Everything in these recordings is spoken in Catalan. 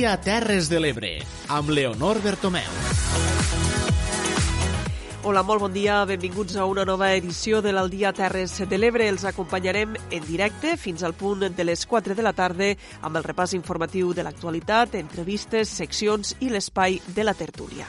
dia Terres de l'Ebre, amb Leonor Bertomeu. Hola, molt bon dia. Benvinguts a una nova edició de l'Aldia Terres de l'Ebre. Els acompanyarem en directe fins al punt de les 4 de la tarda amb el repàs informatiu de l'actualitat, entrevistes, seccions i l'espai de la tertúlia.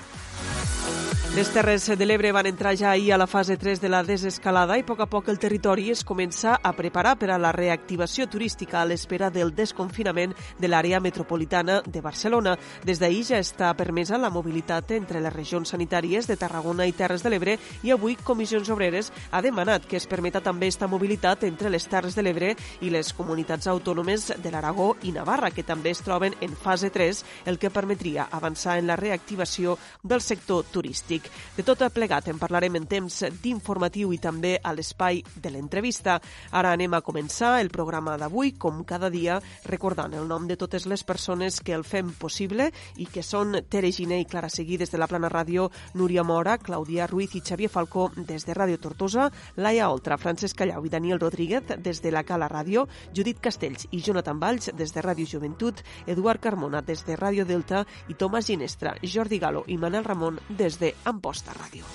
Les Terres de l'Ebre van entrar ja ahir a la fase 3 de la desescalada i a poc a poc el territori es comença a preparar per a la reactivació turística a l'espera del desconfinament de l'àrea metropolitana de Barcelona. Des d'ahir ja està permesa la mobilitat entre les regions sanitàries de Tarragona i Terres de l'Ebre i avui Comissions Obreres ha demanat que es permeta també esta mobilitat entre les Terres de l'Ebre i les comunitats autònomes de l'Aragó i Navarra, que també es troben en fase 3, el que permetria avançar en la reactivació del sector turístic turístic. De tot plegat en parlarem en temps d'informatiu i també a l'espai de l'entrevista. Ara anem a començar el programa d'avui, com cada dia, recordant el nom de totes les persones que el fem possible i que són Tere Giné i Clara Seguí des de la Plana Ràdio, Núria Mora, Clàudia Ruiz i Xavier Falcó des de Ràdio Tortosa, Laia Oltra, Francesc Callau i Daniel Rodríguez des de la Cala Ràdio, Judit Castells i Jonathan Valls des de Ràdio Joventut, Eduard Carmona des de Ràdio Delta i Tomàs Ginestra, Jordi Galo i Manel Ramon des de Amposta Ràdio.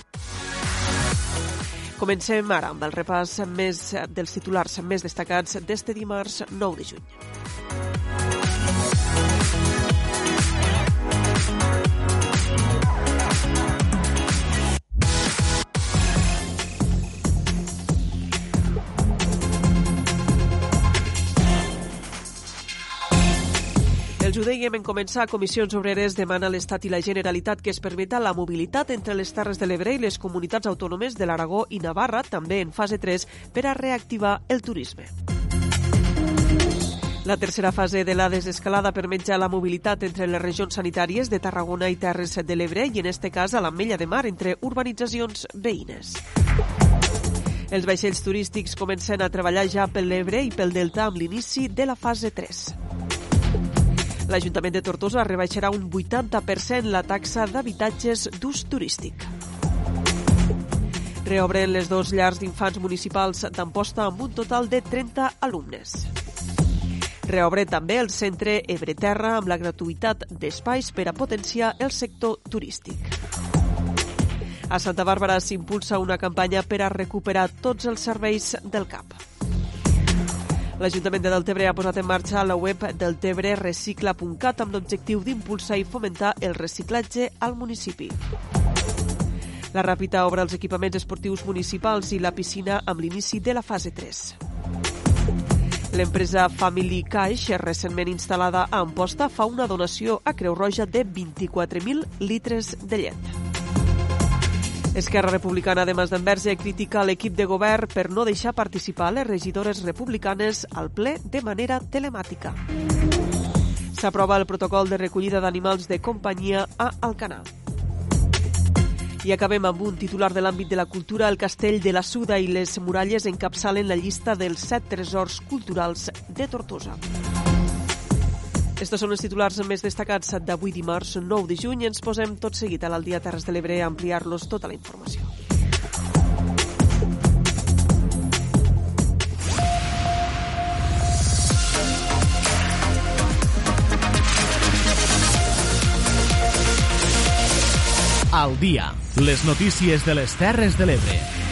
Comencem ara amb el repàs més dels titulars més destacats d'este dimarts 9 de juny. Ho dèiem en començar, Comissions Obreres demana a l'Estat i la Generalitat que es permeta la mobilitat entre les Terres de l'Ebre i les comunitats autònomes de l'Aragó i Navarra, també en fase 3, per a reactivar el turisme. La tercera fase de la desescalada permet ja la mobilitat entre les regions sanitàries de Tarragona i Terres de l'Ebre i, en este cas, a l'Ametlla de Mar, entre urbanitzacions veïnes. Els vaixells turístics comencen a treballar ja pel l'Ebre i pel Delta amb l'inici de la fase 3. L'Ajuntament de Tortosa rebaixarà un 80% la taxa d'habitatges d'ús turístic. Reobren les dos llars d'infants municipals d'Amposta amb un total de 30 alumnes. Reobre també el centre Ebreterra amb la gratuïtat d'espais per a potenciar el sector turístic. A Santa Bàrbara s'impulsa una campanya per a recuperar tots els serveis del CAP. L'Ajuntament de Deltebre ha posat en marxa la web deltebre recicla.cat amb l'objectiu d'impulsar i fomentar el reciclatge al municipi. La Ràpita obre els equipaments esportius municipals i la piscina amb l'inici de la fase 3. L'empresa Family Cash, recentment instal·lada a Amposta, fa una donació a Creu Roja de 24.000 litres de llet. Esquerra Republicana de Mas d'Enverge critica l'equip de govern per no deixar participar les regidores republicanes al ple de manera telemàtica. S'aprova el protocol de recollida d'animals de companyia a Alcanar. I acabem amb un titular de l'àmbit de la cultura. El castell de la Suda i les muralles encapçalen la llista dels set tresors culturals de Tortosa. Estos són els titulars més destacats d'avui dimarts 9 de juny. Ens posem tot seguit a l'Aldia Terres de l'Ebre a ampliar-los tota la informació. Al dia, les notícies de les Terres de l'Ebre.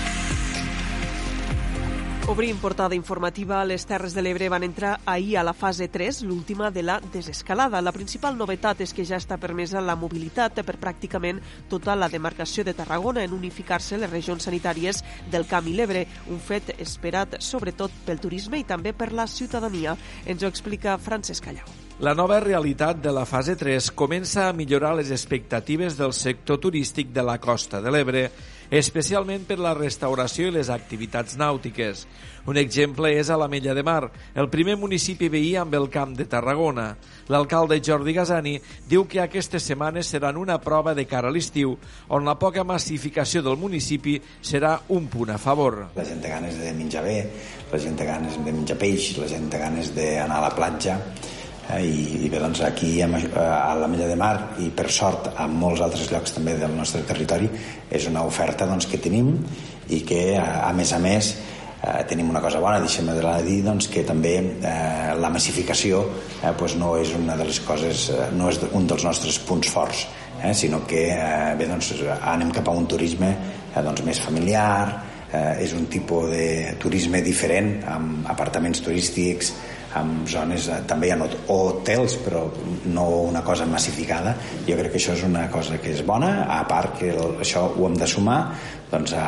Obrim portada informativa. Les Terres de l'Ebre van entrar ahir a la fase 3, l'última de la desescalada. La principal novetat és que ja està permesa la mobilitat per pràcticament tota la demarcació de Tarragona en unificar-se les regions sanitàries del Camp i l'Ebre, un fet esperat sobretot pel turisme i també per la ciutadania. Ens ho explica Francesc Callau. La nova realitat de la fase 3 comença a millorar les expectatives del sector turístic de la costa de l'Ebre, especialment per la restauració i les activitats nàutiques. Un exemple és a l'Ametlla de Mar, el primer municipi veí amb el Camp de Tarragona. L'alcalde Jordi Gasani diu que aquestes setmanes seran una prova de cara a l'estiu, on la poca massificació del municipi serà un punt a favor. La gent té ganes de menjar bé, la gent té ganes de menjar peix, la gent té ganes d'anar a la platja, i, i bé, doncs aquí a la Mella de Mar i per sort a molts altres llocs també del nostre territori és una oferta doncs, que tenim i que a, a més a més eh, tenim una cosa bona, deixem de dir doncs, que també eh, la massificació eh, pues no és una de les coses, eh, no és un dels nostres punts forts, eh, sinó que eh, bé, doncs, anem cap a un turisme eh, doncs, més familiar, eh, és un tipus de turisme diferent, amb apartaments turístics, amb zones, eh, també hi ha hotels, però no una cosa massificada. Jo crec que això és una cosa que és bona, a part que el, això ho hem de sumar doncs, a,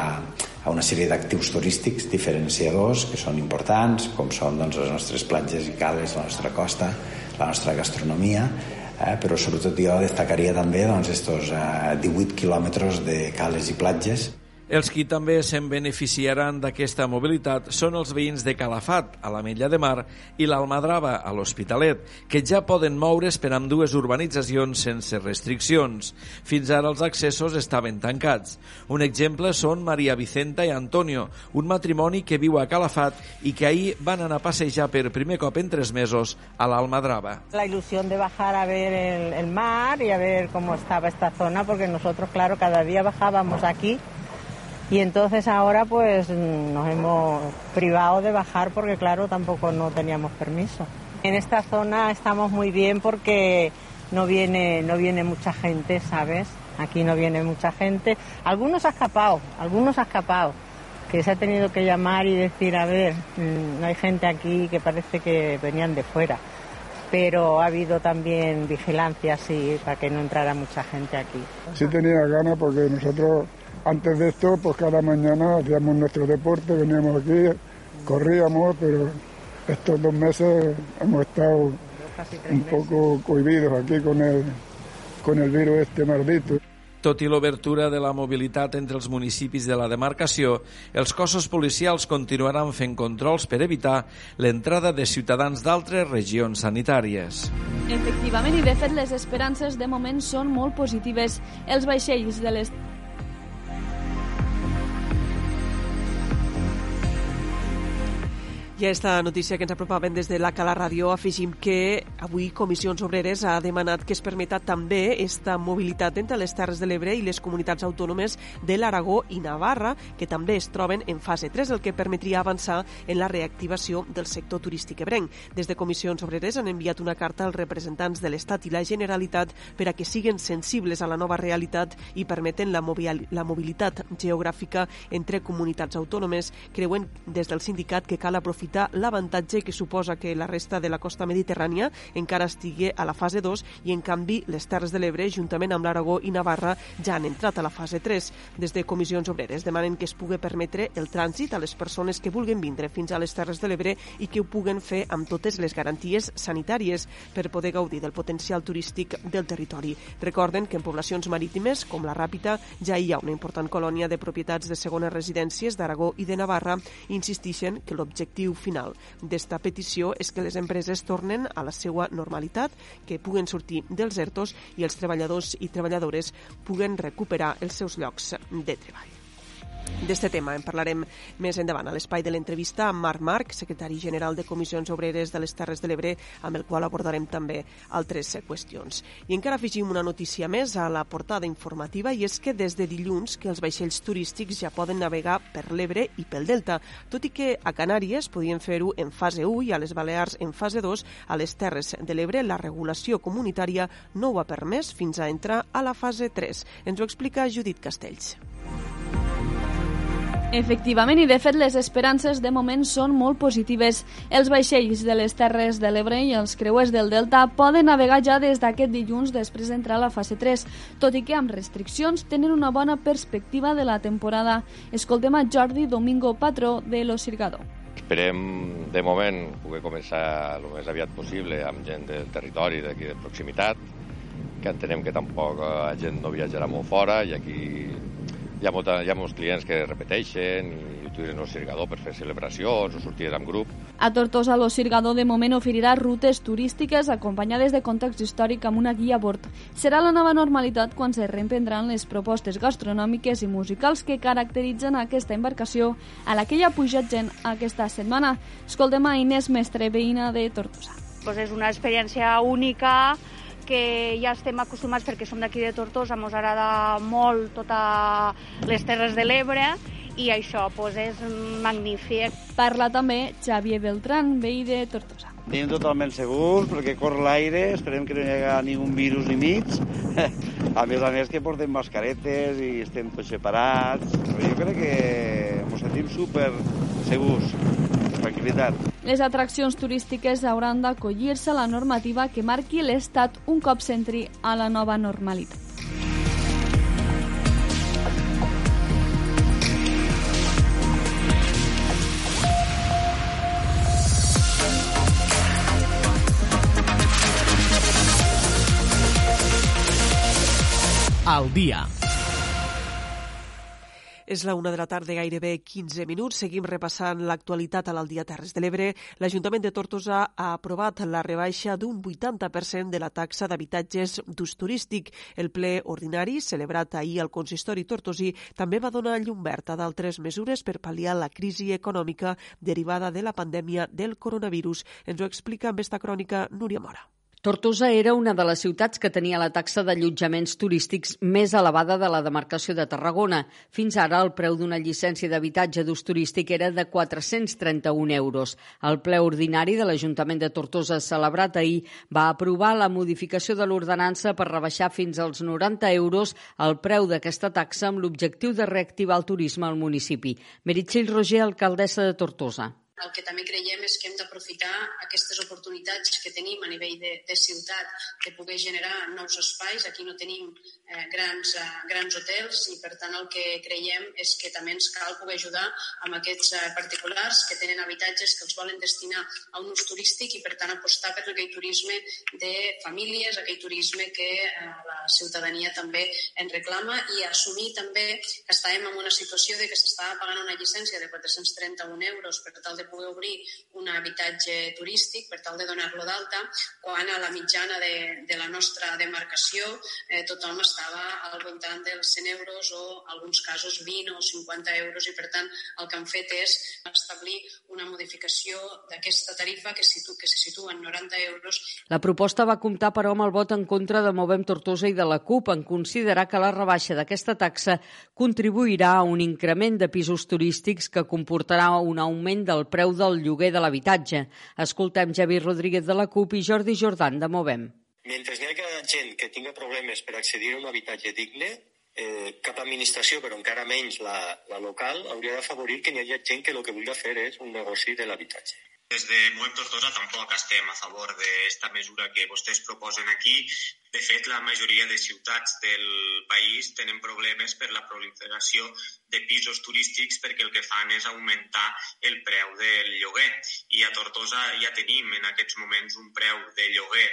a una sèrie d'actius turístics diferenciadors que són importants, com són doncs, les nostres platges i cales, la nostra costa, la nostra gastronomia, eh, però sobretot jo destacaria també doncs, estos eh, 18 quilòmetres de cales i platges els qui també se'n beneficiaran d'aquesta mobilitat són els veïns de Calafat, a la Mella de Mar, i l'Almadrava, a l'Hospitalet, que ja poden moure's per amb dues urbanitzacions sense restriccions. Fins ara els accessos estaven tancats. Un exemple són Maria Vicenta i Antonio, un matrimoni que viu a Calafat i que ahir van anar a passejar per primer cop en tres mesos a l'Almadrava. La ilusió de bajar a ver el, el mar y a ver cómo estaba esta zona, porque nosotros, claro, cada día bajábamos aquí Y entonces ahora pues nos hemos privado de bajar porque claro tampoco no teníamos permiso. En esta zona estamos muy bien porque no viene, no viene mucha gente, ¿sabes? Aquí no viene mucha gente. Algunos ha escapado, algunos ha escapado, que se ha tenido que llamar y decir, a ver, mm, no hay gente aquí que parece que venían de fuera. Pero ha habido también vigilancia, sí, para que no entrara mucha gente aquí. Sí tenía ganas porque nosotros Antes de esto, pues cada mañana hacíamos nuestro deporte, veníamos aquí, corríamos, pero estos dos meses hemos estado un poco cohibidos aquí con el, con el virus este maldito. Tot i l'obertura de la mobilitat entre els municipis de la demarcació, els cossos policials continuaran fent controls per evitar l'entrada de ciutadans d'altres regions sanitàries. Efectivament, i de fet les esperances de moment són molt positives. Els vaixells de les I a aquesta notícia que ens apropaven des de la Cala Ràdio afegim que avui Comissions Obreres ha demanat que es permeta també esta mobilitat entre les Terres de l'Ebre i les comunitats autònomes de l'Aragó i Navarra, que també es troben en fase 3, el que permetria avançar en la reactivació del sector turístic ebrenc. Des de Comissions Obreres han enviat una carta als representants de l'Estat i la Generalitat per a que siguen sensibles a la nova realitat i permeten la, la mobilitat geogràfica entre comunitats autònomes. Creuen des del sindicat que cal aprofitar aprofitar l'avantatge que suposa que la resta de la costa mediterrània encara estigui a la fase 2 i, en canvi, les Terres de l'Ebre, juntament amb l'Aragó i Navarra, ja han entrat a la fase 3. Des de Comissions Obreres demanen que es pugui permetre el trànsit a les persones que vulguin vindre fins a les Terres de l'Ebre i que ho puguen fer amb totes les garanties sanitàries per poder gaudir del potencial turístic del territori. Recorden que en poblacions marítimes, com la Ràpita, ja hi ha una important colònia de propietats de segones residències d'Aragó i de Navarra i insistixen que l'objectiu final d'esta petició és que les empreses tornen a la seva normalitat, que puguen sortir dels ERTOs i els treballadors i treballadores puguen recuperar els seus llocs de treball. D'este tema en parlarem més endavant a l'espai de l'entrevista amb Marc Marc, secretari general de Comissions Obreres de les Terres de l'Ebre, amb el qual abordarem també altres qüestions. I encara afegim una notícia més a la portada informativa i és que des de dilluns que els vaixells turístics ja poden navegar per l'Ebre i pel Delta, tot i que a Canàries podien fer-ho en fase 1 i a les Balears en fase 2, a les Terres de l'Ebre la regulació comunitària no ho ha permès fins a entrar a la fase 3. Ens ho explica Judit Castells. Efectivament, i de fet les esperances de moment són molt positives. Els vaixells de les Terres de l'Ebre i els creuers del Delta poden navegar ja des d'aquest dilluns després d'entrar a la fase 3, tot i que amb restriccions tenen una bona perspectiva de la temporada. Escoltem a Jordi Domingo, patró de Lo Cirgador. Esperem, de moment, poder començar el més aviat possible amb gent del territori, d'aquí de proximitat, que entenem que tampoc la gent no viatjarà molt fora i aquí hi ha, molta, hi ha molts clients que repeteixen i utilitzen el cirgador per fer celebracions o sortir amb grup. A Tortosa, el cirgador de moment oferirà rutes turístiques acompanyades de context històric amb una guia a bord. Serà la nova normalitat quan se reemprendran les propostes gastronòmiques i musicals que caracteritzen aquesta embarcació a la que hi ha pujat gent aquesta setmana. Escoltem a Inés Mestre, veïna de Tortosa. Pues és una experiència única que ja estem acostumats perquè som d'aquí de Tortosa, ens agrada molt totes les Terres de l'Ebre i això pues, és magnífic. Parla també Xavier Beltrán, veí de Tortosa. Tenim totalment segurs perquè corre l'aire, esperem que no hi hagi ningú virus ni mig. a més a més que portem mascaretes i estem tots separats. Però jo crec que ens sentim super segurs, tranquil·litat. Les atraccions turístiques hauran d'acollir-se a la normativa que marqui l'Estat un cop s'entri a la nova normalitat. al dia. És la una de la tarda, gairebé 15 minuts. Seguim repassant l'actualitat a l'Aldia Terres de l'Ebre. L'Ajuntament de Tortosa ha aprovat la rebaixa d'un 80% de la taxa d'habitatges d'ús turístic. El ple ordinari, celebrat ahir al consistori tortosí, també va donar llum verd a d'altres mesures per pal·liar la crisi econòmica derivada de la pandèmia del coronavirus. Ens ho explica amb esta crònica Núria Mora. Tortosa era una de les ciutats que tenia la taxa d'allotjaments turístics més elevada de la demarcació de Tarragona. Fins ara el preu d'una llicència d'habitatge d'ús turístic era de 431 euros. El ple ordinari de l'Ajuntament de Tortosa celebrat ahir va aprovar la modificació de l'ordenança per rebaixar fins als 90 euros el preu d'aquesta taxa amb l'objectiu de reactivar el turisme al municipi. Meritxell Roger, alcaldessa de Tortosa. El que també creiem és que hem d'aprofitar aquestes oportunitats que tenim a nivell de, de ciutat de poder generar nous espais. Aquí no tenim eh, grans, eh, grans hotels i, per tant, el que creiem és que també ens cal poder ajudar amb aquests eh, particulars que tenen habitatges que els volen destinar a un ús turístic i, per tant, apostar per aquell turisme de famílies, aquell turisme que eh, la ciutadania també en reclama i assumir també que estàvem en una situació de que s'estava pagant una llicència de 431 euros per tal de poder obrir un habitatge turístic per tal de donar-lo d'alta, quan a la mitjana de, de la nostra demarcació eh, tothom estava al voltant dels 100 euros o, alguns casos, 20 o 50 euros i, per tant, el que han fet és establir una modificació d'aquesta tarifa que, situ, que se situa en 90 euros. La proposta va comptar, però, amb el vot en contra de Movem Tortosa i de la CUP en considerar que la rebaixa d'aquesta taxa contribuirà a un increment de pisos turístics que comportarà un augment del preu del lloguer de l'habitatge. Escoltem Javi Rodríguez de la CUP i Jordi Jordan de Movem. Mentre hi ha gent que tinga problemes per accedir a un habitatge digne, eh, cap administració, però encara menys la, la local, hauria d'afavorir que hi hagi gent que el que vulgui fer és un negoci de l'habitatge. Des de Movem Tortosa tampoc estem a favor d'aquesta mesura que vostès proposen aquí. De fet, la majoria de ciutats del país tenen problemes per la proliferació de pisos turístics perquè el que fan és augmentar el preu del lloguer. I a Tortosa ja tenim en aquests moments un preu de lloguer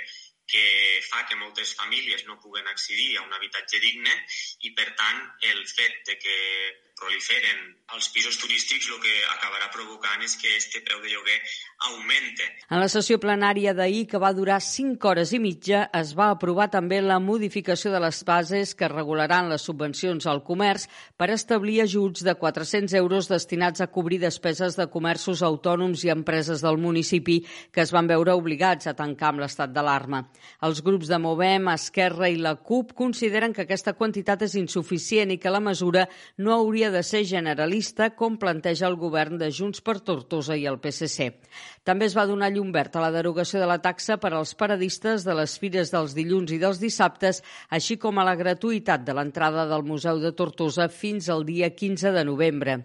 que fa que moltes famílies no puguen accedir a un habitatge digne i, per tant, el fet de que proliferen els pisos turístics, el que acabarà provocant és que este preu de lloguer augmente. En la sessió plenària d'ahir, que va durar 5 hores i mitja, es va aprovar també la modificació de les bases que regularan les subvencions al comerç per establir ajuts de 400 euros destinats a cobrir despeses de comerços autònoms i empreses del municipi que es van veure obligats a tancar amb l'estat d'alarma. Els grups de Movem, Esquerra i la CUP consideren que aquesta quantitat és insuficient i que la mesura no hauria de ser generalista com planteja el govern de Junts per Tortosa i el PSC. També es va donar llum verd a la derogació de la taxa per als paradistes de les fires dels dilluns i dels dissabtes, així com a la gratuïtat de l'entrada del Museu de Tortosa fins al dia 15 de novembre.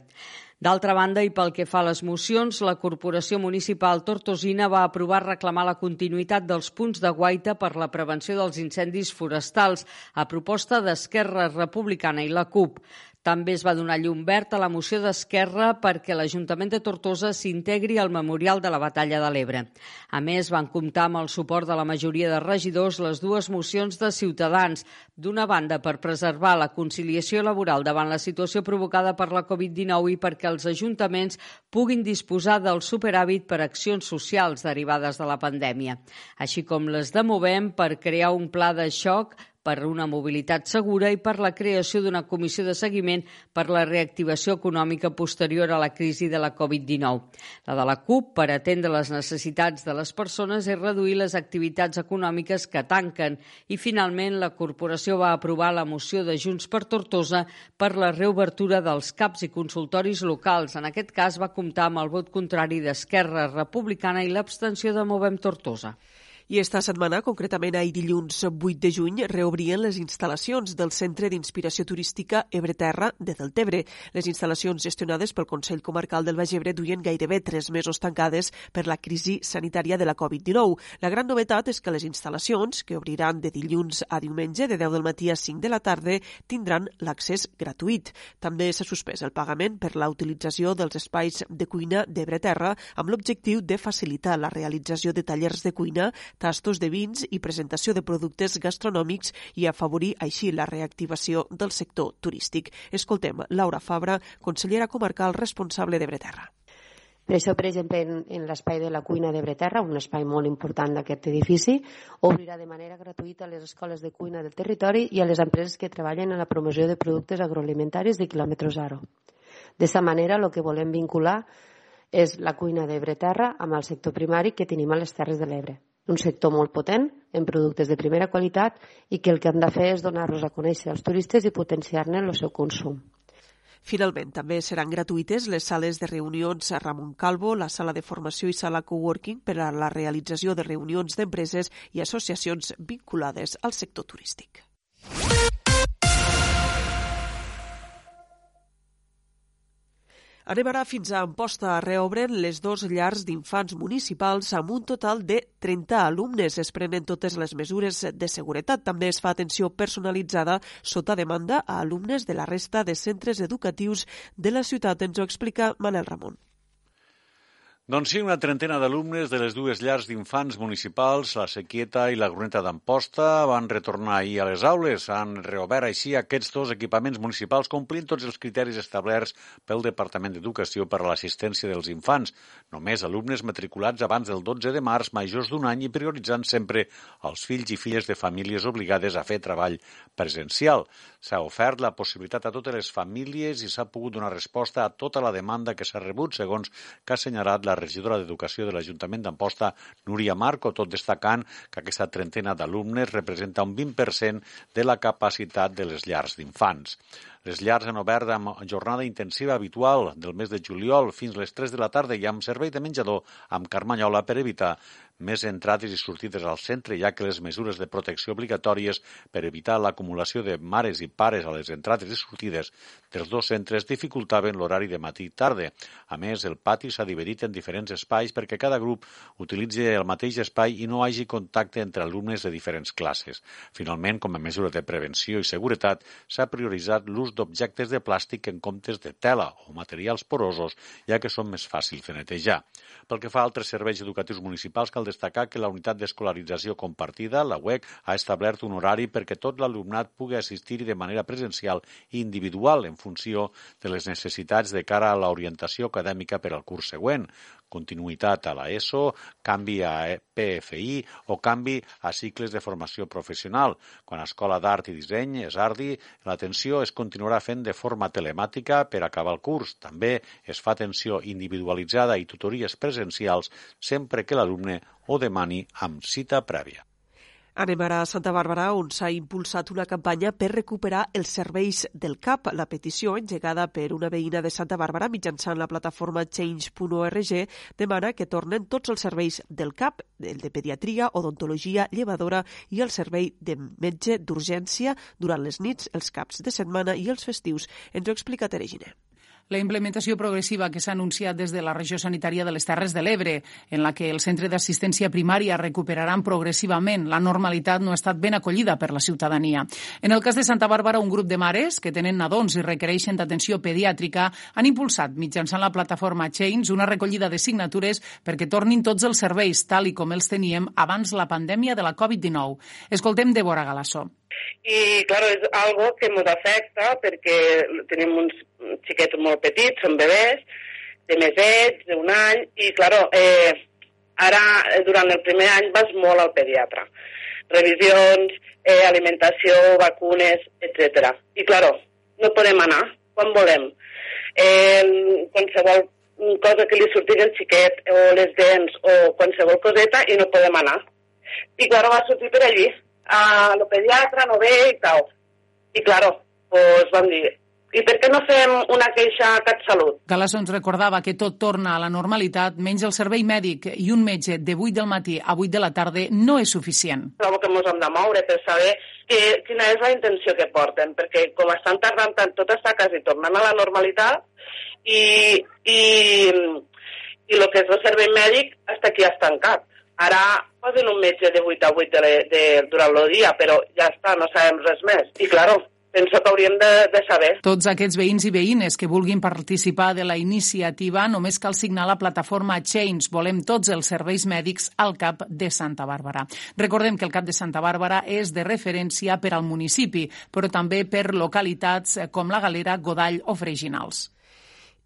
D'altra banda, i pel que fa a les mocions, la Corporació Municipal Tortosina va aprovar reclamar la continuïtat dels punts de guaita per la prevenció dels incendis forestals, a proposta d'Esquerra Republicana i la CUP. També es va donar llum verd a la moció d'Esquerra perquè l'Ajuntament de Tortosa s'integri al Memorial de la Batalla de l'Ebre. A més, van comptar amb el suport de la majoria de regidors les dues mocions de Ciutadans, d'una banda per preservar la conciliació laboral davant la situació provocada per la Covid-19 i perquè els ajuntaments puguin disposar del superàvit per accions socials derivades de la pandèmia, així com les de Movem per crear un pla de xoc per una mobilitat segura i per la creació d'una comissió de seguiment per la reactivació econòmica posterior a la crisi de la Covid-19. La de la CUP, per atendre les necessitats de les persones, és reduir les activitats econòmiques que tanquen i, finalment, la corporació va aprovar la moció de Junts per Tortosa per la reobertura dels CAPs i consultoris locals. En aquest cas va comptar amb el vot contrari d'Esquerra Republicana i l'abstenció de Movem Tortosa. I esta setmana, concretament ahir dilluns 8 de juny, reobrien les instal·lacions del Centre d'Inspiració Turística Ebreterra de Deltebre. Les instal·lacions gestionades pel Consell Comarcal del Baix Ebre duien gairebé tres mesos tancades per la crisi sanitària de la Covid-19. La gran novetat és que les instal·lacions, que obriran de dilluns a diumenge de 10 del matí a 5 de la tarda, tindran l'accés gratuït. També s'ha suspès el pagament per la utilització dels espais de cuina d'Ebreterra amb l'objectiu de facilitar la realització de tallers de cuina tastos de vins i presentació de productes gastronòmics i afavorir així la reactivació del sector turístic. Escoltem Laura Fabra, consellera comarcal responsable de Breterra. Per això, per exemple, en, en l'espai de la cuina de Breterra, un espai molt important d'aquest edifici, obrirà de manera gratuïta a les escoles de cuina del territori i a les empreses que treballen en la promoció de productes agroalimentaris de quilòmetre zero. D'aquesta manera, el que volem vincular és la cuina de Breterra amb el sector primari que tenim a les Terres de l'Ebre un sector molt potent en productes de primera qualitat i que el que han de fer és donar-los a conèixer als turistes i potenciar-ne el seu consum. Finalment, també seran gratuïtes les sales de reunions a Ramon Calvo, la sala de formació i sala coworking per a la realització de reunions d'empreses i associacions vinculades al sector turístic. Ara fins a Amposta. Reobren les dos llars d'infants municipals amb un total de 30 alumnes. Es prenen totes les mesures de seguretat. També es fa atenció personalitzada sota demanda a alumnes de la resta de centres educatius de la ciutat. Ens ho explica Manel Ramon. Doncs sí, una trentena d'alumnes de les dues llars d'infants municipals, la Sequieta i la Gruneta d'Amposta, van retornar ahir a les aules. Han reobert així aquests dos equipaments municipals complint tots els criteris establerts pel Departament d'Educació per a l'assistència dels infants. Només alumnes matriculats abans del 12 de març, majors d'un any i prioritzant sempre els fills i filles de famílies obligades a fer treball presencial. S'ha ofert la possibilitat a totes les famílies i s'ha pogut donar resposta a tota la demanda que s'ha rebut, segons que ha assenyalat la regidora d'Educació de l'Ajuntament d'Amposta, Núria Marco, tot destacant que aquesta trentena d'alumnes representa un 20% de la capacitat de les llars d'infants. Les llars han obert amb jornada intensiva habitual del mes de juliol fins les 3 de la tarda i amb servei de menjador amb carmanyola per evitar més entrades i sortides al centre, ja que les mesures de protecció obligatòries per evitar l'acumulació de mares i pares a les entrades i sortides dels dos centres dificultaven l'horari de matí i tarda. A més, el pati s'ha dividit en diferents espais perquè cada grup utilitzi el mateix espai i no hagi contacte entre alumnes de diferents classes. Finalment, com a mesura de prevenció i seguretat, s'ha prioritzat l'ús d'objectes de plàstic en comptes de tela o materials porosos, ja que són més fàcils de netejar. Pel que fa a altres serveis educatius municipals, cal destacar que la unitat d'escolarització compartida, la UEC, ha establert un horari perquè tot l'alumnat pugui assistir de manera presencial i individual en funció de les necessitats de cara a l'orientació acadèmica per al curs següent continuïtat a l'ESO, canvi a PFI o canvi a cicles de formació professional. Quan a Escola d'Art i Disseny és ARDI, l'atenció es continuarà fent de forma telemàtica per acabar el curs. També es fa atenció individualitzada i tutories presencials sempre que l'alumne ho demani amb cita prèvia. Anem ara a Santa Bàrbara, on s'ha impulsat una campanya per recuperar els serveis del CAP. La petició, engegada per una veïna de Santa Bàrbara mitjançant la plataforma change.org, demana que tornen tots els serveis del CAP, el de pediatria, odontologia, llevadora i el servei de metge d'urgència durant les nits, els caps de setmana i els festius. Ens ho explica Tere Giner la implementació progressiva que s'ha anunciat des de la regió sanitària de les Terres de l'Ebre, en la que el centre d'assistència primària recuperaran progressivament la normalitat, no ha estat ben acollida per la ciutadania. En el cas de Santa Bàrbara, un grup de mares que tenen nadons i requereixen d'atenció pediàtrica han impulsat mitjançant la plataforma Chains una recollida de signatures perquè tornin tots els serveis tal i com els teníem abans la pandèmia de la Covid-19. Escoltem Débora Galassó. I, claro, és algo que ens afecta perquè tenim uns xiquets molt petits, són bebès, de mesets, d'un any, i, claro, eh, ara, durant el primer any vas molt al pediatre. revisions, eh, alimentació, vacunes, etc. I, claro, no podem anar quan volem. Eh, qualsevol cosa que li surti al xiquet, o les dents, o qualsevol coseta, i no podem anar. I, claro, va sortir per allí, a lo pediatra, no ve i tal. I, claro, pues vam dir, i per què no fem una queixa a CatSalut? Galasso ens recordava que tot torna a la normalitat, menys el servei mèdic i un metge de 8 del matí a 8 de la tarda no és suficient. Trobo que ens hem de moure per saber que, quina és la intenció que porten, perquè com estan tardant tant, tot està quasi tornant a la normalitat i, i, i el que és el servei mèdic està aquí estancat. Ara posen un metge de 8 a 8 de, de, durant el dia, però ja està, no sabem res més. I, claro, penso que hauríem de, de saber. Tots aquests veïns i veïnes que vulguin participar de la iniciativa només cal signar la plataforma Change. Volem tots els serveis mèdics al CAP de Santa Bàrbara. Recordem que el CAP de Santa Bàrbara és de referència per al municipi, però també per localitats com la Galera, Godall o Freginals.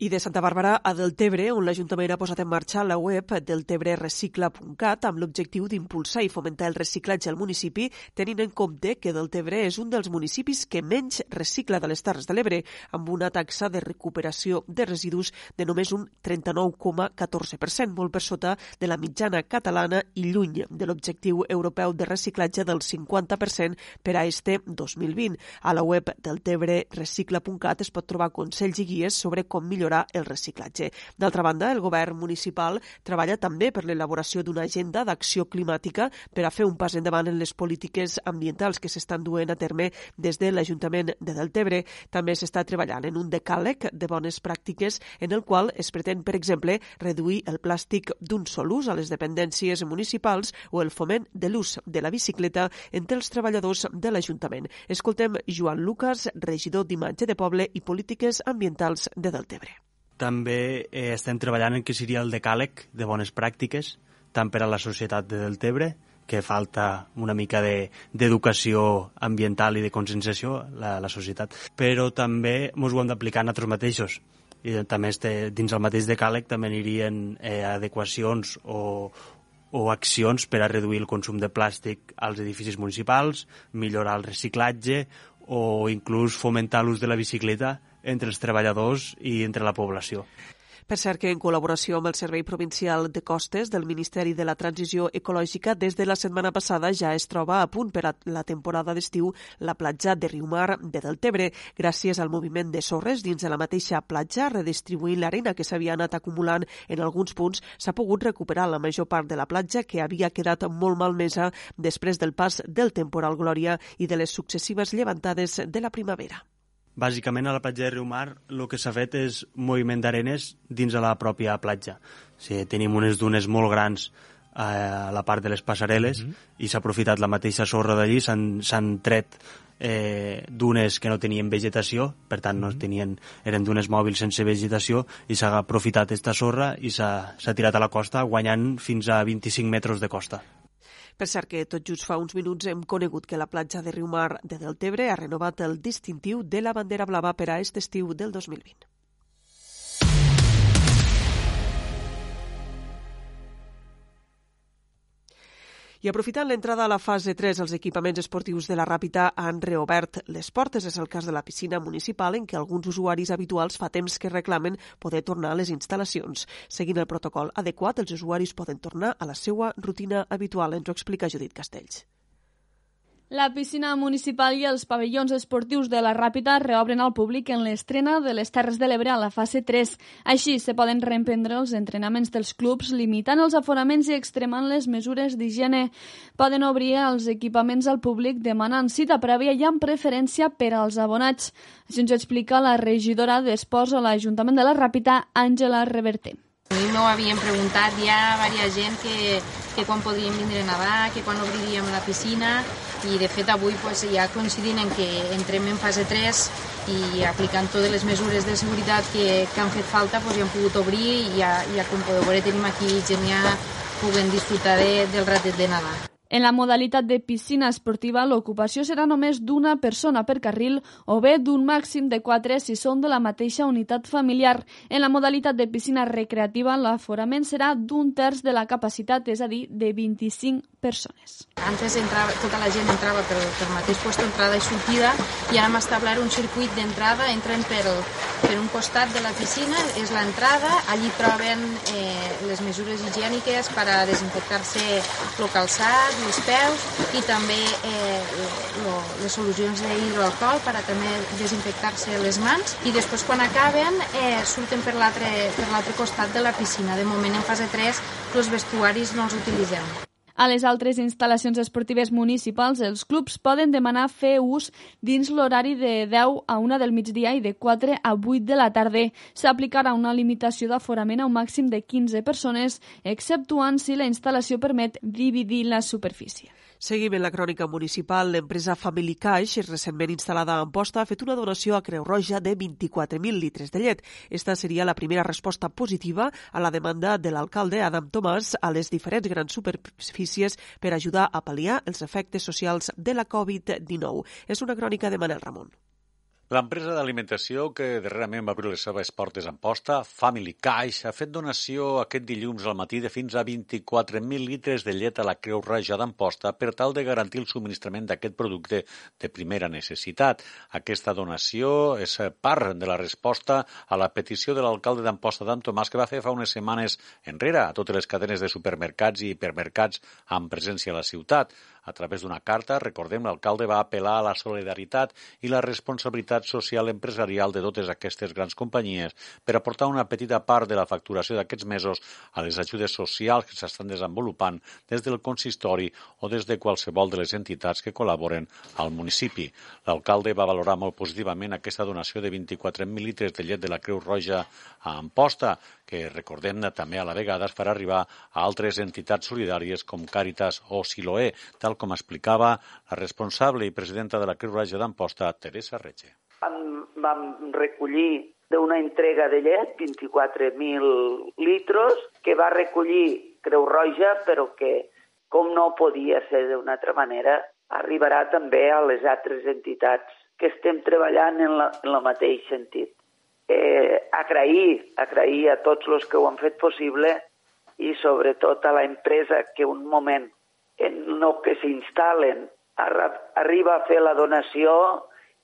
I de Santa Bàrbara a Deltebre, on l'Ajuntament ha posat en marxa la web deltebrerecicla.cat amb l'objectiu d'impulsar i fomentar el reciclatge al municipi, tenint en compte que Deltebre és un dels municipis que menys recicla de les Terres de l'Ebre, amb una taxa de recuperació de residus de només un 39,14%, molt per sota de la mitjana catalana i lluny de l'objectiu europeu de reciclatge del 50% per a este 2020. A la web deltebrerecicla.cat es pot trobar consells i guies sobre com millorar millorar el reciclatge. D'altra banda, el govern municipal treballa també per l'elaboració d'una agenda d'acció climàtica per a fer un pas endavant en les polítiques ambientals que s'estan duent a terme des de l'Ajuntament de Deltebre. També s'està treballant en un decàleg de bones pràctiques en el qual es pretén, per exemple, reduir el plàstic d'un sol ús a les dependències municipals o el foment de l'ús de la bicicleta entre els treballadors de l'Ajuntament. Escoltem Joan Lucas, regidor d'Imatge de Poble i Polítiques Ambientals de Deltebre. També eh, estem treballant en què seria el decàleg de bones pràctiques, tant per a la societat de Deltebre, que falta una mica d'educació de, ambiental i de conscienciació la, la societat, però també ens ho hem d'aplicar nosaltres mateixos. I també este, dins el mateix decàleg també anirien eh, adequacions o, o accions per a reduir el consum de plàstic als edificis municipals, millorar el reciclatge o inclús fomentar l'ús de la bicicleta entre els treballadors i entre la població. Per cert que en col·laboració amb el Servei Provincial de Costes del Ministeri de la Transició Ecològica, des de la setmana passada ja es troba a punt per a la temporada d'estiu la platja de Riumar de Deltebre, gràcies al moviment de sorres dins de la mateixa platja, redistribuint l'arena que s'havia anat acumulant en alguns punts, s'ha pogut recuperar la major part de la platja que havia quedat molt malmesa després del pas del temporal Glòria i de les successives llevantades de la primavera. Bàsicament a la platja de Riumar el que s'ha fet és moviment d'arenes dins de la pròpia platja. O sigui, tenim unes dunes molt grans eh, a la part de les passarel·les mm -hmm. i s'ha aprofitat la mateixa sorra d'allí, s'han tret eh, dunes que no tenien vegetació, per tant no tenien, eren dunes mòbils sense vegetació i s'ha aprofitat aquesta sorra i s'ha tirat a la costa guanyant fins a 25 metres de costa. Per cert que tot just fa uns minuts hem conegut que la platja de Riumar de Deltebre ha renovat el distintiu de la bandera blava per a aquest estiu del 2020. I aprofitant l'entrada a la fase 3, els equipaments esportius de la Ràpita han reobert les portes. És el cas de la piscina municipal en què alguns usuaris habituals fa temps que reclamen poder tornar a les instal·lacions. Seguint el protocol adequat, els usuaris poden tornar a la seva rutina habitual. Ens ho explica Judit Castells. La piscina municipal i els pavellons esportius de la Ràpita reobren al públic en l'estrena de les Terres de l'Ebre a la fase 3. Així se poden reemprendre els entrenaments dels clubs, limitant els aforaments i extremant les mesures d'higiene. Poden obrir els equipaments al públic demanant cita prèvia i amb preferència per als abonats. Així ens ho explica la regidora d'Esports a l'Ajuntament de la Ràpita, Àngela Reverter. A mi m'ho havien preguntat ja diversa gent que, que quan podríem vindre a nedar, que quan obriríem la piscina i de fet avui pues, ja coincidint en que entrem en fase 3 i aplicant totes les mesures de seguretat que, que han fet falta pues, ja hem pogut obrir i ja, ja com podeu veure tenim aquí gent ja puguen disfrutar de, del ratet de nedar. En la modalitat de piscina esportiva, l'ocupació serà només d'una persona per carril o bé d'un màxim de quatre si són de la mateixa unitat familiar. En la modalitat de piscina recreativa, l'aforament serà d'un terç de la capacitat, és a dir, de 25 persones. antes entrava, tota la gent entrava pel, pel mateix lloc d'entrada i sortida i ara hem establert un circuit d'entrada, entren per, per un costat de la piscina, és l'entrada, allí troben eh, les mesures higièniques per a desinfectar-se el calçat, els peus i també eh, lo, les solucions d'hidroalcohol per a també desinfectar-se les mans i després quan acaben eh, surten per l'altre costat de la piscina. De moment en fase 3 els vestuaris no els utilitzem. A les altres instal·lacions esportives municipals, els clubs poden demanar fer ús dins l'horari de 10 a 1 del migdia i de 4 a 8 de la tarda. S'aplicarà una limitació d'aforament a un màxim de 15 persones, exceptuant si la instal·lació permet dividir la superfície. Seguim en la crònica municipal. L'empresa Family Cash, recentment instal·lada a Amposta, ha fet una donació a Creu Roja de 24.000 litres de llet. Esta seria la primera resposta positiva a la demanda de l'alcalde Adam Tomàs a les diferents grans superfícies per ajudar a pal·liar els efectes socials de la Covid-19. És una crònica de Manel Ramon. L'empresa d'alimentació que darrerament va obrir les seves portes en posta, Family Cash, ha fet donació aquest dilluns al matí de fins a 24.000 litres de llet a la Creu Roja d'Amposta per tal de garantir el subministrament d'aquest producte de primera necessitat. Aquesta donació és part de la resposta a la petició de l'alcalde d'Amposta d'Am Tomàs que va fer fa unes setmanes enrere a totes les cadenes de supermercats i hipermercats amb presència a la ciutat. A través d'una carta, recordem, l'alcalde va apel·lar a la solidaritat i la responsabilitat social empresarial de totes aquestes grans companyies per aportar una petita part de la facturació d'aquests mesos a les ajudes socials que s'estan desenvolupant des del consistori o des de qualsevol de les entitats que col·laboren al municipi. L'alcalde va valorar molt positivament aquesta donació de 24.000 litres de llet de la Creu Roja a Amposta, que recordem també a la vegada es farà arribar a altres entitats solidàries com Càritas o Siloé, tal com explicava la responsable i presidenta de la Creu Roja d'Amposta, Teresa Retge. Vam, vam recollir d'una entrega de llet, 24.000 litros, que va recollir Creu Roja, però que, com no podia ser d'una altra manera, arribarà també a les altres entitats que estem treballant en, la, en el mateix sentit eh, agrair, agrair a tots els que ho han fet possible i sobretot a la empresa que un moment en el que s'instal·len arriba a fer la donació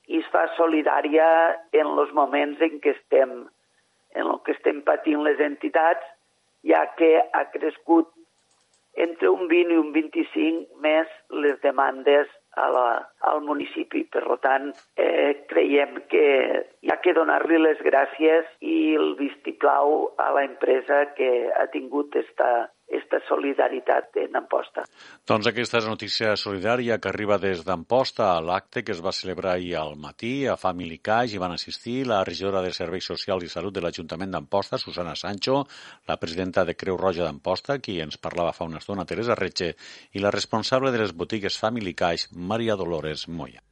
i es fa solidària en els moments en què estem en el que estem patint les entitats, ja que ha crescut entre un 20 i un 25 més les demandes a la, al municipi. Per tant, eh, creiem que hi ha que donar-li les gràcies i el vistiplau a la empresa que ha tingut esta esta solidaritat en Amposta. Doncs aquesta és notícia solidària que arriba des d'Amposta a l'acte que es va celebrar ahir al matí a Family Cash i van assistir la regidora de Serveis Socials i Salut de l'Ajuntament d'Amposta, Susana Sancho, la presidenta de Creu Roja d'Amposta, qui ens parlava fa una estona, Teresa Retxe, i la responsable de les botigues Family Cash, Maria Dolores Moya.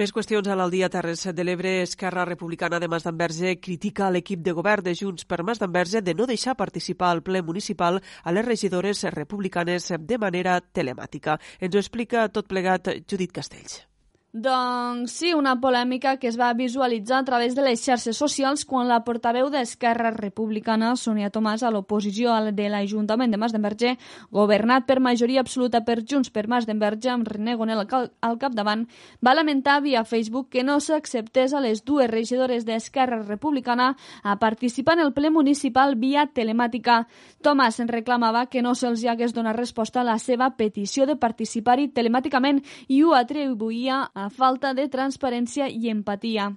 Més qüestions a l'Aldia Terres de l'Ebre. Esquerra Republicana de Mas d'Enverge critica l'equip de govern de Junts per Mas d'Enverge de no deixar participar al ple municipal a les regidores republicanes de manera telemàtica. Ens ho explica tot plegat Judit Castells. Doncs sí, una polèmica que es va visualitzar a través de les xarxes socials quan la portaveu d'Esquerra Republicana, Sonia Tomàs, a l'oposició de l'Ajuntament de Mas d'Enverge, governat per majoria absoluta per Junts per Mas d'Enverge, amb René Gonel al capdavant, va lamentar via Facebook que no s'acceptés a les dues regidores d'Esquerra Republicana a participar en el ple municipal via telemàtica. Tomàs en reclamava que no se'ls hagués donat resposta a la seva petició de participar-hi telemàticament i ho atribuïa a falta de transparència i empatia.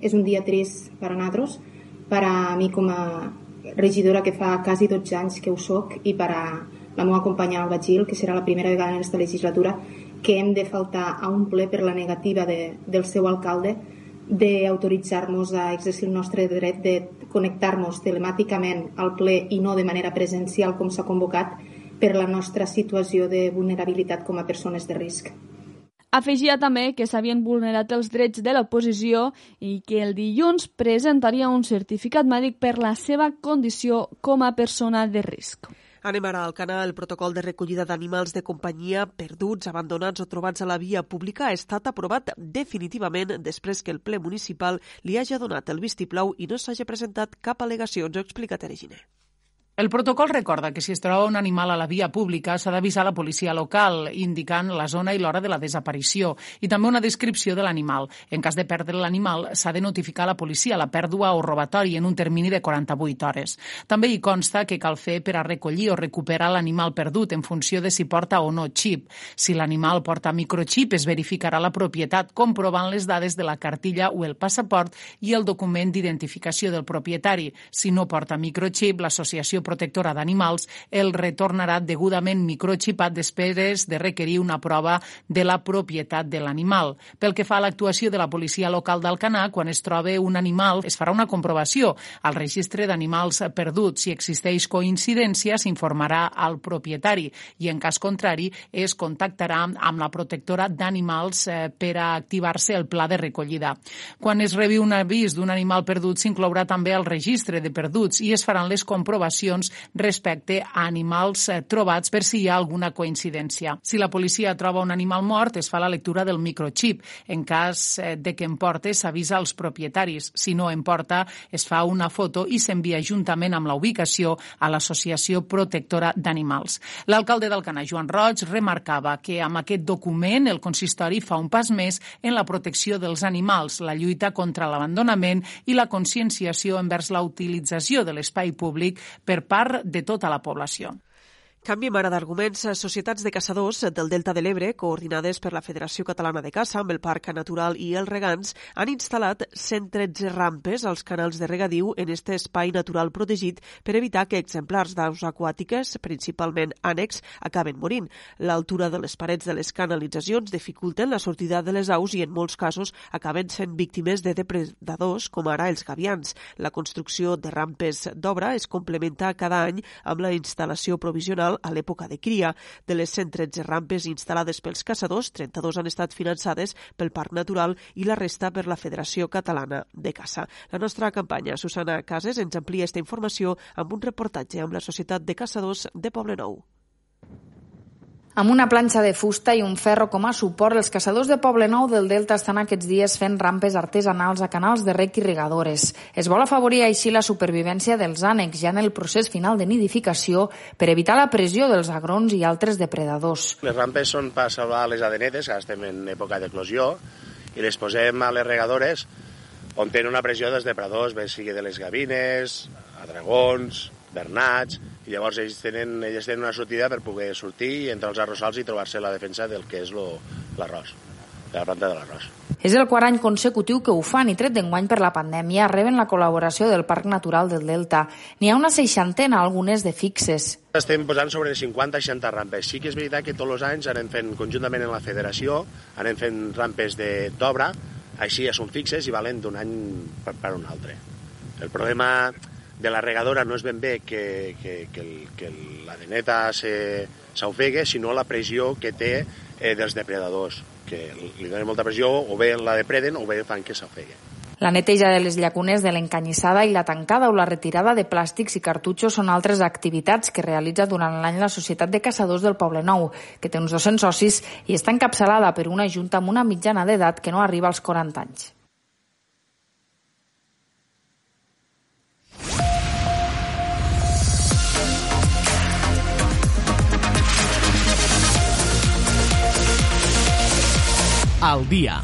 És un dia trist per a nosaltres, per a mi com a regidora que fa quasi 12 anys que ho soc i per a la meva companya Alba Gil, que serà la primera vegada en aquesta legislatura que hem de faltar a un ple per la negativa de, del seu alcalde d'autoritzar-nos a exercir el nostre dret de connectar-nos telemàticament al ple i no de manera presencial com s'ha convocat per la nostra situació de vulnerabilitat com a persones de risc. Afegia també que s'havien vulnerat els drets de l'oposició i que el dilluns presentaria un certificat mèdic per la seva condició com a persona de risc. Anem ara al canal. El protocol de recollida d'animals de companyia perduts, abandonats o trobats a la via pública ha estat aprovat definitivament després que el ple municipal li hagi donat el vistiplau i no s'hagi presentat cap al·legació. Ens ho explica Tere Giner. El protocol recorda que si es troba un animal a la via pública s'ha d'avisar la policia local, indicant la zona i l'hora de la desaparició i també una descripció de l'animal. En cas de perdre l'animal, s'ha de notificar a la policia la pèrdua o robatori en un termini de 48 hores. També hi consta que cal fer per a recollir o recuperar l'animal perdut en funció de si porta o no xip. Si l'animal porta microxip, es verificarà la propietat comprovant les dades de la cartilla o el passaport i el document d'identificació del propietari. Si no porta microxip, l'associació protectora d'animals el retornarà degudament microxipat després de requerir una prova de la propietat de l'animal. Pel que fa a l'actuació de la policia local d'Alcanar, quan es troba un animal, es farà una comprovació al registre d'animals perduts. Si existeix coincidència, s'informarà al propietari i, en cas contrari, es contactarà amb la protectora d'animals eh, per a activar-se el pla de recollida. Quan es rebi un avís d'un animal perdut, s'inclourà també el registre de perduts i es faran les comprovacions informacions respecte a animals eh, trobats per si hi ha alguna coincidència. Si la policia troba un animal mort, es fa la lectura del microchip. En cas eh, de que en porte, s'avisa als propietaris. Si no en porta, es fa una foto i s'envia juntament amb la ubicació a l'Associació Protectora d'Animals. L'alcalde d'Alcanar, Joan Roig, remarcava que amb aquest document el consistori fa un pas més en la protecció dels animals, la lluita contra l'abandonament i la conscienciació envers la utilització de l'espai públic per part de tota la població. Canviem ara d'arguments. Societats de caçadors del Delta de l'Ebre, coordinades per la Federació Catalana de Caça amb el Parc Natural i els Regants, han instal·lat 113 rampes als canals de regadiu en este espai natural protegit per evitar que exemplars d'aus aquàtiques, principalment ànecs, acaben morint. L'altura de les parets de les canalitzacions dificulten la sortida de les aus i, en molts casos, acaben sent víctimes de depredadors, com ara els gavians. La construcció de rampes d'obra es complementa cada any amb la instal·lació provisional a l'època de cria. De les 113 rampes instal·lades pels caçadors, 32 han estat finançades pel Parc Natural i la resta per la Federació Catalana de Caça. La nostra campanya, Susana Cases, ens amplia aquesta informació amb un reportatge amb la Societat de Caçadors de Poblenou. Amb una planxa de fusta i un ferro com a suport, els caçadors de Poble Nou del Delta estan aquests dies fent rampes artesanals a canals de rec i regadores. Es vol afavorir així la supervivència dels ànecs ja en el procés final de nidificació per evitar la pressió dels agrons i altres depredadors. Les rampes són per salvar les adenetes, que estem en època d'eclosió, i les posem a les regadores on tenen una pressió dels depredadors, bé sigui de les gavines, a dragons, bernats, i llavors ells tenen, ells tenen una sortida per poder sortir entre els arrossals i trobar-se la defensa del que és l'arròs, de la planta de l'arròs. És el quart any consecutiu que ho fan i tret d'enguany per la pandèmia reben la col·laboració del Parc Natural del Delta. N'hi ha una seixantena, algunes de fixes. Estem posant sobre 50-60 rampes. Sí que és veritat que tots els anys anem fent conjuntament en la federació, anem fent rampes d'obra, així ja són fixes i valen d'un any per, per un altre. El problema de la regadora no és ben bé que, que, que, el, que la deneta s'ofegue, sinó la pressió que té eh, dels depredadors, que li donen molta pressió, o bé la depreden o bé fan que s'ofegue. La neteja de les llacunes de l'encanyissada i la tancada o la retirada de plàstics i cartutxos són altres activitats que realitza durant l'any la Societat de Caçadors del Poble Nou, que té uns 200 socis i està encapçalada per una junta amb una mitjana d'edat que no arriba als 40 anys. Al dia.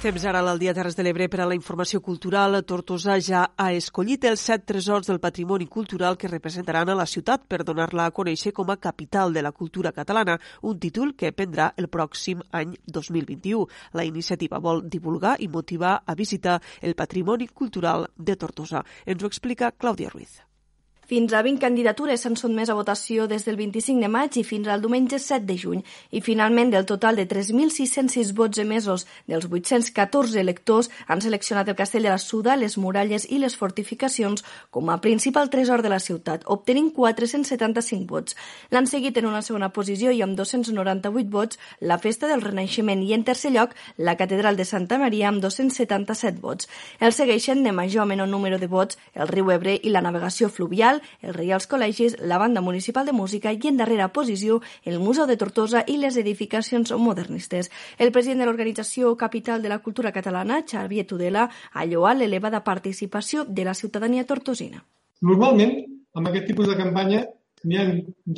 Temps ara al dia Terres de l'Ebre per a la informació cultural. Tortosa ja ha escollit els set tresors del patrimoni cultural que representaran a la ciutat per donar-la a conèixer com a capital de la cultura catalana, un títol que prendrà el pròxim any 2021. La iniciativa vol divulgar i motivar a visitar el patrimoni cultural de Tortosa. Ens ho explica Clàudia Ruiz. Fins a 20 candidatures s'han sotmès a votació des del 25 de maig i fins al diumenge 7 de juny. I finalment, del total de 3.606 vots emesos dels 814 electors, han seleccionat el castell de la Suda, les muralles i les fortificacions com a principal tresor de la ciutat, obtenint 475 vots. L'han seguit en una segona posició i amb 298 vots la Festa del Renaixement i, en tercer lloc, la Catedral de Santa Maria amb 277 vots. El segueixen de major o menor número de vots el riu Ebre i la navegació fluvial Capital, els Reials Col·legis, la Banda Municipal de Música i en darrera posició el Museu de Tortosa i les edificacions modernistes. El president de l'organització Capital de la Cultura Catalana, Xavier Tudela, ha lloat l'elevada participació de la ciutadania tortosina. Normalment amb aquest tipus de campanya n'hi ha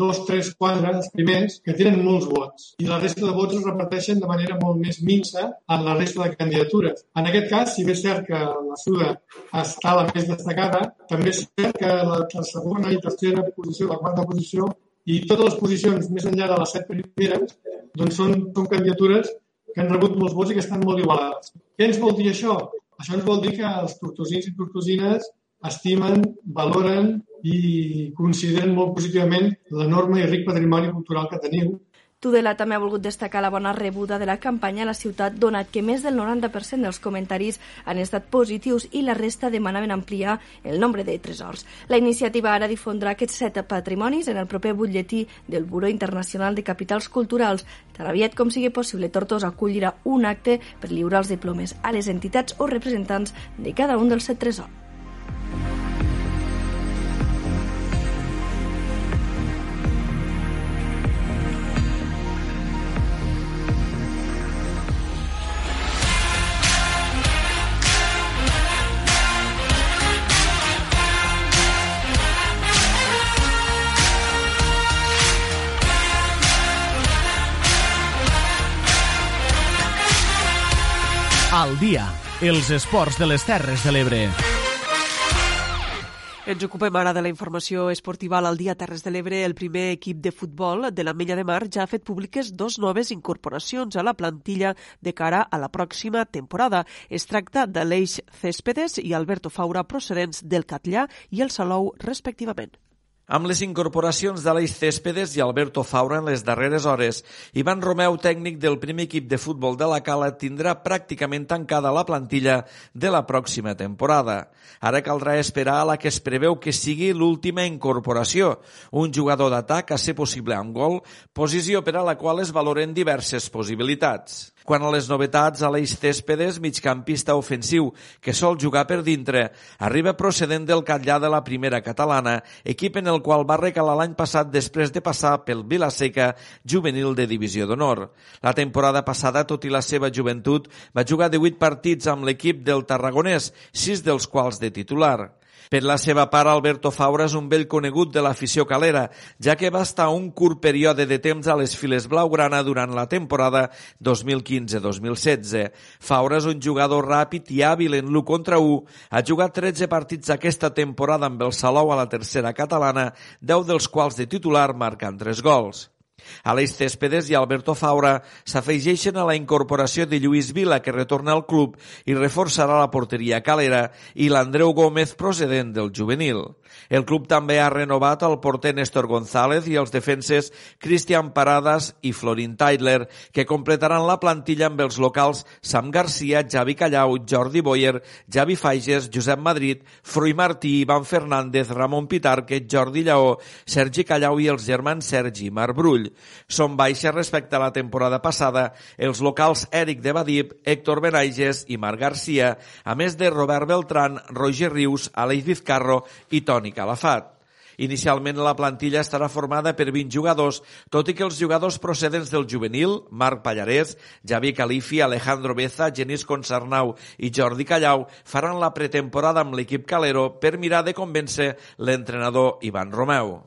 dos, tres, quatre, els primers, que tenen molts vots i la resta de vots es reparteixen de manera molt més minsa en la resta de candidatures. En aquest cas, si bé és cert que la Suda està la més destacada, també és cert que la, la segona i tercera posició, la quarta posició i totes les posicions més enllà de les set primeres doncs són, són candidatures que han rebut molts vots i que estan molt igualades. Què ens vol dir això? Això ens vol dir que els tortosins i tortosines estimen, valoren i consideren molt positivament l'enorme i ric patrimoni cultural que teniu. Tudela també ha volgut destacar la bona rebuda de la campanya a la ciutat, donat que més del 90% dels comentaris han estat positius i la resta demanaven ampliar el nombre de tresors. La iniciativa ara difondrà aquests set patrimonis en el proper butlletí del Buró Internacional de Capitals Culturals. Tan aviat com sigui possible, Tortosa acollirà un acte per lliurar els diplomes a les entitats o representants de cada un dels set tresors. Dia, els esports de les Terres de l'Ebre. Ens ocupem ara de la informació esportiva al dia Terres de l'Ebre. El primer equip de futbol de la Mella de Mar ja ha fet públiques dos noves incorporacions a la plantilla de cara a la pròxima temporada. Es tracta de l'Eix Céspedes i Alberto Faura procedents del Catllà i el Salou, respectivament. Amb les incorporacions d'Aleix Céspedes i Alberto Faura en les darreres hores, Ivan Romeu, tècnic del primer equip de futbol de la Cala, tindrà pràcticament tancada la plantilla de la pròxima temporada. Ara caldrà esperar a la que es preveu que sigui l'última incorporació, un jugador d'atac a ser possible amb gol, posició per a la qual es valoren diverses possibilitats. Quan a les novetats, Aleix Céspedes, migcampista ofensiu, que sol jugar per dintre, arriba procedent del Catllà de la primera catalana, equip en el qual va recalar l'any passat després de passar pel Vilaseca, juvenil de divisió d'honor. La temporada passada, tot i la seva joventut, va jugar 18 partits amb l'equip del Tarragonès, sis dels quals de titular. Per la seva part, Alberto Faura és un vell conegut de l'afició calera, ja que va estar un curt període de temps a les files blaugrana durant la temporada 2015-2016. Faura és un jugador ràpid i hàbil en l'1 contra 1. Ha jugat 13 partits aquesta temporada amb el Salou a la tercera catalana, 10 dels quals de titular marcant 3 gols. Aleix Céspedes i Alberto Faura s'afegeixen a la incorporació de Lluís Vila, que retorna al club i reforçarà la porteria calera, i l'Andreu Gómez procedent del juvenil. El club també ha renovat el porter Néstor González i els defenses Cristian Paradas i Florin Teidler, que completaran la plantilla amb els locals Sam Garcia, Javi Callau, Jordi Boyer, Javi Faiges, Josep Madrid, Frui Martí, Ivan Fernández, Ramon Pitarque, Jordi Lleó, Sergi Callau i els germans Sergi Marbrull. Són baixes respecte a la temporada passada els locals Eric de Badip, Héctor Benaiges i Marc Garcia, a més de Robert Beltran, Roger Rius, Aleix Vizcarro i Toni Calafat. Inicialment la plantilla estarà formada per 20 jugadors, tot i que els jugadors procedents del juvenil, Marc Pallarès, Javi Califi, Alejandro Beza, Genís Consarnau i Jordi Callau, faran la pretemporada amb l'equip calero per mirar de convèncer l'entrenador Ivan Romeu.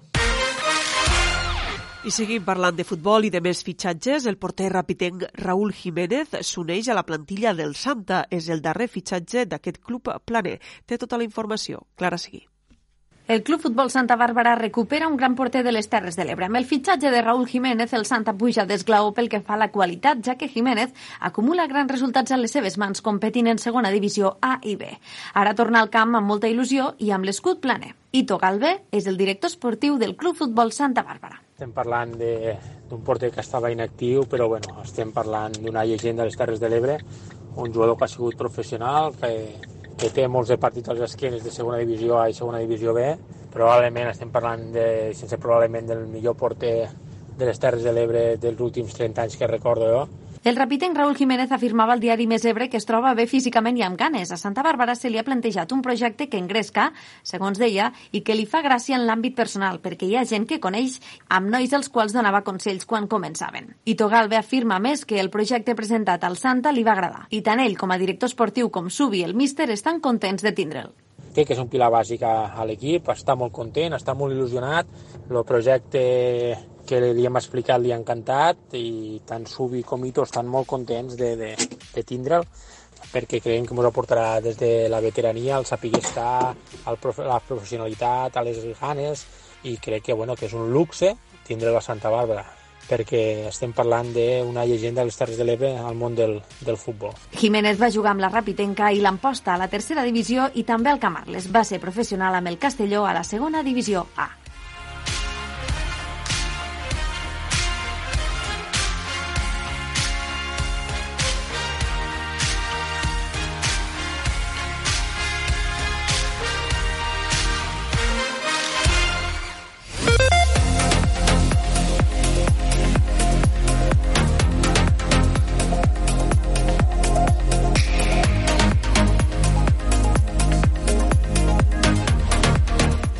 I seguim parlant de futbol i de més fitxatges. El porter rapitenc Raúl Jiménez s'uneix a la plantilla del Santa. És el darrer fitxatge d'aquest club planer. Té tota la informació. Clara Seguí. El Club Futbol Santa Bàrbara recupera un gran porter de les Terres de l'Ebre. Amb el fitxatge de Raúl Jiménez, el Santa puja d'esglaó pel que fa a la qualitat, ja que Jiménez acumula grans resultats en les seves mans competint en segona divisió A i B. Ara torna al camp amb molta il·lusió i amb l'escut planer. Ito Galve és el director esportiu del Club Futbol Santa Bàrbara. Estem parlant d'un porter que estava inactiu, però bueno, estem parlant d'una llegenda de les Terres de l'Ebre, un jugador que ha sigut professional, que, que té molts de partits als esquenes de segona divisió A i segona divisió B. Probablement estem parlant, de, sense probablement, del millor porter de les Terres de l'Ebre dels últims 30 anys que recordo jo. El rapitenc Raúl Jiménez afirmava al diari Més Ebre que es troba bé físicament i amb ganes. A Santa Bàrbara se li ha plantejat un projecte que engresca, segons deia, i que li fa gràcia en l'àmbit personal, perquè hi ha gent que coneix amb nois als quals donava consells quan començaven. I Togalbe afirma més que el projecte presentat al Santa li va agradar. I tant ell com a director esportiu com Subi, el míster, estan contents de tindre'l. té que és un pilar bàsic a, a l'equip, està molt content, està molt il·lusionat, el projecte que li hem explicat li ha encantat i tant Subi com Ito estan molt contents de, de, de tindre'l perquè creiem que ens aportarà des de la veterania, el saber estar, el prof, la professionalitat, a les ganes i crec que, bueno, que és un luxe tindre la Santa Bàrbara perquè estem parlant d'una llegenda de les Terres de l'Ebre al món del, del futbol. Jiménez va jugar amb la Rapitenca i l'Amposta a la tercera divisió i també al Camarles. Va ser professional amb el Castelló a la segona divisió A.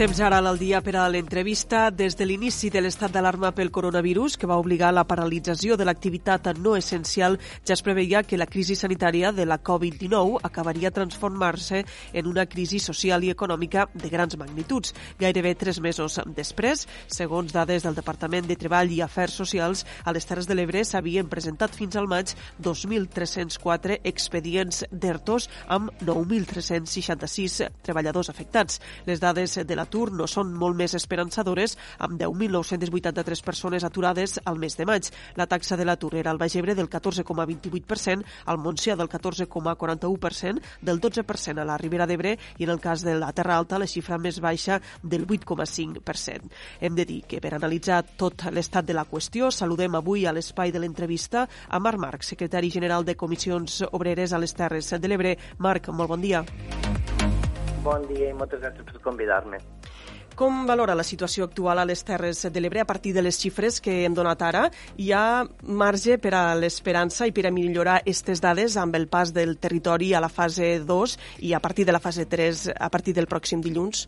Temps ara al dia per a l'entrevista. Des de l'inici de l'estat d'alarma pel coronavirus, que va obligar la paralització de l'activitat no essencial, ja es preveia que la crisi sanitària de la Covid-19 acabaria transformar-se en una crisi social i econòmica de grans magnituds. Gairebé tres mesos després, segons dades del Departament de Treball i Afers Socials, a les Terres de l'Ebre s'havien presentat fins al maig 2.304 expedients d'ERTOs amb 9.366 treballadors afectats. Les dades de la l'atur no són molt més esperançadores, amb 10.983 persones aturades al mes de maig. La taxa de l'atur era al Baix Ebre del 14,28%, al Montsià del 14,41%, del 12% a la Ribera d'Ebre i en el cas de la Terra Alta la xifra més baixa del 8,5%. Hem de dir que per analitzar tot l'estat de la qüestió saludem avui a l'espai de l'entrevista a Marc Marc, secretari general de Comissions Obreres a les Terres de l'Ebre. Marc, molt bon dia. Bon dia i moltes gràcies per convidar-me. Com valora la situació actual a les Terres de l'Ebre a partir de les xifres que hem donat ara? Hi ha marge per a l'esperança i per a millorar aquestes dades amb el pas del territori a la fase 2 i a partir de la fase 3 a partir del pròxim dilluns?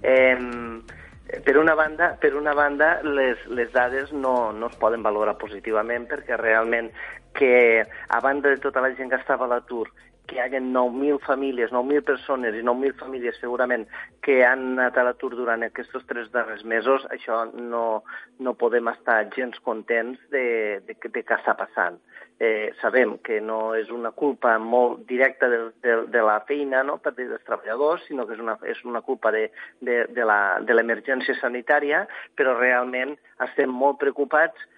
Eh, per una banda, per una banda les, les dades no, no es poden valorar positivament perquè realment que a banda de tota la gent que estava a l'atur que hi hagi 9.000 famílies, 9.000 persones i 9.000 famílies segurament que han anat a l'atur durant aquests tres darrers mesos, això no, no podem estar gens contents de, de, de què està passant. Eh, sabem que no és una culpa molt directa de, de, de la feina no, per dels treballadors, sinó que és una, és una culpa de, de, de l'emergència sanitària, però realment estem molt preocupats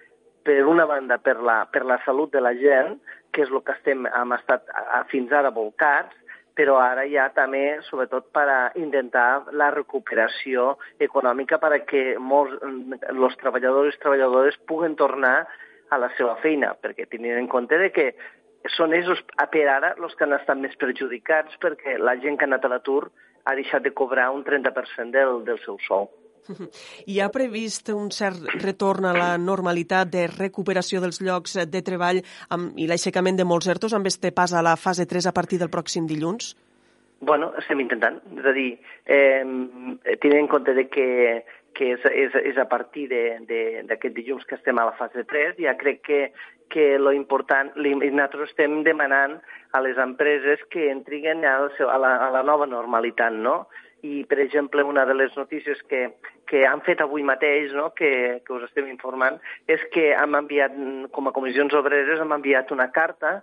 per una banda per la, per la salut de la gent, que és el que estem, hem estat fins ara volcats, però ara ja també, sobretot, per a intentar la recuperació econòmica perquè molts, els treballadors i treballadores puguen tornar a la seva feina, perquè tenint en compte de que són ells per ara els que han estat més perjudicats perquè la gent que ha anat a l'atur ha deixat de cobrar un 30% del, del seu sou. Hi ha previst un cert retorn a la normalitat de recuperació dels llocs de treball amb, i l'aixecament de molts ERTOs amb este pas a la fase 3 a partir del pròxim dilluns? Bueno, estem intentant. És a dir, eh, tenint en compte de que, que és, és, és a partir d'aquest dilluns que estem a la fase 3, ja crec que, que lo important, nosaltres estem demanant a les empreses que entrin a la, a la nova normalitat, no? I, per exemple, una de les notícies que, que han fet avui mateix, no, que, que us estem informant, és que hem enviat, com a comissions obreres, hem enviat una carta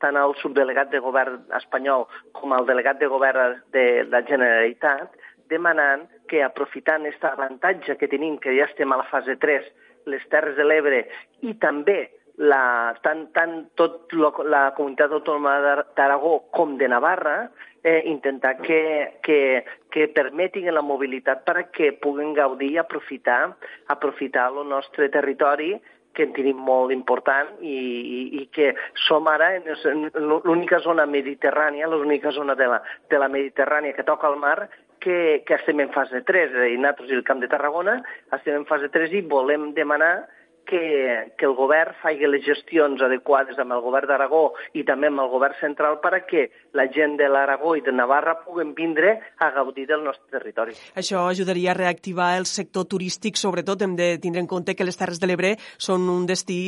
tant al subdelegat de govern espanyol com al delegat de govern de la Generalitat, demanant que, aprofitant aquest avantatge que tenim, que ja estem a la fase 3, les Terres de l'Ebre i també la, tant, tant tot lo, la comunitat autònoma d'Aragó com de Navarra, eh, intentar que, que, que permetin la mobilitat perquè puguen gaudir i aprofitar, aprofitar el nostre territori que en tenim molt important i, i, i que som ara en l'única zona mediterrània, l'única zona de la, de la Mediterrània que toca al mar que, que estem en fase 3, i nosaltres i el Camp de Tarragona estem en fase 3 i volem demanar que, que el govern faci les gestions adequades amb el govern d'Aragó i també amb el govern central perquè la gent de l'Aragó i de Navarra puguen vindre a gaudir del nostre territori. Això ajudaria a reactivar el sector turístic, sobretot hem de tindre en compte que les Terres de l'Ebre són un destí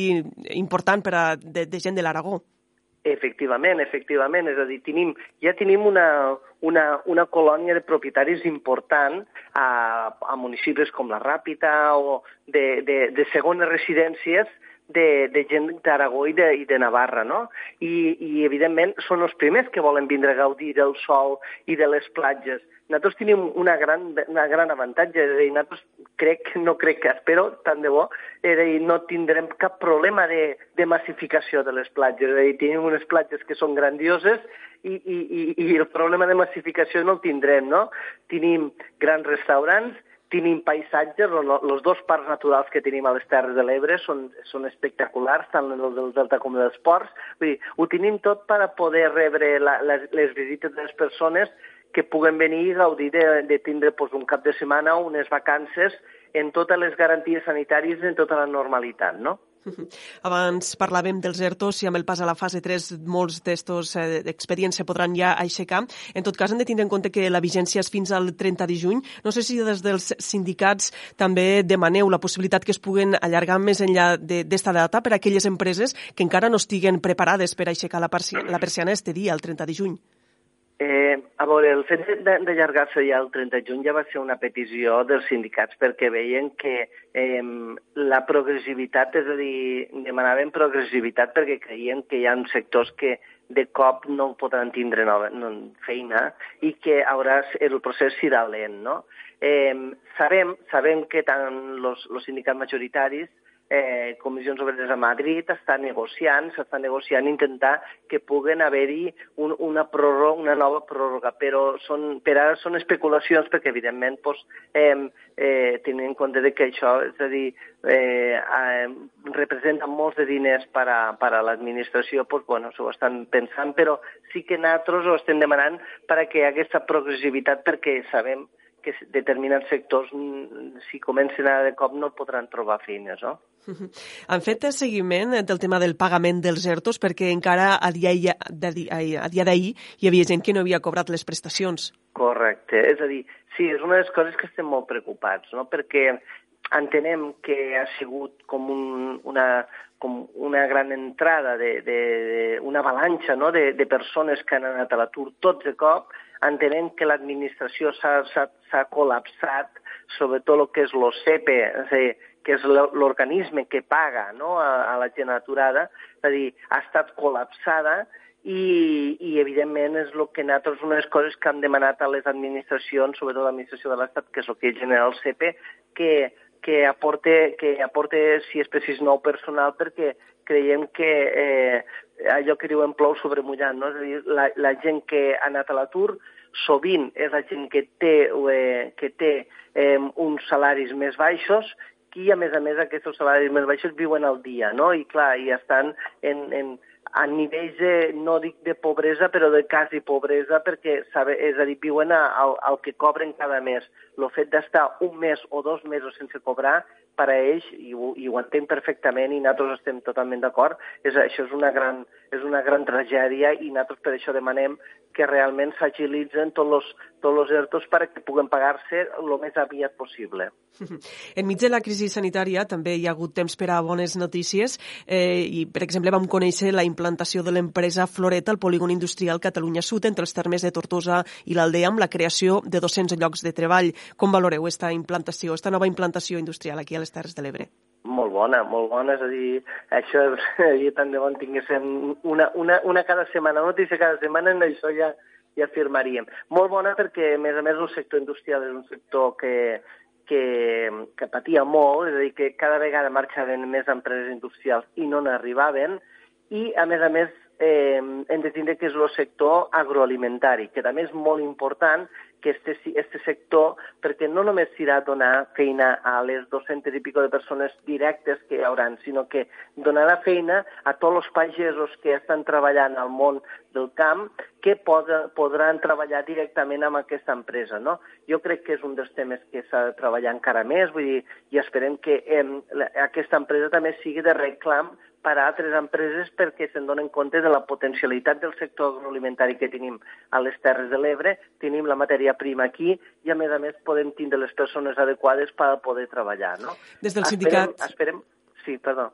important per a, de, de gent de l'Aragó. Efectivament, efectivament. És a dir, tenim, ja tenim una, una, una colònia de propietaris important a, a municipis com la Ràpita o de, de, de segones residències de, de gent d'Aragó i, de, i de Navarra, no? I, I, evidentment, són els primers que volen vindre a gaudir del sol i de les platges nosaltres tenim una gran, una gran avantatge, és a dir, nosaltres crec, no crec que espero, tant de bo, és a dir, no tindrem cap problema de, de massificació de les platges, és a dir, tenim unes platges que són grandioses i, i, i, i el problema de massificació no el tindrem, no? Tenim grans restaurants, tenim paisatges, els dos parcs naturals que tenim a les Terres de l'Ebre són, són espectaculars, tant el del Delta com dels ports. Vull dir, ho tenim tot per a poder rebre la, les, les visites de les persones que puguen venir i gaudir de, de tindre pues, un cap de setmana o unes vacances en totes les garanties sanitàries en tota la normalitat, no? Abans parlàvem dels ERTOs i amb el pas a la fase 3 molts d'estos eh, expedients se podran ja aixecar. En tot cas, hem de tindre en compte que la vigència és fins al 30 de juny. No sé si des dels sindicats també demaneu la possibilitat que es puguen allargar més enllà d'esta data per a aquelles empreses que encara no estiguen preparades per aixecar la, la persiana este dia, el 30 de juny. Eh, a veure, el fet d'allargar-se ja el 30 de juny ja va ser una petició dels sindicats perquè veien que eh, la progressivitat, és a dir, demanaven progressivitat perquè creien que hi ha sectors que de cop no podran tindre nova, no, feina i que haurà, el procés serà lent, no? Eh, sabem, sabem que tant els sindicats majoritaris eh, Comissions Obreres a Madrid està negociant, s'està negociant intentar que puguen haver-hi un, una, pròrroga, una nova pròrroga, però són, per ara són especulacions perquè, evidentment, pues, eh, eh, tenint en compte de que això, és a dir, eh, eh, representa molts de diners per a, per a l'administració, pues, bueno, s'ho estan pensant, però sí que nosaltres ho estem demanant per a que hi aquesta progressivitat perquè sabem determinats sectors, mm, si comencen a de cop, no podran trobar feines, no? Han fet seguiment del tema del pagament dels ERTOs perquè encara a dia d'ahir hi havia gent que no havia cobrat les prestacions. Correcte. És a dir, sí, és una de les coses que estem molt preocupats, no? perquè entenem que ha sigut com, un, una, com una gran entrada, de, de, de una avalanxa no? de, de persones que han anat a l'atur tots de cop, entenem que l'administració s'ha col·lapsat, sobretot el que és l'OCEPE, és a dir, que és l'organisme que paga no, a, a la gent aturada, és a dir, ha estat col·lapsada i, i evidentment és el que nosaltres, una de les coses que hem demanat a les administracions, sobretot l'administració de l'Estat, que és el que genera el CP, que, que aporte, que aporte, si és precís, nou personal, perquè creiem que eh, allò que diuen plou sobre mullant, no? és a dir, la, la gent que ha anat a l'atur sovint és la gent que té, eh, que té eh, uns salaris més baixos i, a més a més, aquests salaris més baixos viuen al dia, no? I, clar, i estan en, en, a nivells, de, no dic de pobresa, però de quasi pobresa, perquè, sabe, és a dir, viuen al, al que cobren cada mes. El fet d'estar un mes o dos mesos sense cobrar per a ells, i ho, i ho entenc perfectament i nosaltres estem totalment d'acord, és, això és una, gran, és una gran tragèdia i nosaltres per això demanem que realment s'agilitzen tots els tots els ERTOs perquè puguen pagar-se el més aviat possible. Enmig de la crisi sanitària també hi ha hagut temps per a bones notícies eh, i, per exemple, vam conèixer la implantació de l'empresa Floreta al polígon industrial Catalunya Sud entre els termes de Tortosa i l'Aldea amb la creació de 200 llocs de treball. Com valoreu aquesta implantació, aquesta nova implantació industrial aquí a les Terres de l'Ebre? Molt bona, molt bona, és a dir, això jo tant de bon tinguéssim una, una, una cada setmana, una notícia cada setmana, en això ja, ja afirmaríem. Molt bona perquè, a més a més, el sector industrial és un sector que, que, que patia molt, és a dir, que cada vegada marxaven més empreses industrials i no n'arribaven, i, a més a més, eh, hem de tindre que és el sector agroalimentari, que també és molt important que este, este sector, perquè no només s'irà a donar feina a les 200 i pico de persones directes que hi haurà, sinó que donarà feina a tots els pagesos que estan treballant al món del camp que poden, podran treballar directament amb aquesta empresa. No? Jo crec que és un dels temes que s'ha de treballar encara més, vull dir, i esperem que eh, aquesta empresa també sigui de reclam per a altres empreses perquè se'n donen compte de la potencialitat del sector agroalimentari que tenim a les Terres de l'Ebre, tenim la matèria prima aquí i, a més a més, podem tindre les persones adequades per poder treballar. No? Des del sindicat... Esperem, esperem... Sí, perdó.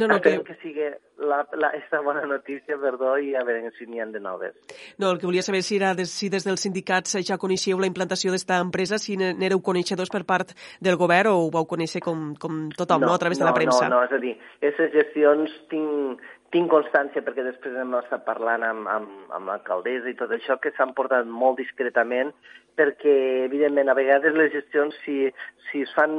No, no, Esperem que... que sigui la, la, esta bona notícia, perdó, i a veure si n'hi ha de noves. No, el que volia saber si, era des, si des dels sindicats ja coneixíeu la implantació d'esta empresa, si n'éreu coneixedors per part del govern o ho vau conèixer com, com tothom, no, no a través no, de la premsa? No, no, és a dir, aquestes gestions tinc, tinc constància perquè després hem estat parlant amb, amb, amb l'alcaldessa i tot això, que s'han portat molt discretament perquè, evidentment, a vegades les gestions, si, si es fan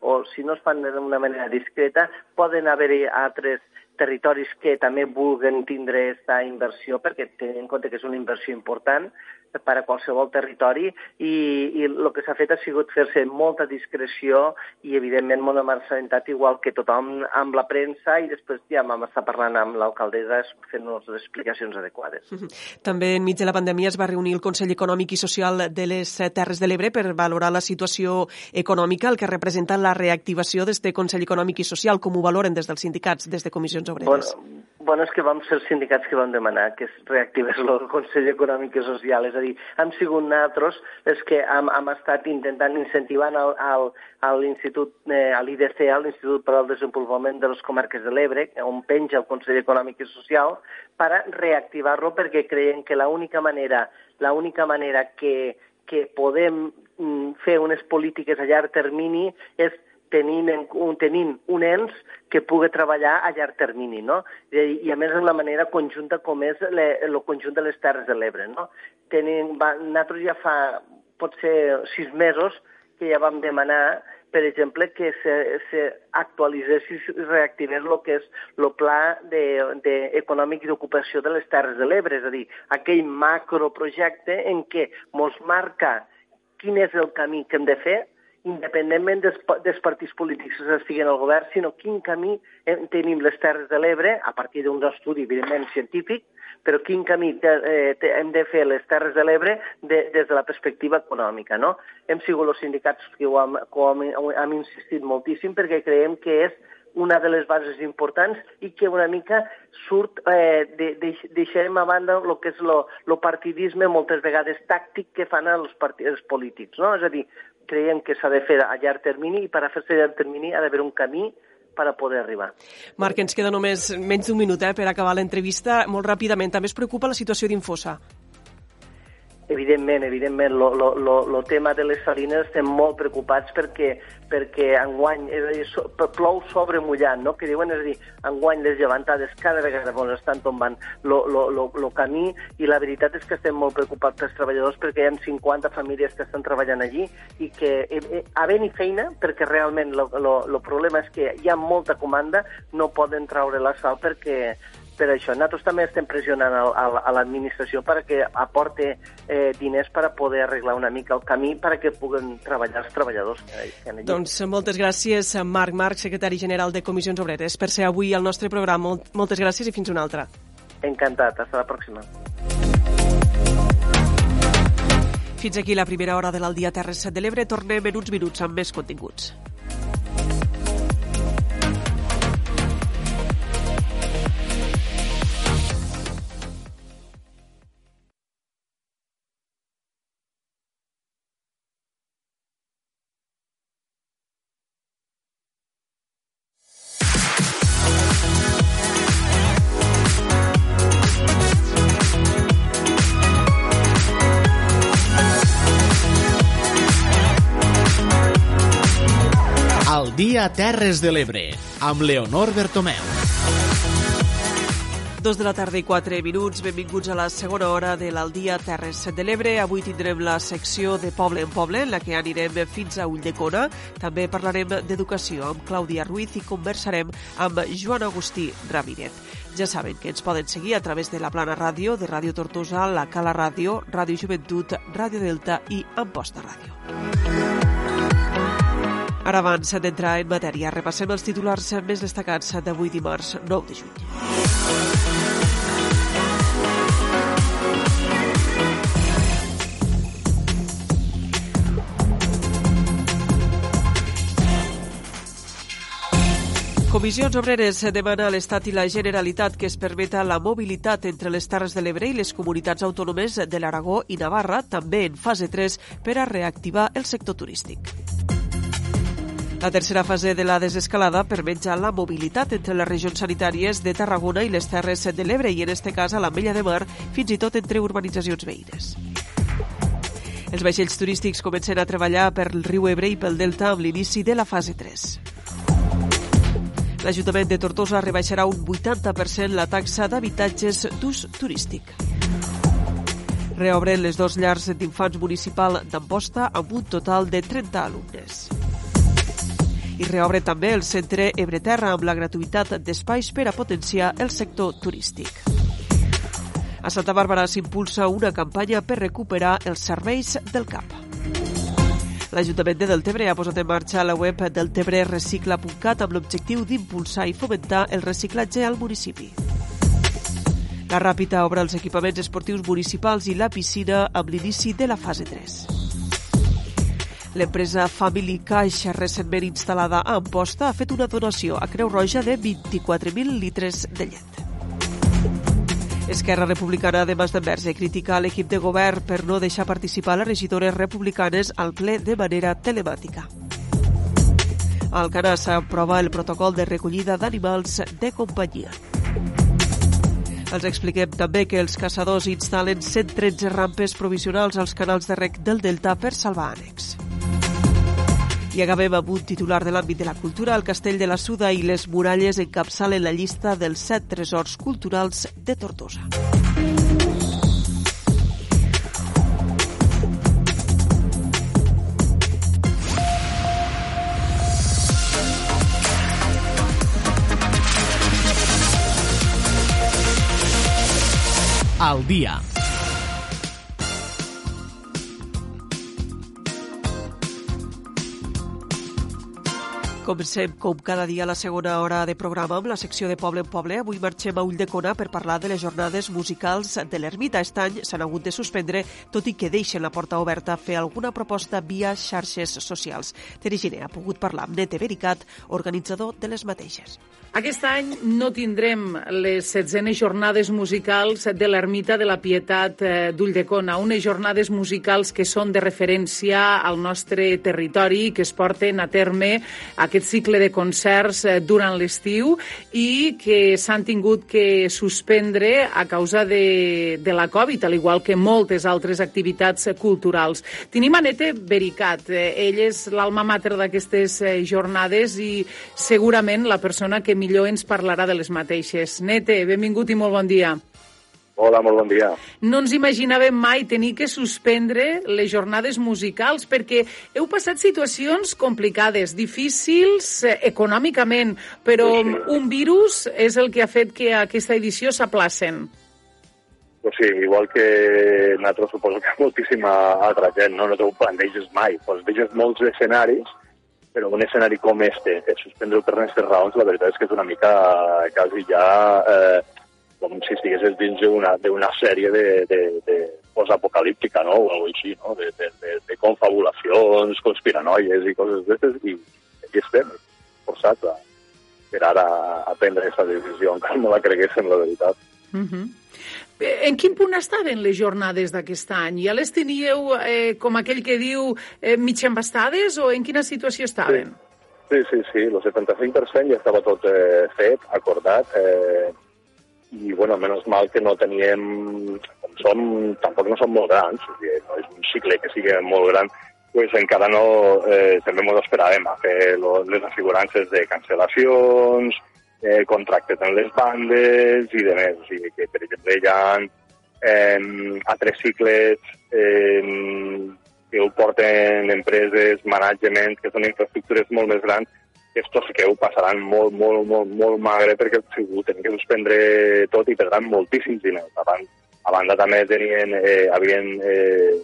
o si no es fan d'una manera discreta, poden haver-hi altres territoris que també vulguen tindre aquesta inversió, perquè tenen en compte que és una inversió important per a qualsevol territori i, i el que s'ha fet ha sigut fer-se molta discreció i, evidentment, molt assabentat igual que tothom amb la premsa i després ja vam estar parlant amb l'alcaldessa fent-nos les explicacions adequades. També enmig de la pandèmia es va reunir el Consell Econòmic i Social de les Terres de l'Ebre per valorar la situació econòmica, el que representa la reactivació d'este Consell Econòmic i Social. Com ho valoren des dels sindicats, des de comissions obreres? Bueno, bueno, és que vam ser els sindicats que vam demanar que es reactivés el Consell Econòmic i Social, és a dir, hem sigut nosaltres els que hem, hem estat intentant incentivant al, al, a l'Institut, eh, a l'IDC, a l'Institut per al Desenvolupament de les Comarques de l'Ebre, on penja el Consell Econòmic i Social, per reactivar-lo perquè creiem que l'única manera, l'única manera que, que podem mm, fer unes polítiques a llarg termini és tenint, en, un, tenint un ens que pugui treballar a llarg termini, no? I, i a més en la manera conjunta com és le, el conjunt de les Terres de l'Ebre, no? Tenim, va, nosaltres ja fa, pot ser sis mesos, que ja vam demanar, per exemple, que se, se i reactivés el que és el pla de, de econòmic i d'ocupació de les Terres de l'Ebre, és a dir, aquell macroprojecte en què mos marca quin és el camí que hem de fer independentment dels, dels partits polítics que estiguin al govern, sinó quin camí tenim les Terres de l'Ebre, a partir d'un estudi, evidentment, científic, però quin camí te, eh, te, hem de fer les Terres de l'Ebre de, des de la perspectiva econòmica. No? Hem sigut els sindicats que ho hem, que ho hem, hem insistit moltíssim perquè creiem que és una de les bases importants i que una mica surt, eh, de, de, deixarem a banda el que és el partidisme moltes vegades tàctic que fan els partits polítics. No? És a dir, creiem que s'ha de fer a llarg termini i per a fer-se a llarg termini ha d'haver un camí per a poder arribar. Marc, ens queda només menys d'un minut eh, per acabar l'entrevista. Molt ràpidament, també es preocupa la situació d'Infosa. Evidentment, evidentment, el tema de les salines estem molt preocupats perquè, perquè enguany, és a dir, so, plou sobre mullant, no? que diuen, és a dir, enguany les llevantades cada vegada ens estan tombant el camí i la veritat és que estem molt preocupats pels treballadors perquè hi ha 50 famílies que estan treballant allí i que, eh, eh, havent-hi feina, perquè realment el problema és que hi ha molta comanda, no poden traure la sal perquè, per això. Nosaltres també estem pressionant a, a, a l'administració perquè aporte eh, diners per a poder arreglar una mica el camí perquè puguen treballar els treballadors que, que. Doncs moltes gràcies, Marc Marc, secretari general de Comissions Obreres, per ser avui al nostre programa. Moltes gràcies i fins una altra. Encantat, hasta la pròxima. Fins aquí la primera hora de l'Aldia Terres de l'Ebre. Tornem en uns minuts amb més continguts. Dia Terres de l'Ebre, amb Leonor Bertomeu. Dos de la tarda i quatre minuts, benvinguts a la segona hora de l'Aldia Terres de l'Ebre. Avui tindrem la secció de Poble en Poble, en la que anirem fins a Ulldecona. També parlarem d'educació amb Clàudia Ruiz i conversarem amb Joan Agustí Ramírez. Ja saben que ens poden seguir a través de la Plana Ràdio, de Ràdio Tortosa, la Cala Ràdio, Ràdio Joventut, Ràdio Delta i Amposta Ràdio. Ara abans d'entrar en matèria, repassem els titulars més destacats d'avui dimarts 9 de juny. Comissions Obreres demana a l'Estat i la Generalitat que es permeta la mobilitat entre les Terres de l'Ebre i les comunitats autònomes de l'Aragó i Navarra, també en fase 3, per a reactivar el sector turístic. La tercera fase de la desescalada permet ja la mobilitat entre les regions sanitàries de Tarragona i les Terres de l'Ebre i, en este cas, a l'Ametlla de Mar, fins i tot entre urbanitzacions veïnes. Els vaixells turístics comencen a treballar per el riu Ebre i pel Delta amb l'inici de la fase 3. L'Ajuntament de Tortosa rebaixarà un 80% la taxa d'habitatges d'ús turístic. Reobren les dos llars d'infants municipal d'Amposta amb un total de 30 alumnes i reobre també el centre Ebreterra amb la gratuïtat d'espais per a potenciar el sector turístic. A Santa Bàrbara s'impulsa una campanya per recuperar els serveis del CAP. L'Ajuntament de Deltebre ha posat en marxa la web deltebrerecicla.cat amb l'objectiu d'impulsar i fomentar el reciclatge al municipi. La Ràpita obre els equipaments esportius municipals i la piscina amb l'inici de la fase 3. L'empresa Family Cash, recentment instal·lada a Amposta, ha fet una donació a Creu Roja de 24.000 litres de llet. Esquerra Republicana de Mas d'Enverge critica l'equip de govern per no deixar participar les regidores republicanes al ple de manera telemàtica. Al Canà s'aprova el protocol de recollida d'animals de companyia. Els expliquem també que els caçadors instal·len 113 rampes provisionals als canals de rec del Delta per salvar ànecs. I acabem amb un titular de l'àmbit de la cultura. El Castell de la Suda i les muralles encapçalen la llista dels set tresors culturals de Tortosa. Al dia. Comencem, com cada dia, la segona hora de programa amb la secció de Poble en Poble. Avui marxem a Ulldecona per parlar de les jornades musicals de l'Ermita. Aquest any s'han hagut de suspendre, tot i que deixen la porta oberta a fer alguna proposta via xarxes socials. Teri Giner ha pogut parlar amb Nete Vericat, organitzador de les mateixes. Aquest any no tindrem les setzenes jornades musicals de l'Ermita de la Pietat eh, d'Ulldecona, unes jornades musicals que són de referència al nostre territori, que es porten a terme aquest cicle de concerts eh, durant l'estiu i que s'han tingut que suspendre a causa de, de la Covid, al igual que moltes altres activitats culturals. Tenim a Nete Vericat. Eh, ell és l'alma mater d'aquestes jornades i segurament la persona que millor ens parlarà de les mateixes. Nete, benvingut i molt bon dia. Hola, molt bon dia. No ens imaginàvem mai tenir que suspendre les jornades musicals perquè heu passat situacions complicades, difícils eh, econòmicament, però sí, sí. un virus és el que ha fet que aquesta edició s'aplacen. Pues sí, igual que nosaltres suposo que moltíssima altra gent, no, no t'ho planteges mai. Pues veges molts escenaris, però un escenari com este, que suspendre per aquestes raons, la veritat és que és una mica quasi ja eh, com si estiguessis dins d'una sèrie de, de, de postapocalíptica, no? o alguna així, no? de, de, de, de confabulacions, conspiranoies i coses d'aquestes, i aquí estem, forçats a, per ara a prendre aquesta decisió, encara no la creguéssim, la veritat. Uh -huh. En quin punt estaven les jornades d'aquest any? Ja les teníeu, eh, com aquell que diu, eh, mig embastades o en quina situació estaven? Sí, sí, sí, el 75% ja estava tot eh, fet, acordat, eh, i, bueno, menys mal que no teníem, com som, tampoc no som molt grans, o sigui, no és un cicle que sigui molt gran, pues encara no, eh, també ens esperàvem a fer lo, les assegurances de cancel·lacions, eh, contractes amb les bandes i de més. O sigui que, per exemple, hi ha eh, altres cicles eh, que ho porten empreses, management, que són infraestructures molt més grans, estos sí que ho passaran molt, molt, molt, molt magre perquè ho tenen que suspendre tot i perdran moltíssims diners. Abans, a banda també tenien, eh, havien eh,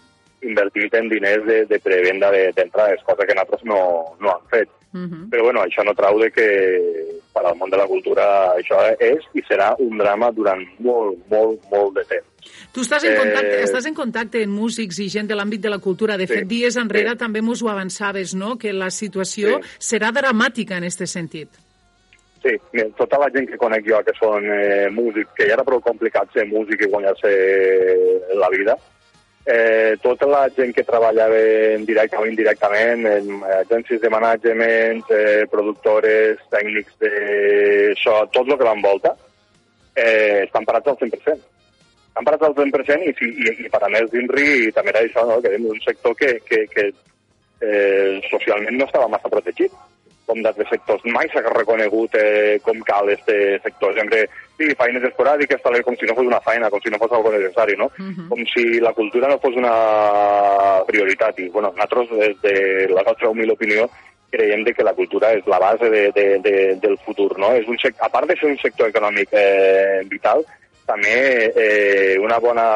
invertit en diners de, de prevenda d'entrades, cosa que nosaltres no, no han fet. Uh -huh. Però bueno, això no trau de que per al món de la cultura això és i serà un drama durant molt, molt, molt de temps. Tu estàs en, contacte, eh... estàs en contacte amb músics i gent de l'àmbit de la cultura. De sí, fet, dies enrere sí. també mos ho avançaves, no?, que la situació sí. serà dramàtica en aquest sentit. Sí, tota la gent que conec jo que són eh, músics, que ja era prou complicat ser músic i guanyar-se la vida, eh, tota la gent que treballava directe o indirectament, en agències de management, eh, productores, tècnics de so, tot el que l'envolta, eh, estan parats al 100%. Estan parats al 100% i, i, i per a més d'INRI també era això, no? que és un sector que, que, que eh, socialment no estava massa protegit com d'altres sectors. Mai s'ha reconegut eh, com cal este sector. Sempre, sí, feines esporàdiques, tal, com si no fos una feina, com si no fos algo necessari, no? Uh -huh. Com si la cultura no fos una prioritat. I, bueno, nosaltres, des de la nostra humil opinió, creiem de que la cultura és la base de, de, de, del futur, no? És un sec... A part de ser un sector econòmic eh, vital, també eh, una bona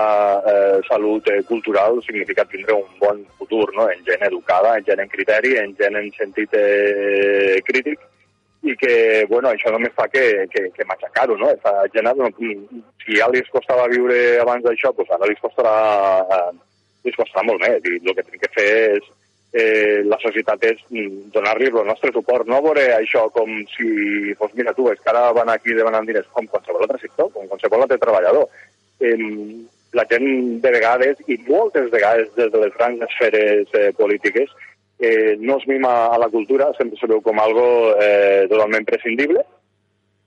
eh, salut eh, cultural significa tindre un bon futur, no? en gent educada, en gent en criteri, en gent en sentit eh, crític, i que, bueno, això només fa que, que, que matxacar-ho, no? Esta gent, no, si ja li costava viure abans d'això, doncs ara li costarà, eh, li costarà molt més. I el que hem que fer és eh, la societat és mm, donar-li el nostre suport, no veure això com si fos, mira tu, és que ara van aquí demanant diners, com qualsevol altre sector, com qualsevol altre treballador. Eh, la gent de vegades, i moltes vegades des de les grans esferes eh, polítiques, eh, no es mima a la cultura, sempre se veu com algo eh, totalment prescindible,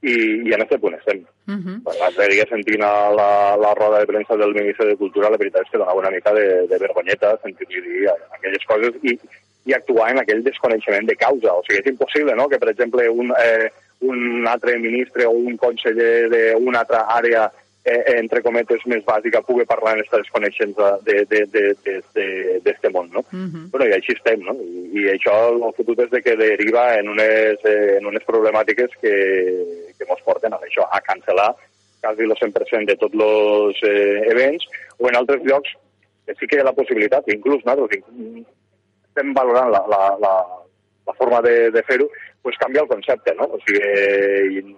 i, i en aquest punt estem. Uh -huh. L'altre dia sentint a la, la roda de premsa del ministre de Cultura, la veritat és que donava una mica de, de vergonyeta sentir-li dir aquelles coses i, i actuar en aquell desconeixement de causa. O sigui, és impossible no? que, per exemple, un, eh, un altre ministre o un conseller d'una altra àrea eh, entre cometes, més bàsica, pugui parlar en aquestes coneixents d'aquest món, no? Uh -huh. Bueno, i així estem, no? I, i això, el futur és de que deriva en unes, eh, en unes problemàtiques que, que ens porten a això, a cancel·lar quasi el 100% de tots els eh, events, o en altres llocs que sí que hi ha la possibilitat, inclús nosaltres estem valorant la, la, la, la forma de, de fer-ho, pues canviar el concepte, no? O sigui,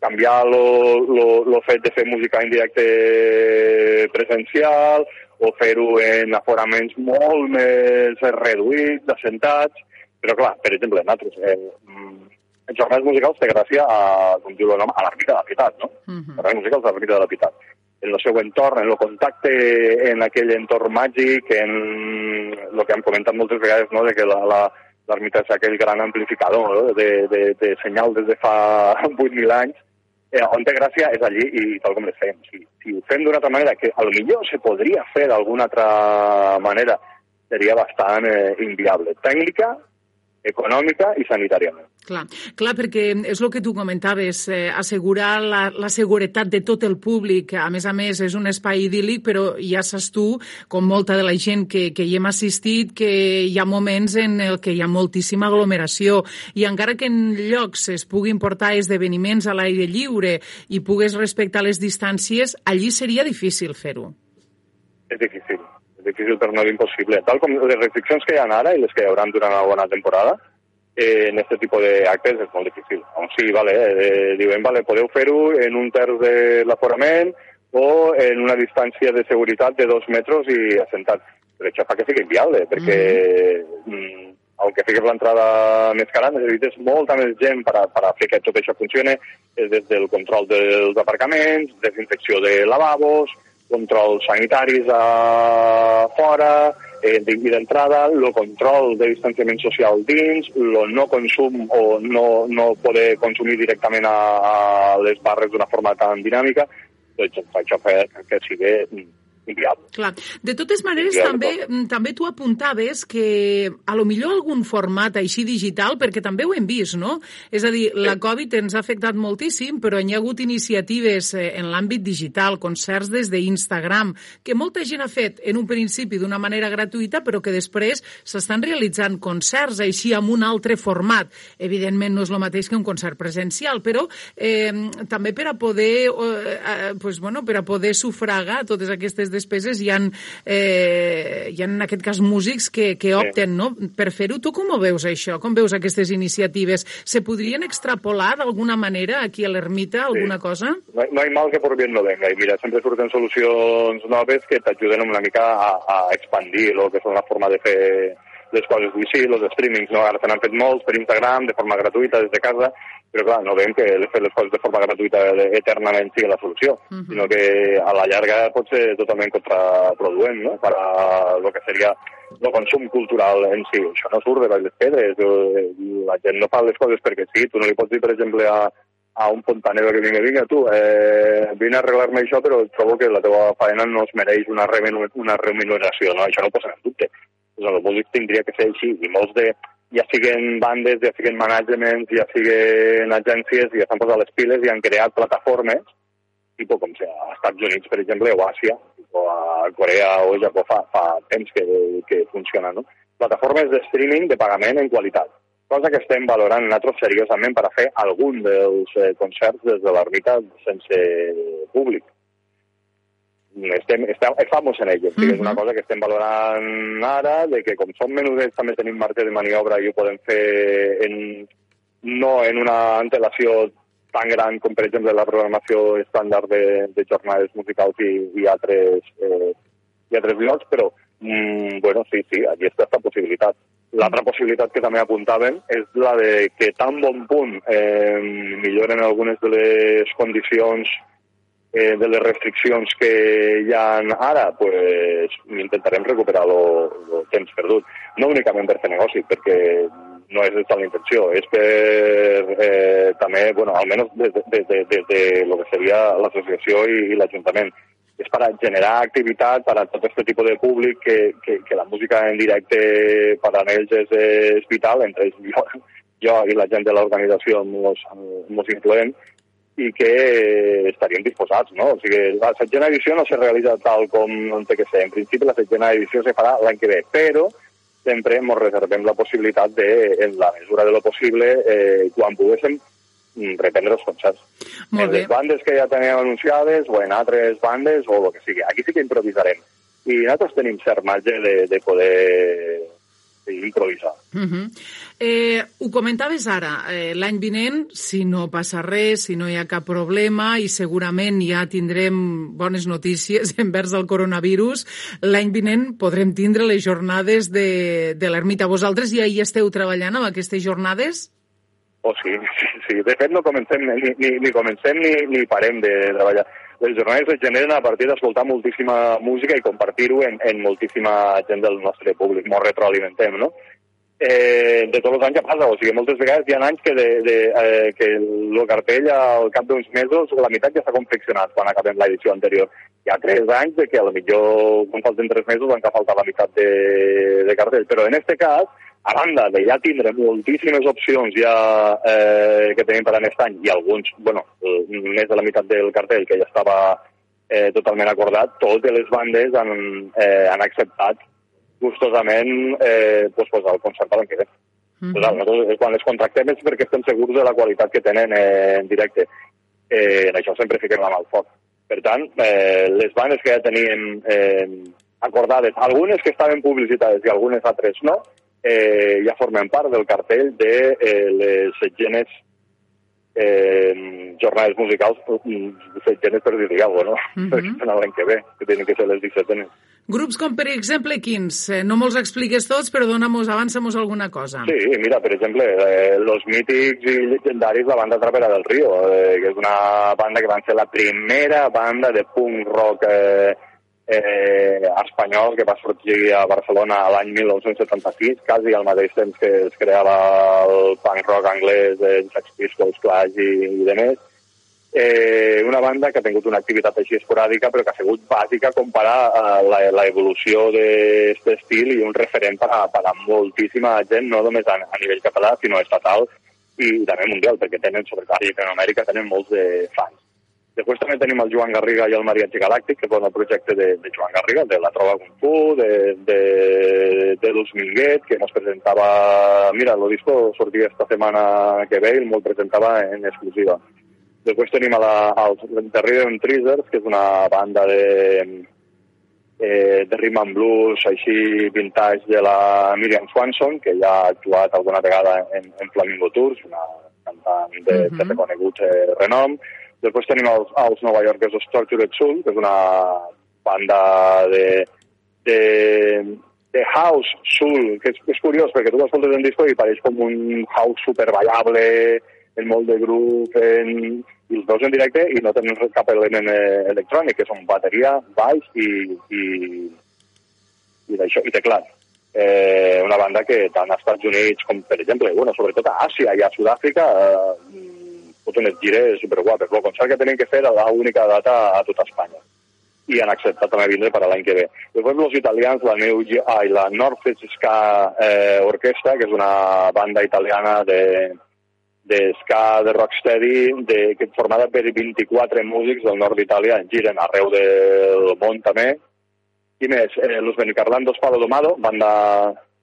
canviar lo fet de fer música en directe presencial o fer-ho en aforaments molt més reduïts, assentats, però clar, per exemple, nosaltres, eh, en jornades musicals té gràcia a, com diu el nom, a l'Ermita de la Pietat, no? Uh -huh. Jornades musicals a l'Ermita de la Pietat. En el seu entorn, en el contacte en aquell entorn màgic, en el que hem comentat moltes vegades, no?, de que la, la, l'ermita és aquell gran amplificador no? de, de, de senyal des de fa 8.000 anys, eh, on té gràcia és allí i tal com les fem. Si, si ho fem d'una altra manera, que a lo millor se podria fer d'alguna altra manera, seria bastant eh, inviable. Tècnica, econòmica i sanitàriament. Clar, clar, perquè és el que tu comentaves, eh, assegurar la, la seguretat de tot el públic, a més a més és un espai idíl·lic, però ja saps tu, com molta de la gent que, que hi hem assistit, que hi ha moments en el que hi ha moltíssima aglomeració i encara que en llocs es puguin portar esdeveniments a l'aire lliure i pugues respectar les distàncies, allí seria difícil fer-ho. És difícil, difícil per no dir impossible. Tal com les restriccions que hi ha ara i les que hi haurà durant la bona temporada, eh, en este tipo de actes és molt difícil. O sí, vale, eh, diuen, vale, podeu fer-ho en un terç de l'aforament o en una distància de seguretat de dos metres i assentat. Però això fa que sigui inviable, perquè mm. mm aunque fiques l'entrada més cara, necessites molta més gent per a, per a fer que tot això funcione, des del control dels aparcaments, desinfecció de lavabos, controls sanitaris a fora, eh, i d'entrada, el control de distanciament social dins, el no consum o no, no poder consumir directament a, a les barres d'una forma tan dinàmica, doncs això fa que sigui inviable. Clar. De totes maneres, també, mm, també tu apuntaves que a lo millor algun format així digital, perquè també ho hem vist, no? És a dir, la Covid ens ha afectat moltíssim, però hi ha hagut iniciatives eh, en l'àmbit digital, concerts des d'Instagram, que molta gent ha fet en un principi d'una manera gratuïta, però que després s'estan realitzant concerts així amb un altre format. Evidentment no és el mateix que un concert presencial, però eh, també per a poder, eh, eh, pues, bueno, per a poder sufragar totes aquestes despeses hi ha, eh, hi ha en aquest cas músics que, que opten no? per fer-ho. Tu com ho veus això? Com veus aquestes iniciatives? Se podrien extrapolar d'alguna manera aquí a l'ermita alguna sí. cosa? No, no hi mal que por bien no venga. I mira, sempre surten solucions noves que t'ajuden una mica a, a expandir el que és una forma de fer les coses sí, els streamings, no? ara se n'han fet molts per Instagram, de forma gratuïta, des de casa, però clar, no veiem que fer les coses de forma gratuïta eternament sigui la solució, uh -huh. sinó que a la llarga pot ser totalment contraproduent no? per a el que seria el consum cultural en si. Això no surt de les pedres, la gent no fa les coses perquè sí, tu no li pots dir, per exemple, a, a un fontanero que vingui, vinga tu, eh, vine a arreglar-me això, però trobo que la teva feina no es mereix una, una remuneració, no? Això no posa en dubte. Doncs el músic tindria que ser així, i molts de, ja siguen bandes, ja siguen managements, ja siguen agències, ja s'han posat les piles i han creat plataformes, tipus com sea, als Estats Units, per exemple, o a Àsia, o a Corea o a Japó fa, fa temps que, que funciona, no? Plataformes de streaming de pagament en qualitat, cosa que estem valorant nosaltres seriosament per a fer algun dels eh, concerts des de l'ermita sense públic estem, estem, estamos en ello. Mm -hmm. És una cosa que estem valorant ara, de que com som menudets també tenim marge de maniobra i ho podem fer en, no en una antelació tan gran com, per exemple, la programació estàndard de, de jornades musicals i, i, altres, eh, i altres llocs, però, mm, bueno, sí, sí, aquí està aquesta possibilitat. L'altra possibilitat que també apuntaven és la de que tan bon punt eh, milloren algunes de les condicions eh, de les restriccions que hi ha ara, pues, intentarem recuperar el temps perdut. No únicament per fer negoci, perquè no és la intenció, és per eh, també, bueno, almenys des de, des de, des de lo que seria l'associació i, i l'Ajuntament, és per a generar activitat per a tot aquest tipus de públic que, que, que la música en directe per a ells és, és vital, entre ells jo, jo i la gent de l'organització ens incloem, i que estarien disposats, no? O sigui, la setgena edició no se realitza tal com no té que ser. En principi, la setgena edició se farà l'any que ve, però sempre ens reservem la possibilitat de, en la mesura de lo possible, eh, quan poguéssim, mm, reprendre els concerts. Molt en les bandes que ja tenim anunciades o en altres bandes o el que sigui. Aquí sí que improvisarem. I nosaltres tenim cert marge de, de poder improvisar. Uh -huh. eh, ho comentaves ara, eh, l'any vinent, si no passa res, si no hi ha cap problema i segurament ja tindrem bones notícies envers el coronavirus, l'any vinent podrem tindre les jornades de, de l'ermita. Vosaltres ja hi esteu treballant amb aquestes jornades? Oh, sí, sí, sí. De fet, no comencem, ni, ni, ni comencem ni, ni parem de treballar les jornades es generen a partir d'escoltar moltíssima música i compartir-ho en, en moltíssima gent del nostre públic, molt retroalimentem, no? Eh, de tots els anys ja passa, o sigui, moltes vegades hi ha anys que, de, de, eh, que el cartell al cap d'uns mesos la meitat ja s'ha confeccionat quan acabem l'edició anterior. Hi ha tres anys de que a lo millor quan falten tres mesos encara falta la meitat de, de cartell, però en aquest cas a banda de ja tindre moltíssimes opcions ja eh, que tenim per a aquest any i alguns, bueno, més de la meitat del cartell que ja estava eh, totalment acordat, totes les bandes han, eh, han acceptat gustosament eh, pues, pues, el concert l'any que ve. Mm -hmm. nosaltres, quan les contractem és perquè estem segurs de la qualitat que tenen eh, en directe. Eh, en això sempre fiquem la mà al foc. Per tant, eh, les bandes que ja teníem eh, acordades, algunes que estaven publicitades i algunes altres no, eh, ja formen part del cartell de eh, les setgenes eh, jornades musicals, setgenes per dir-hi alguna cosa, no? Mm -hmm. Perquè són l'any que ve, que tenen que ser les 17 Grups com, per exemple, quins? Eh, no mols expliques tots, però dona-mos, avança-mos alguna cosa. Sí, mira, per exemple, eh, los mítics i legendaris, la banda Trapera del Río, eh, que és una banda que van ser la primera banda de punk rock eh, eh, espanyol que va sorgir a Barcelona l'any 1976, quasi al mateix temps que es creava el punk rock anglès de Sex Pistols, Clash i, i de més. Eh, una banda que ha tingut una activitat així esporàdica però que ha sigut bàsica com per a la, la evolució d'aquest estil i un referent per a, per a moltíssima gent, no només a, a nivell català, sinó estatal i també mundial, perquè tenen, sobretot en Amèrica, tenen molts de fans. Després també tenim el Joan Garriga i el Mariachi Galàctic, que és el projecte de, de Joan Garriga, de la Trova Kung Fu, de, de, de Luz Minguet, que ens presentava... Mira, el disco sortia esta setmana que ve i el presentava en exclusiva. Després tenim a la, al The Rhythm Treasures, que és una banda de, eh, de rhythm and blues, així vintage de la Miriam Swanson, que ja ha actuat alguna vegada en, en Flamingo Tours, una cantant de, uh -huh. de reconegut eh, renom. Després tenim els, els Nova Yorkesos Tortured Soul, que és una banda de, de, de house, soul, que és, és curiós perquè tu l'escoltes en disco i pareix com un house super ballable, en molt de grup, en... i els veus en directe i no tenen cap element eh, electrònic, que són bateria, baix i, i, i d'això, i teclat. Eh, una banda que tant als Estats Units com, per exemple, bueno, sobretot a Àsia i a Sud-àfrica, eh, foten unes gires superguapes. El concert que tenen que fer a l'única data a tota Espanya i han acceptat també vindre per a l'any que ve. Després els italians, la New ai, la North Ska eh, Orquestra, que és una banda italiana de, de ska, de rocksteady, de, que formada per 24 músics del nord d'Itàlia, giren arreu del món també. I més, eh, Los Benicarlandos Palo Domado, banda,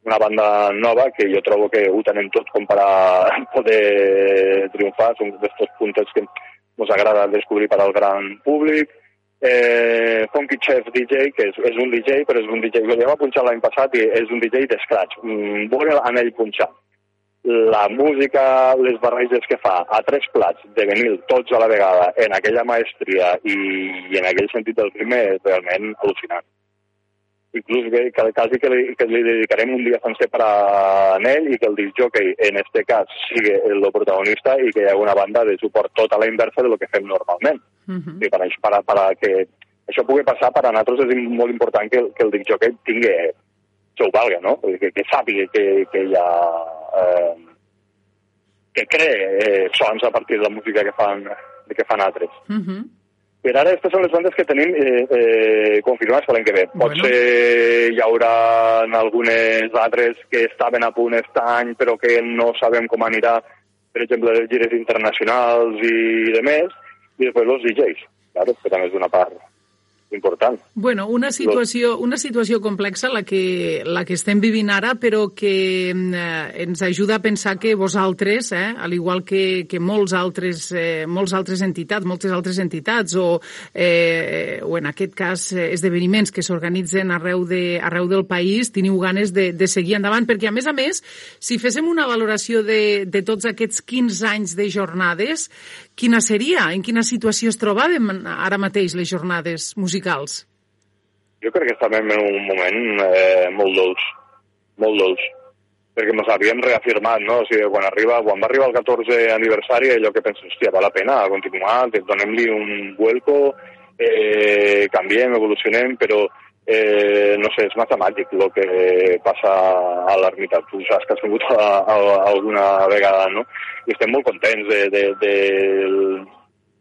una banda nova que jo trobo que ho tenen tot com per a poder triomfar, són d'aquests punts que ens agrada descobrir per al gran públic eh, Funky Chef DJ, que és, és un DJ, però és un DJ que ja va punxar l'any passat i és un DJ d'escratch. Mm, Veure en ell punxar. La música, les barreges que fa a tres plats de vinil, tots a la vegada, en aquella maestria i, i en aquell sentit del ritme, és realment al·lucinant. Inclús que, que quasi que li, que li dedicarem un dia sencer per a ell i que el disc jockey, en este cas, sigui el protagonista i que hi ha una banda de suport tot a la inversa de lo que fem normalment. Uh -huh. I per, això, per, per que això pugui passar, per a nosaltres és molt important que, que el disc jockey tingui que ho valga, no? Que, que sàpiga que, que hi ha... Eh, que cree eh, sons a partir de la música que fan, que fan altres. Uh -huh. Per ara, aquestes són les bandes que tenim eh, eh, confirmades per l'any que ve. Bueno. Potser hi haurà algunes altres que estaven a punt aquest any, però que no sabem com anirà, per exemple, les gires internacionals i de més, i després els DJs, claro, que també és una part important. Bueno, una situació, una situació complexa la que, la que estem vivint ara, però que eh, ens ajuda a pensar que vosaltres, eh, al igual que, que molts, altres, eh, molts altres entitats, moltes altres entitats, o, eh, o en aquest cas eh, esdeveniments que s'organitzen arreu, de, arreu del país, teniu ganes de, de seguir endavant, perquè a més a més, si féssim una valoració de, de tots aquests 15 anys de jornades, quina seria? En quina situació es trobàvem ara mateix les jornades musicals? Jo crec que estem en un moment eh, molt dolç, molt dolç, perquè ens havíem reafirmat, no? O sigui, quan, arriba, quan va arribar el 14 aniversari, allò que penso, hòstia, val la pena continuar, donem-li un vuelco, eh, canviem, evolucionem, però eh, no sé, és matemàtic el que passa a l'ermita. Tu saps que has vingut a, a, a alguna vegada, no? I estem molt contents de, de, de, del,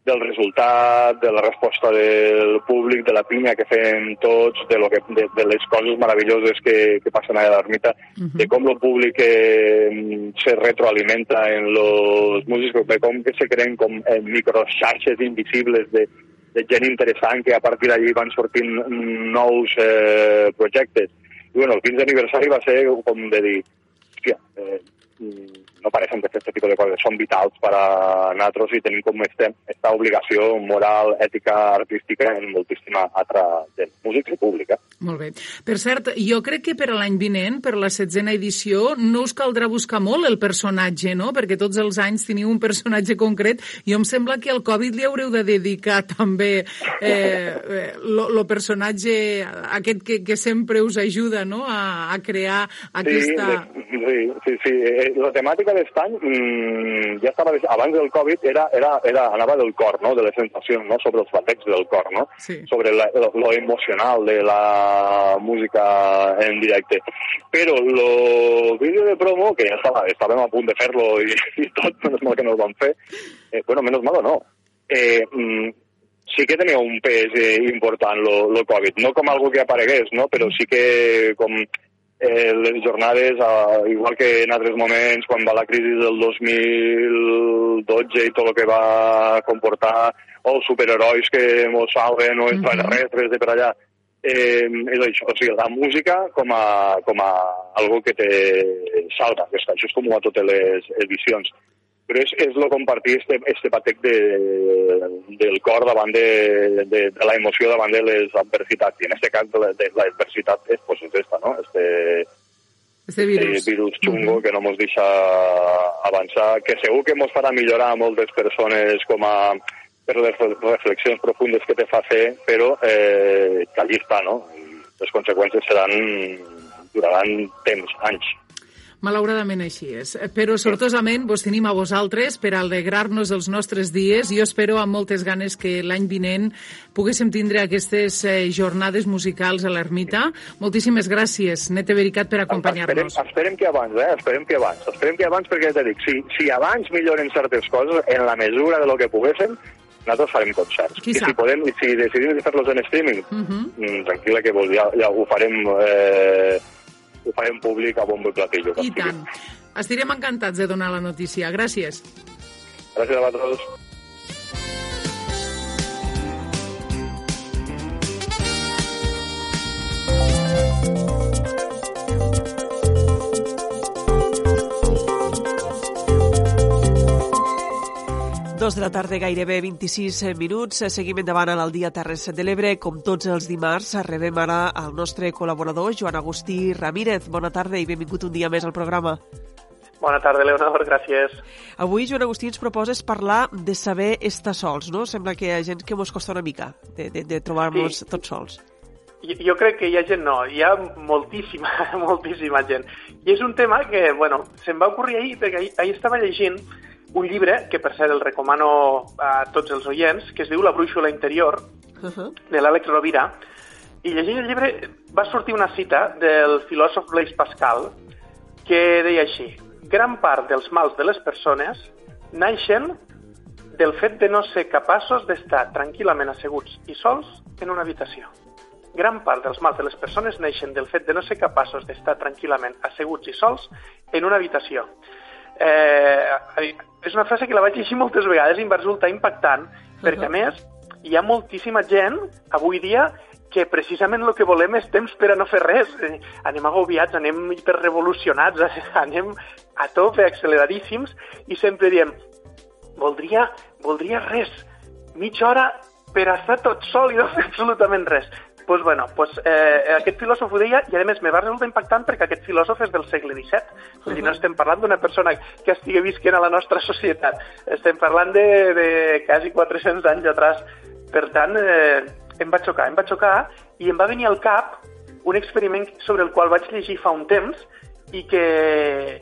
del resultat, de la resposta del públic, de la pinya que fem tots, de, lo que, de, de les coses meravelloses que, que passen a l'ermita, uh -huh. de com el públic eh, se retroalimenta en los músics, de com que se creen com eh, microxarxes invisibles de gent interessant que a partir d'allí van sortint nous eh, projectes. I bueno, el 15 aniversari va ser com de dir, hòstia, eh, no pareixen de fer aquest tipus de coses, són vitals per a nosaltres i tenim com esta, esta obligació moral, ètica, artística en moltíssima altra gent, músics i pública. Molt bé. Per cert, jo crec que per a l'any vinent, per la setzena edició, no us caldrà buscar molt el personatge, no? Perquè tots els anys teniu un personatge concret i em sembla que al Covid li haureu de dedicar també eh, lo, lo personatge aquest que, que sempre us ajuda no? a, a crear aquesta... Sí, sí, sí, sí. Eh, la temàtica d'aquest any mmm, ja estava, abans del Covid, era, era, era, anava del cor, no? de les sensacions, no? sobre els batecs del cor, no? sí. sobre la, lo, lo emocional de la música en directe. Però el vídeo de promo, que ja estava, estàvem a punt de fer-lo i, i tot, menys mal que no el vam fer, eh, bueno, menys mal o no, eh, mm, sí que tenia un pes eh, important lo, lo Covid, no com algo que aparegués, no? però sí que com eh, les jornades, eh, igual que en altres moments, quan va la crisi del 2012 i tot el que va comportar, o els superherois que mos salven o fan res, res de per allà, eh, és això, o sigui, la música com a, com a algo que te salva, que això és com a totes les edicions però és, és lo compartir este, este patec de, del cor davant de, de, de la emoció davant de les adversitats. I en aquest cas de, de l'adversitat és, pues, és esta, no? Este, este virus, este virus xungo uh -huh. que no ens deixa avançar, que segur que ens farà millorar a moltes persones com a per les reflexions profundes que te fa fer, però eh, que allí està, no? I les conseqüències seran duraran temps, anys. Malauradament així és. Però sortosament vos tenim a vosaltres per alegrar-nos els nostres dies. Jo espero amb moltes ganes que l'any vinent poguéssim tindre aquestes eh, jornades musicals a l'Ermita. Moltíssimes gràcies, Nete Vericat, per acompanyar-nos. Esperem, esperem que abans, eh? Esperem que abans. Esperem que abans perquè, ja dic, si, si abans milloren certes coses, en la mesura de lo que poguéssim, nosaltres farem concerts. Qui I si, podem, si decidim de fer-los en streaming, Uh -huh. mm, tranquil·la que vol, ja, ja ho farem eh, ho farem públic a bombo i platillo. I tant. Estirem encantats de donar la notícia. Gràcies. Gràcies a vosaltres. Dos de la tarda, gairebé 26 minuts. Seguim endavant al Dia Terres de l'Ebre. Com tots els dimarts, rebem ara al nostre col·laborador, Joan Agustí Ramírez. Bona tarda i benvingut un dia més al programa. Bona tarda, Leonor, gràcies. Avui, Joan Agustí, ens proposes parlar de saber estar sols, no? Sembla que hi ha gent que mos costa una mica de, de, de trobar-nos Sí. tots sols. Jo crec que hi ha gent, no, hi ha moltíssima, moltíssima gent. I és un tema que, bueno, se'm va ocorrir ahir, perquè ahir, ahir estava llegint un llibre, que per cert el recomano a tots els oients, que es diu La brúixola interior, Uh -huh. de l'Àlex Rovira, i llegint el llibre va sortir una cita del filòsof Blaise Pascal que deia així gran part dels mals de les persones naixen del fet de no ser capaços d'estar tranquil·lament asseguts i sols en una habitació. Gran part dels mals de les persones neixen del fet de no ser capaços d'estar tranquil·lament asseguts i sols en una habitació. Eh, és una frase que la vaig llegir moltes vegades i em va resultar impactant, perquè a més hi ha moltíssima gent avui dia que precisament el que volem és temps per a no fer res. Eh, Anem agobiats, anem hiperrevolucionats, anem a tope, acceleradíssims, i sempre diem, voldria, voldria res, mitja hora per a estar tot sol i no fer absolutament res. Pues bueno, pues, eh, aquest filòsof ho deia i a més me va resultar impactant perquè aquest filòsof és del segle XVII. Vull dir, no estem parlant d'una persona que estigui visquent a la nostra societat. Estem parlant de, de quasi 400 anys atrás. Per tant, eh, em va xocar, em va xocar i em va venir al cap un experiment sobre el qual vaig llegir fa un temps i que,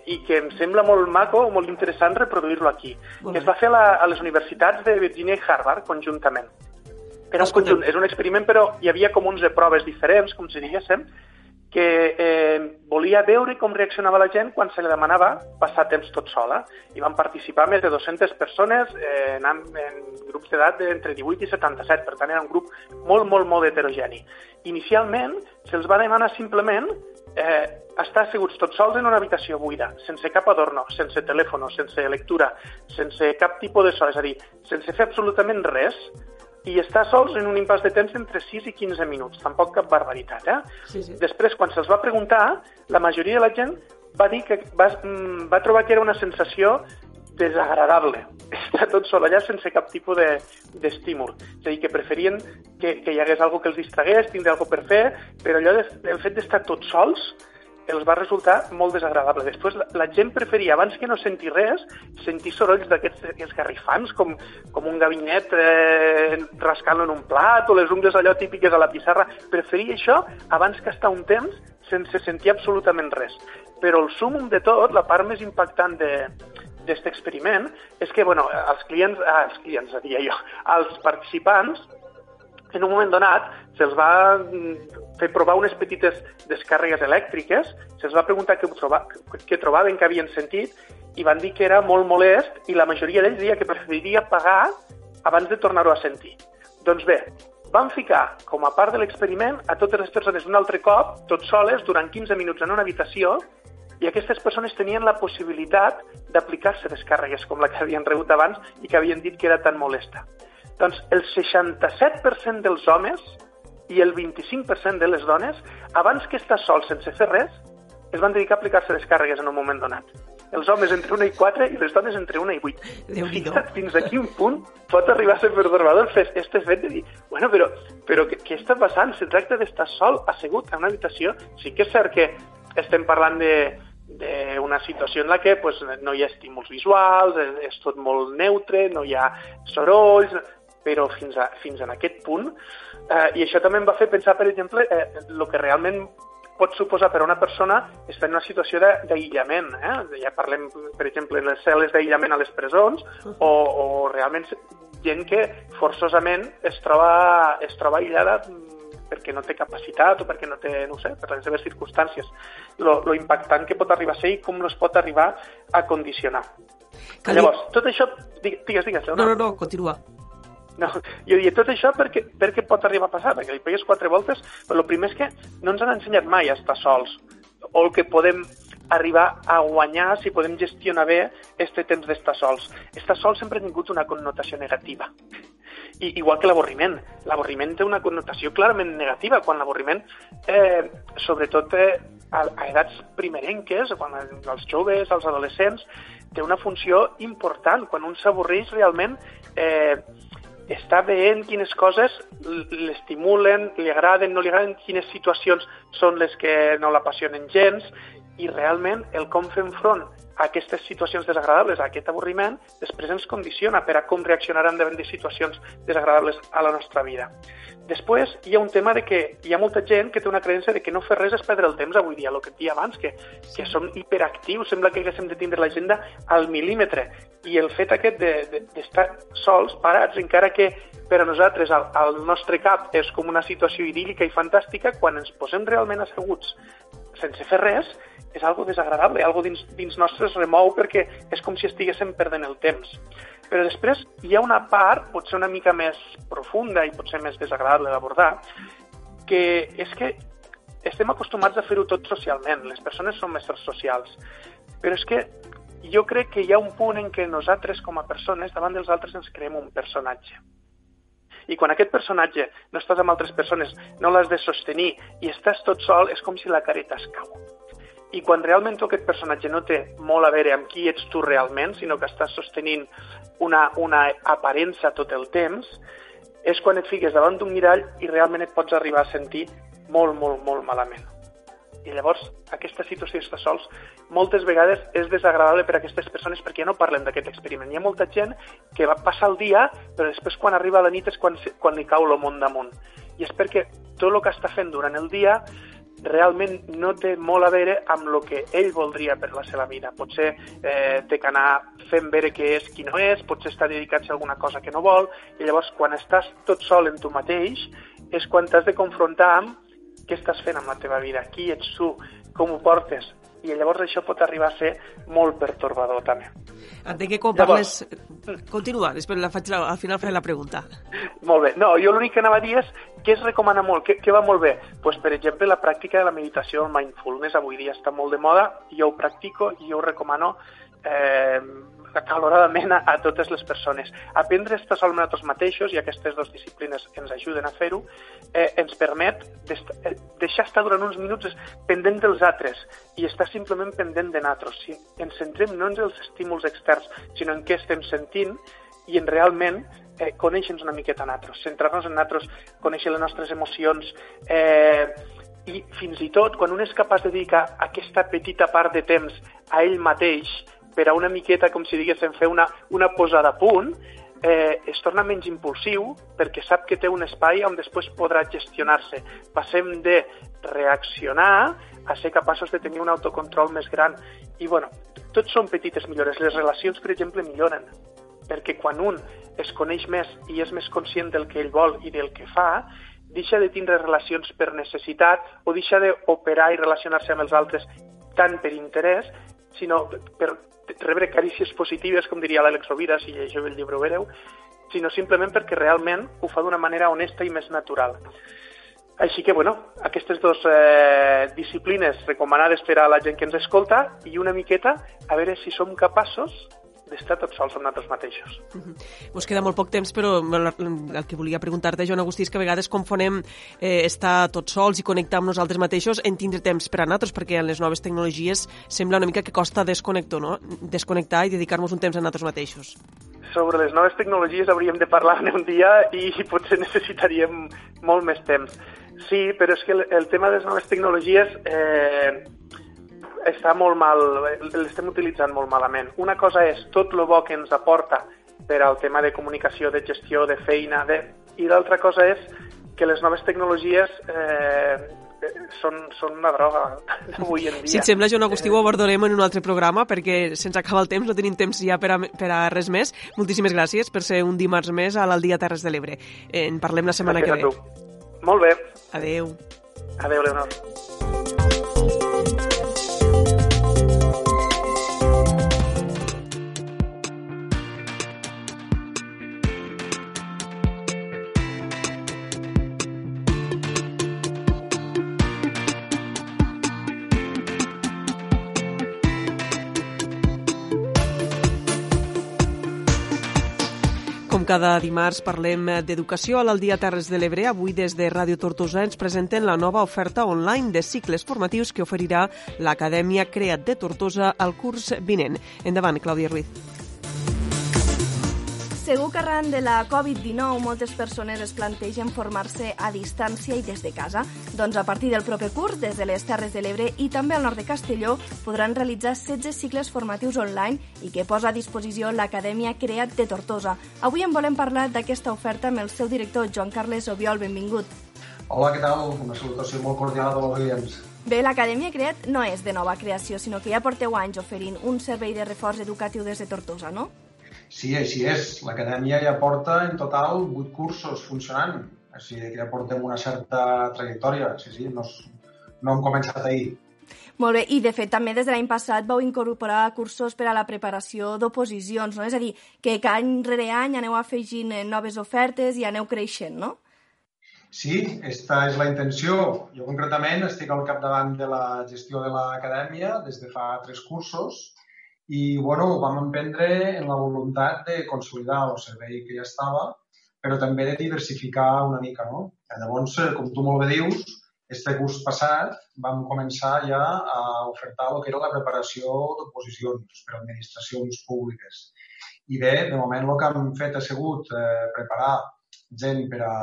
i que em sembla molt maco, molt interessant reproduir-lo aquí. Que es va fer a, la, a les universitats de Virginia i Harvard conjuntament. Era un conjunt, és un experiment, però hi havia com 11 proves diferents, com si diguéssim, que eh, volia veure com reaccionava la gent quan se li demanava passar temps tot sola. I van participar més de 200 persones eh, en, en grups d'edat d'entre 18 i 77, per tant era un grup molt, molt, molt heterogeni. Inicialment se'ls va demanar simplement eh, estar asseguts tots sols en una habitació buida, sense cap adorno, sense telèfon, sense lectura, sense cap tipus de so, és a dir, sense fer absolutament res, i estar sols en un impàs de temps entre 6 i 15 minuts, tampoc cap barbaritat, eh? Sí, sí. Després, quan se'ls va preguntar, la majoria de la gent va dir que va, mm, va trobar que era una sensació desagradable. Estar tot sol allà sense cap tipus de- d'estímul. és a dir, que preferien que, que hi hagués algo que els distragués, tindre algo per fer, però allò de, el fet d'estar tots sols els va resultar molt desagradable. Després, la, la gent preferia, abans que no sentir res, sentir sorolls d'aquests esgarrifants, com, com un gabinet eh, rascant en un plat, o les ungles allò típiques a la pissarra. Preferia això abans que estar un temps sense sentir absolutament res. Però el súmum de tot, la part més impactant de, d'aquest experiment és que, bueno, els clients, ah, els clients, diria jo, els participants, en un moment donat se'ls va mm, fer provar unes petites descàrregues elèctriques, se'ls va preguntar què, troba, què trobaven, què havien sentit, i van dir que era molt molest i la majoria d'ells deia que preferiria pagar abans de tornar-ho a sentir. Doncs bé, van ficar com a part de l'experiment a totes les persones un altre cop, tots soles, durant 15 minuts en una habitació, i aquestes persones tenien la possibilitat d'aplicar-se descàrregues com la que havien rebut abans i que havien dit que era tan molesta. Doncs el 67% dels homes i el 25% de les dones, abans que estar sols sense fer res, es van dedicar a aplicar-se descàrregues en un moment donat. Els homes entre 1 i 4 i les dones entre 1 i 8. Fixa't fins a quin punt pot arribar a ser pertorbador fer este fet de dir, bueno, però, però què, què està passant? Se tracta d'estar sol, assegut en una habitació. Sí que és cert que estem parlant de d'una situació en la que pues, no hi ha estímuls visuals, és, és tot molt neutre, no hi ha sorolls, però fins, a, fins en aquest punt. Eh, I això també em va fer pensar, per exemple, eh, el que realment pot suposar per a una persona estar en una situació d'aïllament. Eh? Ja parlem, per exemple, en les cel·les d'aïllament a les presons o, o realment gent que forçosament es troba, es troba aïllada perquè no té capacitat o perquè no té, no sé, per les seves circumstàncies. Lo, lo impactant que pot arribar a ser i com es pot arribar a condicionar. Cal Llavors, tot això... Digues, digues, Leonard. No, no, no, continua. No, jo diria tot això perquè, perquè pot arribar a passar, perquè li pegues quatre voltes, però el primer és que no ens han ensenyat mai a estar sols, o el que podem arribar a guanyar si podem gestionar bé este temps d'estar sols. Estar sols sempre ha tingut una connotació negativa. I, igual que l'avorriment. L'avorriment té una connotació clarament negativa, quan l'avorriment, eh, sobretot eh, a, a edats primerenques, quan els joves, els adolescents, té una funció important. Quan un s'avorreix realment eh, està veient quines coses l'estimulen, li agraden, no li agraden, quines situacions són les que no l'apassionen gens i realment el com fem front a aquestes situacions desagradables, a aquest avorriment, després ens condiciona per a com reaccionaran davant de situacions desagradables a la nostra vida. Després hi ha un tema de que hi ha molta gent que té una creença de que no fer res és perdre el temps avui dia, el que et dia abans, que, que som hiperactius, sembla que haguéssim de tindre l'agenda al mil·límetre. I el fet aquest d'estar de, de, sols, parats, encara que per a nosaltres al, al nostre cap és com una situació idíl·lica i fantàstica, quan ens posem realment asseguts sense fer res, és algo desagradable, algo dins, dins nostres remou perquè és com si estiguéssim perdent el temps. Però després hi ha una part, potser una mica més profunda i potser més desagradable d'abordar, que és que estem acostumats a fer-ho tot socialment, les persones són més socials, però és que jo crec que hi ha un punt en què nosaltres com a persones davant dels altres ens creem un personatge. I quan aquest personatge no estàs amb altres persones, no l'has de sostenir i estàs tot sol, és com si la careta es cau i quan realment tu aquest personatge no té molt a veure amb qui ets tu realment, sinó que estàs sostenint una, una aparença tot el temps, és quan et fiques davant d'un mirall i realment et pots arribar a sentir molt, molt, molt malament. I llavors, aquesta situació d'estar sols moltes vegades és desagradable per a aquestes persones perquè ja no parlen d'aquest experiment. Hi ha molta gent que va passar el dia, però després quan arriba la nit és quan, quan li cau el món damunt. I és perquè tot el que està fent durant el dia realment no té molt a veure amb el que ell voldria per la seva vida. Potser eh, té que anar fent veure que és qui no és, potser està dedicat a alguna cosa que no vol, i llavors quan estàs tot sol en tu mateix és quan t'has de confrontar amb què estàs fent amb la teva vida, qui ets tu, com ho portes, i llavors això pot arribar a ser molt pertorbador també. Entenc que quan parles... Llavors... Continua, després la faig la... al final faré la pregunta. Molt bé. No, jo l'únic que anava a dir és què es recomana molt, què, què va molt bé? pues, per exemple, la pràctica de la meditació, el mindfulness, avui dia està molt de moda, jo ho practico i jo ho recomano eh, acaloradament a, a totes les persones. Aprendre a estar sol amb nosaltres mateixos, i aquestes dues disciplines ens ajuden a fer-ho, eh, ens permet eh, deixar estar durant uns minuts pendent dels altres i estar simplement pendent de nosaltres. Si ens centrem no en els estímuls externs, sinó en què estem sentint i en realment eh, conèixer-nos una miqueta a nosaltres, centrar-nos en nosaltres, conèixer les nostres emocions, eh, i fins i tot quan un és capaç de dedicar aquesta petita part de temps a ell mateix, per a una miqueta, com si diguéssim, fer una, una posada a punt, eh, es torna menys impulsiu perquè sap que té un espai on després podrà gestionar-se. Passem de reaccionar a ser capaços de tenir un autocontrol més gran. I, bueno, tots són petites millores. Les relacions, per exemple, milloren, perquè quan un es coneix més i és més conscient del que ell vol i del que fa, deixa de tindre relacions per necessitat o deixa d'operar i relacionar-se amb els altres tant per interès, sinó per rebre carícies positives, com diria l'Àlex Rovira, si llegeu el llibre ho vereu, sinó simplement perquè realment ho fa d'una manera honesta i més natural. Així que, bueno, aquestes dues eh, disciplines recomanades per a la gent que ens escolta i una miqueta a veure si som capaços d'estar tots sols amb nosaltres mateixos. Uh -huh. Ens queda molt poc temps, però el que volia preguntar-te, Joan Agustí, és que a vegades confonem eh, estar tots sols i connectar amb nosaltres mateixos en tindre temps per a nosaltres, perquè en les noves tecnologies sembla una mica que costa desconnectar, no? desconnectar i dedicar-nos un temps a nosaltres mateixos. Sobre les noves tecnologies hauríem de parlar un dia i potser necessitaríem molt més temps. Sí, però és que el, el tema de les noves tecnologies eh, està molt mal, l'estem utilitzant molt malament. Una cosa és tot el bo que ens aporta per al tema de comunicació, de gestió, de feina, de... i l'altra cosa és que les noves tecnologies eh, eh, són, són una droga avui en dia. Si et sembla, Joan Agustí, ho abordarem en un altre programa perquè se'ns acaba el temps, no tenim temps ja per a, per a res més. Moltíssimes gràcies per ser un dimarts més a l'Aldia Terres de l'Ebre. En parlem la setmana Gràcies que ve. Molt bé. Adeu. Adeu, Leonor. Cada dimarts parlem d'educació a l'Aldia Terres de l'Ebre. Avui des de Ràdio Tortosa ens presenten la nova oferta online de cicles formatius que oferirà l'Acadèmia Creat de Tortosa al curs vinent. Endavant, Clàudia Ruiz. Segur que arran de la Covid-19 moltes persones es plantegen formar-se a distància i des de casa. Doncs a partir del proper curs, des de les Terres de l'Ebre i també al nord de Castelló, podran realitzar 16 cicles formatius online i que posa a disposició l'Acadèmia Creat de Tortosa. Avui en volem parlar d'aquesta oferta amb el seu director, Joan Carles Obiol. Benvingut. Hola, què tal? Una salutació molt cordial a tots els oients. Bé, l'Acadèmia Creat no és de nova creació, sinó que ja porteu anys oferint un servei de reforç educatiu des de Tortosa, no? Sí, així és. L'acadèmia ja porta en total 8 cursos funcionant. Sigui que ja portem una certa trajectòria. Sí, sí, no, no hem començat ahir. Molt bé, i de fet també des de l'any passat vau incorporar cursos per a la preparació d'oposicions, no? És a dir, que any rere any aneu afegint eh, noves ofertes i aneu creixent, no? Sí, aquesta és la intenció. Jo concretament estic al capdavant de la gestió de l'acadèmia des de fa tres cursos i bueno, ho vam emprendre en la voluntat de consolidar el servei que ja estava, però també de diversificar una mica, no? Llavors, eh, com tu molt bé dius, este curs passat vam començar ja a ofertar el que era la preparació d'oposicions per a administracions públiques. I bé, de moment el que hem fet ha sigut eh, preparar gent per a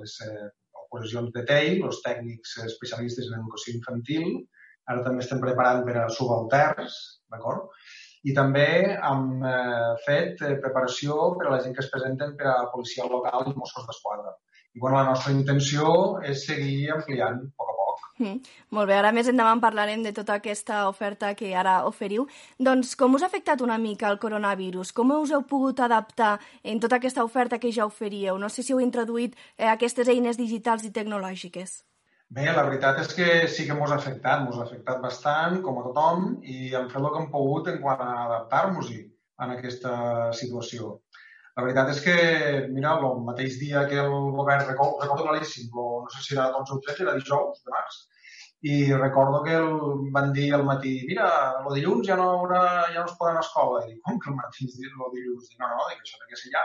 les eh, oposicions de TEI, els tècnics especialistes en educació infantil, ara també estem preparant per a subalterns, d'acord? I també hem eh, fet eh, preparació per a la gent que es presenten per a policia local i Mossos d'Esquadra. I bueno, la nostra intenció és seguir ampliant a poc a poc. Mm, molt bé, ara més endavant parlarem de tota aquesta oferta que ara oferiu. Doncs com us ha afectat una mica el coronavirus? Com us heu pogut adaptar en tota aquesta oferta que ja oferíeu? No sé si heu introduït eh, aquestes eines digitals i tecnològiques. Bé, la veritat és que sí que ens ha afectat, ens ha afectat bastant, com a tothom, i hem fet el que hem pogut en quant a adaptar-nos-hi en aquesta situació. La veritat és que, mira, el mateix dia que el govern, recordo, recordo claríssim, no sé si era 12 o 13, era dijous de març, i recordo que el, van dir al matí, mira, el dilluns ja no, haurà, ja no es poden a escola. I dic, com que el matí el dilluns? Dic, no, no, dic, això té que ser ja.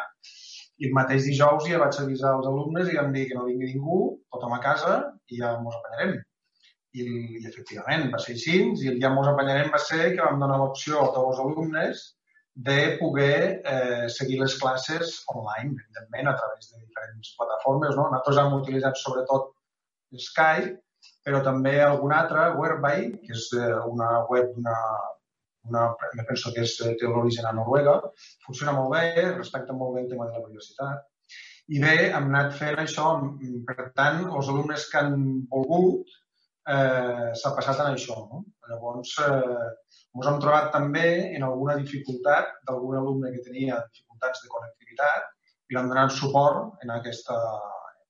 I el mateix dijous ja vaig avisar els alumnes i vam dir que no vingui ningú, tothom a casa i ja mos apanyarem. I, i efectivament, va ser així, i el ja mos apanyarem va ser que vam donar l'opció a tots els alumnes de poder eh, seguir les classes online, evidentment, a través de diferents plataformes. No? Nosaltres hem utilitzat sobretot Skype, però també alguna altra, Whereby, que és eh, una web d'una una, penso que és, eh, té l'origen a Noruega, funciona molt bé, respecta molt bé el tema de la biodiversitat. I bé, hem anat fent això, per tant, els alumnes que han volgut eh, s'ha passat en això. No? Llavors, eh, hem trobat també en alguna dificultat d'algun alumne que tenia dificultats de connectivitat i l'hem donat suport en aquesta,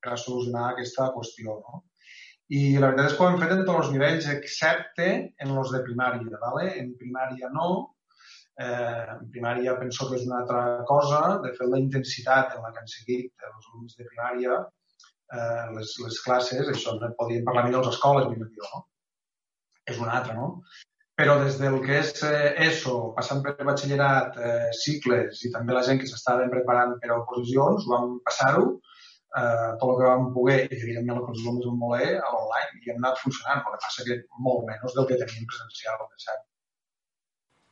per solucionar aquesta qüestió. No? I la veritat és que ho hem fet en tots els nivells, excepte en els de primària. ¿vale? En primària no. Eh, en primària penso que és una altra cosa. De fet, la intensitat en la que han seguit els alumnes de primària eh, les, les classes, això no podíem parlar millor les escoles, millor jo, no? És una altra, no? Però des del que és eh, ESO, passant per batxillerat, eh, cicles i també la gent que s'estaven preparant per a oposicions, vam passar-ho eh, tot el que vam poder, i evidentment que els alumnes van voler, a l'online, i hem anat funcionant, el que passa que molt menys del que teníem presencial, cert.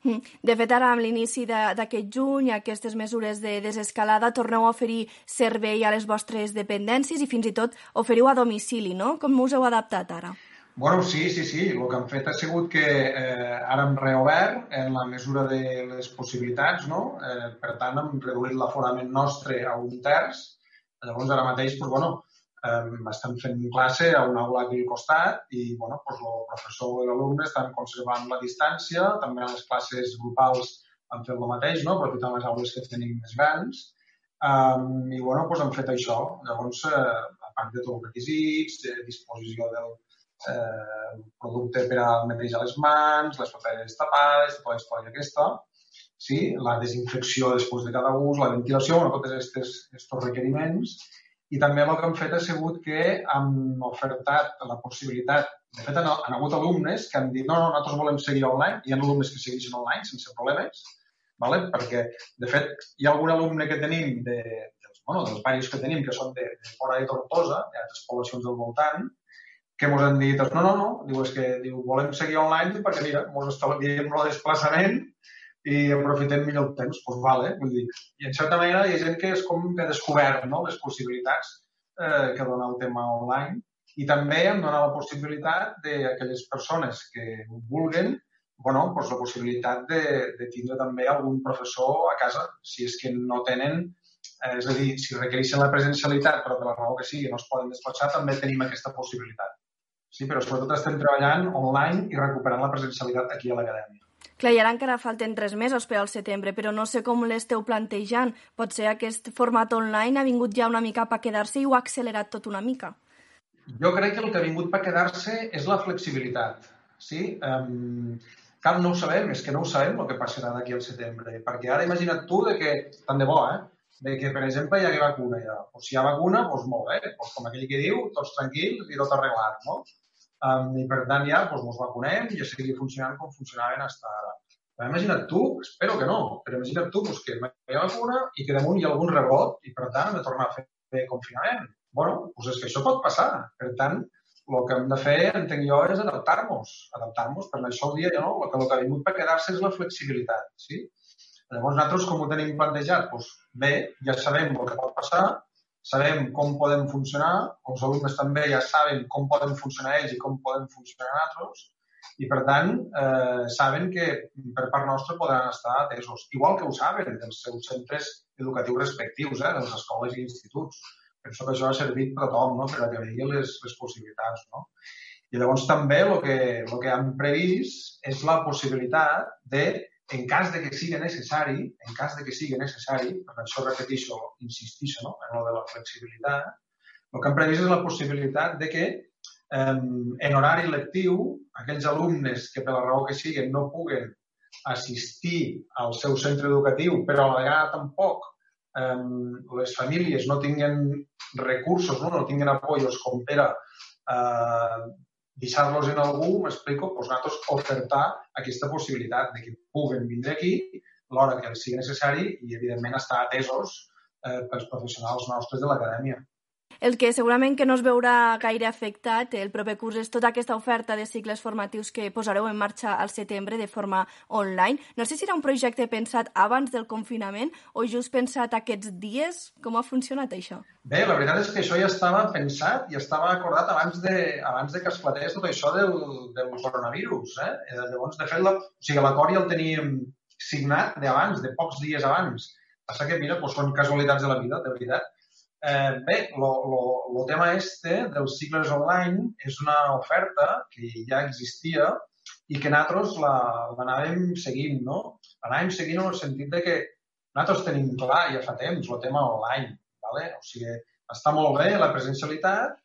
Mm. De fet, ara amb l'inici d'aquest juny, aquestes mesures de desescalada, torneu a oferir servei a les vostres dependències i fins i tot oferiu a domicili, no? Com us heu adaptat ara? Bueno, sí, sí, sí. El que hem fet ha sigut que eh, ara hem reobert en la mesura de les possibilitats, no? Eh, per tant, hem reduït l'aforament nostre a un terç Llavors, ara mateix, doncs, bueno, eh, estem fent classe a una aula aquí al costat i bueno, doncs el professor i l'alumne estan conservant la distància, també a les classes grupals han fet el mateix, no? aprofitant les aules que tenim més grans, um, i bueno, doncs hem fet això. Llavors, eh, a part de tots els requisits, de disposició del eh, producte per al netejar les mans, les paperes tapades, tota la història aquesta, sí? la desinfecció després de cada ús, la ventilació, bueno, tots aquests requeriments, i també el que hem fet ha sigut que hem ofertat la possibilitat, de fet han, han hagut alumnes que han dit no, no, nosaltres volem seguir online, hi ha alumnes que segueixen online sense problemes, vale? perquè de fet hi ha algun alumne que tenim de, dels, bueno, dels països que tenim que són de, de fora de Tortosa, hi ha altres poblacions del voltant, que ens han dit, no, no, no, diu, és que diu, volem seguir online perquè mira, ens estalviem el desplaçament i aprofitem millor el temps, doncs vale, vull dir. I en certa manera hi ha gent que és com que ha descobert no, les possibilitats eh, que dona el tema online i també em dona la possibilitat d'aquelles persones que ho vulguen bueno, doncs la possibilitat de, de tindre també algun professor a casa, si és que no tenen, eh, és a dir, si requereixen la presencialitat, però per la raó que sigui no es poden despatxar, també tenim aquesta possibilitat. Sí, però sobretot estem treballant online i recuperant la presencialitat aquí a l'acadèmia. Clar, i ara encara falten tres mesos per al setembre, però no sé com l'esteu plantejant. Potser aquest format online ha vingut ja una mica per quedar-se i ho ha accelerat tot una mica. Jo crec que el que ha vingut per quedar-se és la flexibilitat. Sí? Um, cal no ho sabem, és que no ho sabem el que passarà d'aquí al setembre. Perquè ara imagina't tu de que, tant de bo, eh? de que, per exemple, hi hagués vacuna ja. Pues si hi ha vacuna, doncs molt bé. Pues com aquell que diu, tots tranquils i tot arreglat, no? Um, I per tant ja doncs, ens vacunem i ja seguir funcionant com funcionaven fins ara. Però imagina't tu, espero que no, però imagina't tu doncs, que hi ha vacuna i que damunt hi ha algun rebrot i per tant de tornar a fer confinament. bueno, doncs és que això pot passar. Per tant, el que hem de fer, entenc jo, és adaptar-nos. Adaptar-nos, per això el dia no, el que, el que ha vingut per quedar-se és la flexibilitat. Sí? Llavors, nosaltres, com ho tenim plantejat? Doncs bé, ja sabem el que pot passar, sabem com podem funcionar, els alumnes també ja saben com poden funcionar ells i com poden funcionar nosaltres, i per tant eh, saben que per part nostra podran estar atesos. Igual que ho saben dels seus centres educatius respectius, eh, de les escoles i instituts. Penso que això ha servit per a tothom, no? per a que vegi les, les possibilitats. No? I llavors també el que, el que hem previst és la possibilitat de en cas de que sigui necessari, en cas de que sigui necessari, per això repeteixo, insistixo no? en lo de la flexibilitat, el que hem previst és la possibilitat de que eh, en horari lectiu aquells alumnes que per la raó que siguin no puguen assistir al seu centre educatiu, però a la vegada tampoc eh, les famílies no tinguen recursos, no, no tinguen apoyos com per a eh, deixar-los en algú, m'explico, doncs nosaltres ofertar aquesta possibilitat de que puguen vindre aquí l'hora que els sigui necessari i, evidentment, estar atesos eh, pels professionals nostres de l'acadèmia. El que segurament que no es veurà gaire afectat el proper curs és tota aquesta oferta de cicles formatius que posareu en marxa al setembre de forma online. No sé si era un projecte pensat abans del confinament o just pensat aquests dies. Com ha funcionat això? Bé, la veritat és que això ja estava pensat i estava acordat abans de, abans de que esclatés tot això del, del coronavirus. Eh? eh llavors, de fet, la, o sigui, l'acord ja el teníem signat d'abans, de pocs dies abans. Passa que, mira, doncs són casualitats de la vida, de veritat Eh, bé, el tema este dels cicles online és una oferta que ja existia i que nosaltres l'anàvem seguint, no? L'anàvem seguint en el sentit de que nosaltres tenim clar ja fa temps el tema online, ¿vale? o sigui, està molt bé la presencialitat,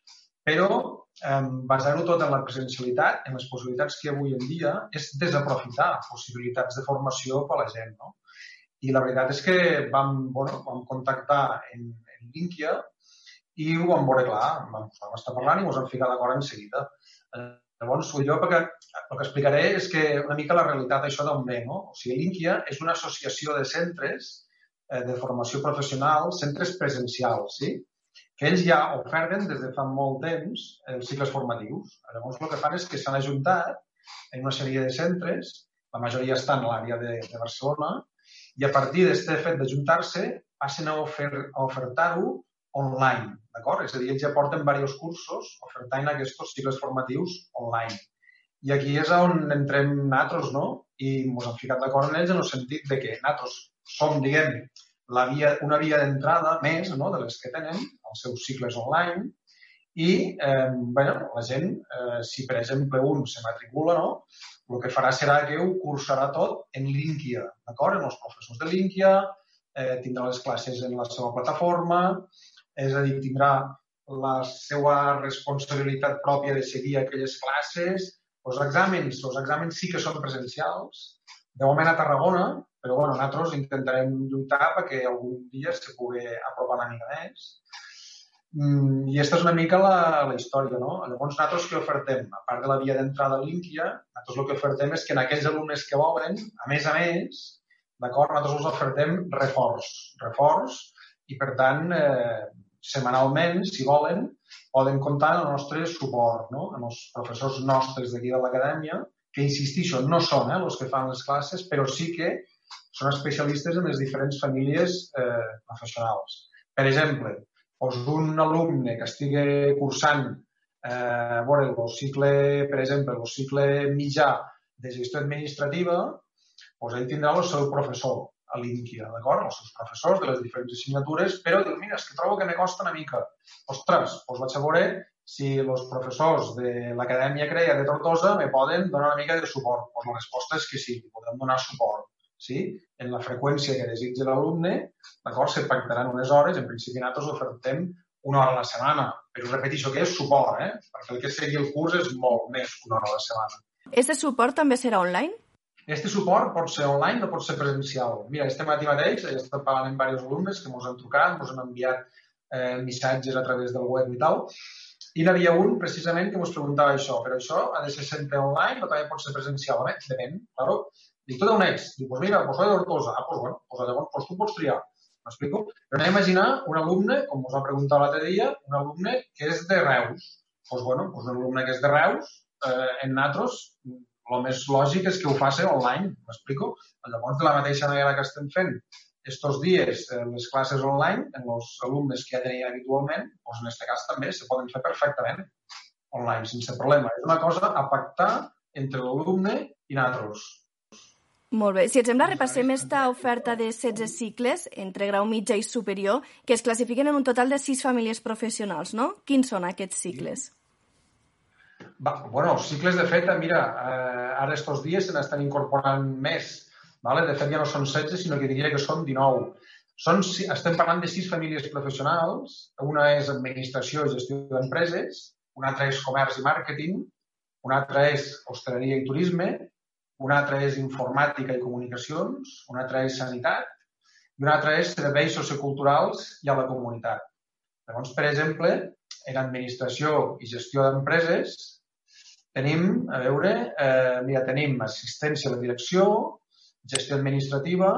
però eh, basar-ho tot en la presencialitat, en les possibilitats que avui en dia, és desaprofitar possibilitats de formació per a la gent. No? I la veritat és que vam, bueno, vam contactar en, Linkia i ho vam veure clar, vam, vam estar parlant i ens vam ficar d'acord en seguida. Llavors, jo perquè, el que explicaré és que una mica la realitat d'això d'on ve, no? O sigui, l'Inquia és una associació de centres eh, de formació professional, centres presencials, sí? que ells ja oferten des de fa molt temps els cicles formatius. Llavors, el que fan és que s'han ajuntat en una sèrie de centres, la majoria estan a l'àrea de, de Barcelona, i a partir d'aquest fet d'ajuntar-se passen a, ofer a ofertar-ho online, d'acord? És a dir, ells ja porten diversos cursos ofertant aquests cicles formatius online. I aquí és on entrem nosaltres, no? I ens hem ficat d'acord en ells en el sentit de que nosaltres som, diguem, la via, una via d'entrada més no? de les que tenen, els seus cicles online, i eh, bueno, la gent, eh, si per exemple un se matricula, no? el que farà serà que ho cursarà tot en Linkia, d'acord? En els professors de Linkia, eh, tindrà les classes en la seva plataforma, és a dir, tindrà la seva responsabilitat pròpia de seguir aquelles classes. Els exàmens, els exàmens sí que són presencials, de moment a Tarragona, però bueno, nosaltres intentarem lluitar perquè algun dia se pugui apropar una mica més. Mm, I aquesta és una mica la, la història, no? Llavors, nosaltres què ofertem? A part de la via d'entrada a l'Inquia, nosaltres el que ofertem és que en aquells alumnes que volen, a més a més, d'acord, nosaltres els ofertem reforç, reforç, i per tant, eh, setmanalment, si volen, poden comptar en el nostre suport, no? en els professors nostres d'aquí de l'acadèmia, que insistixo, no són eh, els que fan les classes, però sí que són especialistes en les diferents famílies eh, professionals. Per exemple, doncs un alumne que estigui cursant eh, a veure, el cicle, per exemple, el cicle mitjà de gestió administrativa, doncs ell tindrà el seu professor a l'INQUIA, d'acord? Els seus professors de les diferents assignatures, però diu, mira, és que trobo que me costa una mica. Ostres, doncs vaig a veure si els professors de l'Acadèmia CREA de Tortosa me poden donar una mica de suport. Doncs la resposta és que sí, podem donar suport sí? en la freqüència que desitja l'alumne, d'acord, se pactaran unes hores, en principi nosaltres ofertem una hora a la setmana, però repeteixo que és suport, eh? perquè el que sigui el curs és molt més que una hora a la setmana. Este suport també serà online? Este suport pot ser online o pot ser presencial. Mira, este matí mateix he estat parlant amb diversos alumnes que ens han trucat, ens han enviat eh, missatges a través del web i tal, i n'hi havia un precisament que ens preguntava això, però això ha de ser sempre online o també pot ser presencial? Home, depèn, claro. Dic, tu d'on ets? Dic, pues mira, pues soy de Hortosa. Ah, pues bueno, pues llavors pues tu pots triar. M'explico? Però anem a imaginar un alumne, com us va preguntar l'altre dia, un alumne que és de Reus. Doncs bueno, pues un alumne que és de Reus, eh, en natros, el més lògic és que ho faci online, m'explico? Llavors, de la mateixa manera que estem fent estos dies eh, les classes online, en els alumnes que ja tenien habitualment, doncs en aquest cas també se poden fer perfectament online, sense problema. És una cosa a pactar entre l'alumne i nosaltres. Molt bé. Si et sembla, repassem esta oferta de 16 cicles entre grau mitjà i superior que es classifiquen en un total de 6 famílies professionals, no? Quins són aquests cicles? Va, bueno, els cicles, de fet, mira, eh, ara estos dies se n'estan incorporant més. Vale? De fet, ja no són 16, sinó que diria que són 19. Són, estem parlant de sis famílies professionals. Una és administració i gestió d'empreses, una altra és comerç i màrqueting, una altra és hostaleria i turisme, una altra és informàtica i comunicacions, una altra és sanitat i una altra és serveis socioculturals i a la comunitat. Llavors, per exemple, en administració i gestió d'empreses tenim, a veure, eh, mira, tenim assistència a la direcció, gestió administrativa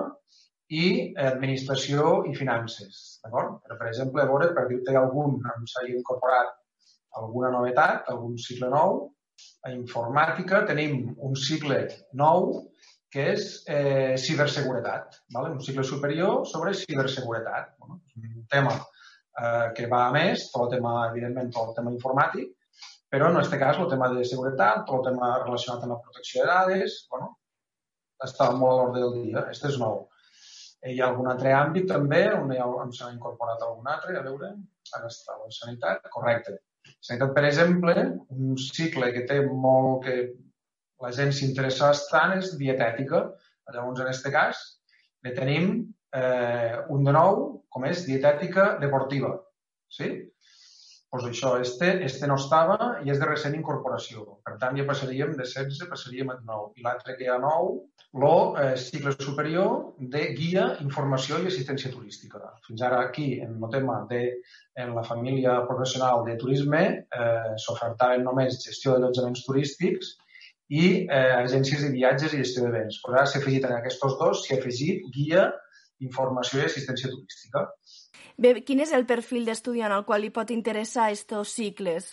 i administració i finances. D'acord? Per, per exemple, a veure, per dir-te algun, on s'hagi incorporat alguna novetat, algun cicle nou, a informàtica tenim un cicle nou que és eh, ciberseguretat, ¿vale? un cicle superior sobre ciberseguretat. Bueno, és un tema eh, que va a més, tot el tema, evidentment, tot el tema informàtic, però en aquest cas el tema de seguretat, el tema relacionat amb la protecció de dades, bueno, està molt a l'ordre del dia. Este és nou. Hi ha algun altre àmbit també on, ha, s'ha incorporat algun altre, a veure, ara està la sanitat, correcte. Sanitat, per exemple, un cicle que té molt que la gent s'interessa bastant és dietètica. Llavors, en aquest cas, ne tenim eh, un de nou, com és dietètica deportiva. Sí? Pues això, este, este no estava i és de recent incorporació. Per tant, ja passaríem de 16, passaríem a 9. I l'altre que hi ha nou, el eh, cicle superior de guia, informació i assistència turística. Fins ara aquí, en el tema de en la família professional de turisme, eh, s'ofertaven només gestió d'allotjaments turístics i eh, agències de viatges i gestió de béns. Però ara s'ha afegit en aquests dos, s'ha afegit guia, informació i assistència turística. Bé, quin és el perfil d'estudiant al qual li pot interessar aquests cicles?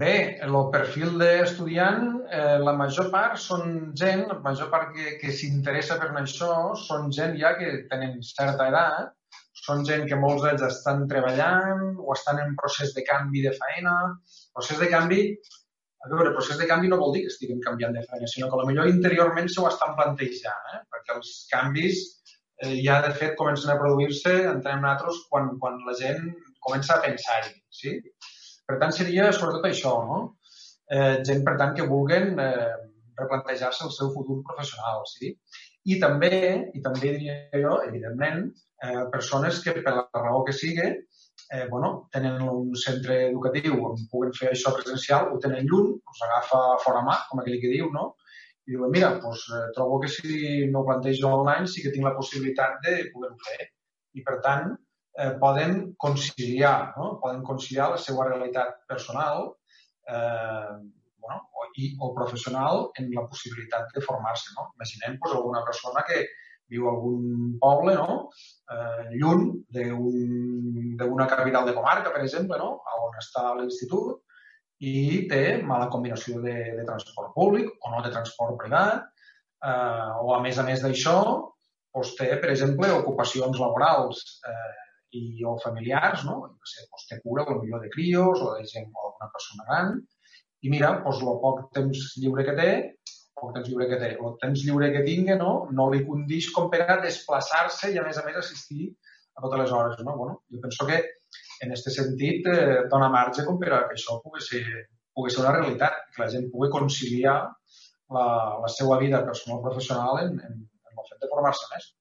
Bé, el perfil d'estudiant, eh, la major part són gent, la major part que, que s'interessa per això són gent ja que tenen certa edat, són gent que molts d'ells estan treballant o estan en procés de canvi de feina. Procés de canvi, a veure, procés de canvi no vol dir que estiguin canviant de feina, sinó que potser interiorment s'ho estan plantejant, eh? perquè els canvis eh, ja de fet comencen a produir-se, entenem nosaltres, quan, quan la gent comença a pensar-hi. Sí? Per tant, seria sobretot això, no? Eh, gent, per tant, que vulguen eh, replantejar-se el seu futur professional, sí? I també, i també diria jo, evidentment, eh, persones que per la raó que sigui eh, bueno, tenen un centre educatiu on puguen fer això presencial, ho tenen lluny, els agafa fora mà, com aquell que diu, no? I diuen, mira, doncs, eh, trobo que si no ho plantejo online sí que tinc la possibilitat de poder-ho fer. I, per tant, eh, poden conciliar, no? poden conciliar la seva realitat personal eh, bueno, o, i, o professional en la possibilitat de formar-se. No? Imaginem pues, alguna persona que viu a algun poble no? eh, lluny d'una capital de comarca, per exemple, no? on està l'institut, i té mala combinació de, de transport públic o no de transport privat, eh, o a més a més d'això, doncs té, per exemple, ocupacions laborals eh, i o familiars, no? I, sé, doncs té cura, millor de crios o de gent o d'una persona gran, i mira, doncs el poc temps lliure que té, poc temps lliure que té, el temps lliure que tingui, no, no li condix com per a desplaçar-se i a més a més assistir a totes les hores, no? Bueno, jo penso que en aquest sentit eh, dona marge com per a que això pugui ser, pugui ser una realitat, que la gent pugui conciliar la, la seva vida personal professional en, en, en el fet de formar-se més.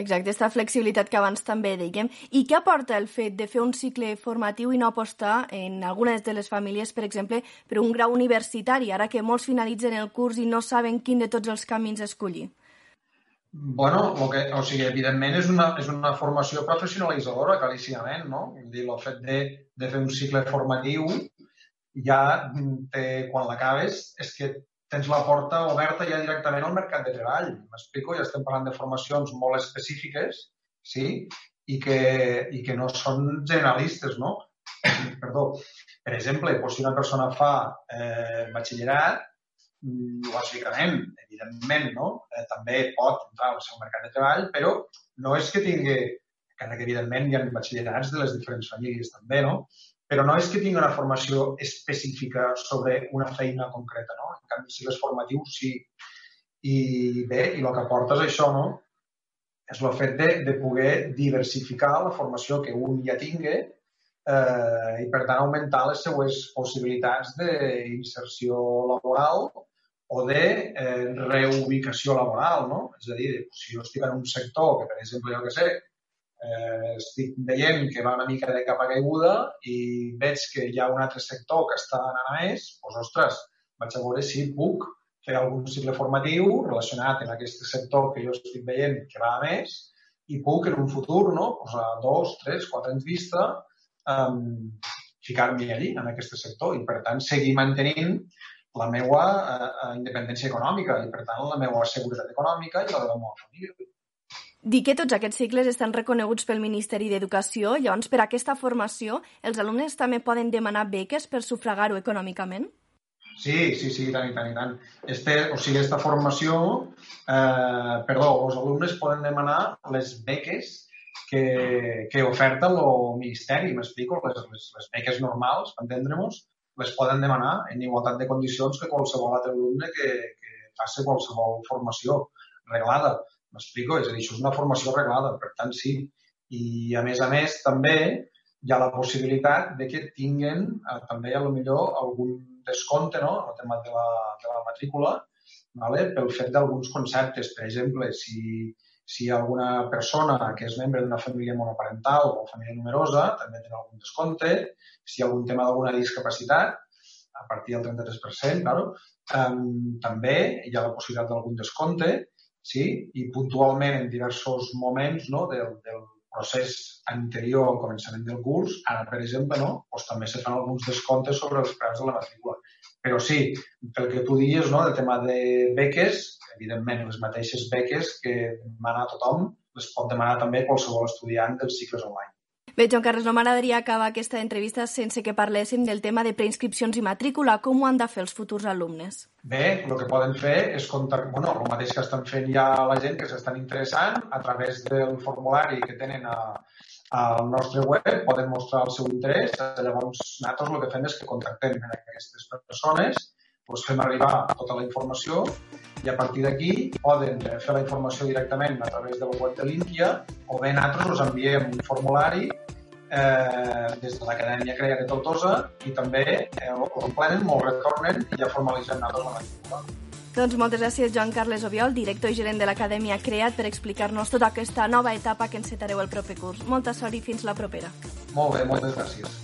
Exacte, aquesta flexibilitat que abans també dèiem. I què aporta el fet de fer un cicle formatiu i no apostar en algunes de les famílies, per exemple, per un grau universitari, ara que molts finalitzen el curs i no saben quin de tots els camins escollir? Bueno, lo que, o sigui, evidentment és una, és una formació professionalitzadora, claríssimament, no? Vull dir, el fet de, de fer un cicle formatiu ja té, quan l'acabes, és que tens la porta oberta ja directament al mercat de treball. M'explico? Ja estem parlant de formacions molt específiques, sí? I que, i que no són generalistes, no? Perdó. Per exemple, doncs, si una persona fa eh, batxillerat, Mm, lògicament, evidentment, no? eh, també pot entrar al seu mercat de treball, però no és que tingui, encara que evidentment hi ha batxillerats de les diferents famílies també, no? però no és que tingui una formació específica sobre una feina concreta, no? En canvi, si les formatius sí. I bé, i el que aporta és això, no? És el fet de, de poder diversificar la formació que un ja tingui eh, i, per tant, augmentar les seues possibilitats d'inserció laboral o de eh, reubicació laboral, no? És a dir, si jo estic en un sector que, per exemple, jo que sé, eh, estic veient que va una mica de capa caiguda i veig que hi ha un altre sector que està anant a més, doncs, ostres, vaig a veure si puc fer algun cicle formatiu relacionat amb aquest sector que jo estic veient que va a més i puc en un futur, no? pues a dos, tres, quatre anys vista, um, ficar-m'hi allí, en aquest sector, i per tant seguir mantenint la meva eh, independència econòmica i, per tant, la meva seguretat econòmica i la de la meva família. Dir que tots aquests cicles estan reconeguts pel Ministeri d'Educació, llavors per aquesta formació els alumnes també poden demanar beques per sufragar-ho econòmicament? Sí, sí, sí, tant i tant i tant. Este, o sigui, aquesta formació, eh, perdó, els alumnes poden demanar les beques que, que oferta el Ministeri, m'explico, les, les, les beques normals, per entendre-nos, les poden demanar en igualtat de condicions que qualsevol altre alumne que, que faci qualsevol formació reglada. M'explico? És a dir, això és una formació reglada, per tant, sí. I, a més a més, també hi ha la possibilitat de que tinguen eh, també, a lo millor, algun descompte no? el tema de la, de la matrícula vale? pel fet d'alguns conceptes. Per exemple, si, si alguna persona que és membre d'una família monoparental o família numerosa també té algun descompte. Si hi ha algun tema d'alguna discapacitat, a partir del 33%, claro, um, també hi ha la possibilitat d'algun descompte, sí? i puntualment en diversos moments no, del, del procés anterior al començament del curs, ara, per exemple, no, doncs també se fan alguns descomptes sobre els preus de la matrícula. Però sí, pel que tu dius, no, el tema de beques, evidentment, les mateixes beques que demana tothom les pot demanar també qualsevol estudiant dels cicles online. Bé, Joan Carles, no m'agradaria acabar aquesta entrevista sense que parléssim del tema de preinscripcions i matrícula. Com ho han de fer els futurs alumnes? Bé, el que poden fer és contactar, bueno, el mateix que estan fent ja la gent que s'estan interessant a través del formulari que tenen a, al nostre web, poden mostrar el seu interès. Llavors, nosaltres el que fem és que contactem aquestes persones, doncs fem arribar tota la informació i a partir d'aquí poden fer la informació directament a través del web de l'Índia o bé nosaltres us enviem un formulari eh, des de l'Acadèmia Crea de Tortosa i també eh, ho complenen, molt retornen i ja formalitzen nosaltres la matrícula. Doncs moltes gràcies, Joan Carles Obiol, director i gerent de l'Acadèmia Creat, per explicar-nos tota aquesta nova etapa que encetareu el proper curs. Molta sort i fins la propera. Molt bé, moltes gràcies.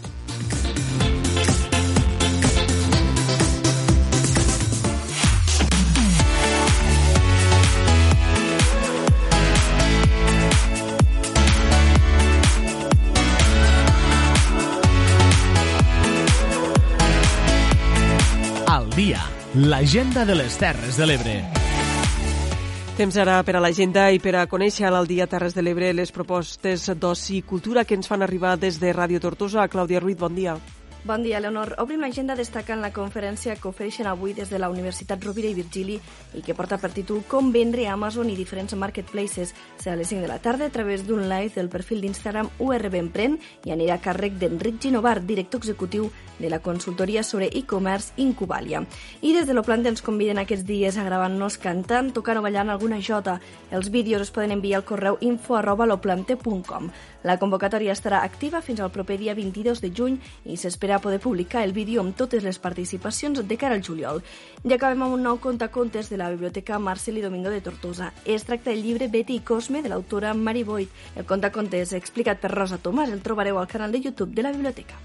L'agenda de les Terres de l'Ebre. Temps ara per a l'agenda i per a conèixer al dia Terres de l'Ebre les propostes d'oci i cultura que ens fan arribar des de Ràdio Tortosa. Clàudia Ruiz, bon dia. Bon dia, Leonor. Obrim l'agenda destacant la conferència que ofereixen avui des de la Universitat Rovira i Virgili i que porta per títol Com vendre a Amazon i diferents marketplaces. Serà a les 5 de la tarda a través d'un live del perfil d'Instagram URB Empren i anirà a càrrec d'Enric Ginovar, director executiu de la consultoria sobre e-commerce Incubalia. I des de l'Oplante ens conviden aquests dies a gravar-nos cantant, tocant o ballant alguna jota. Els vídeos es poden enviar al correu info arroba loplante.com. La convocatòria estarà activa fins al proper dia 22 de juny i s'espera poder publicar el vídeo amb totes les participacions de cara al juliol. I acabem amb un nou contacontes de la Biblioteca Marcel i Domingo de Tortosa. Es tracta del llibre Betty i Cosme de l'autora Mari Boyd. El contacontes explicat per Rosa Tomàs el trobareu al canal de YouTube de la biblioteca.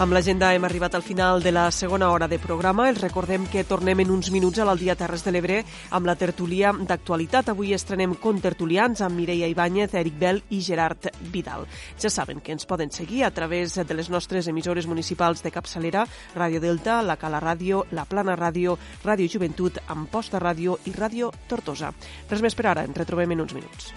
Amb l'agenda hem arribat al final de la segona hora de programa. Els recordem que tornem en uns minuts a l'Aldia Terres de l'Ebre amb la tertúlia d'actualitat. Avui estrenem contertulians amb Mireia Ibáñez, Eric Bell i Gerard Vidal. Ja saben que ens poden seguir a través de les nostres emissores municipals de capçalera, Ràdio Delta, la Cala Ràdio, la Plana Ràdio, Ràdio Joventut, Amposta Ràdio i Ràdio Tortosa. Res més per ara, ens retrobem en uns minuts.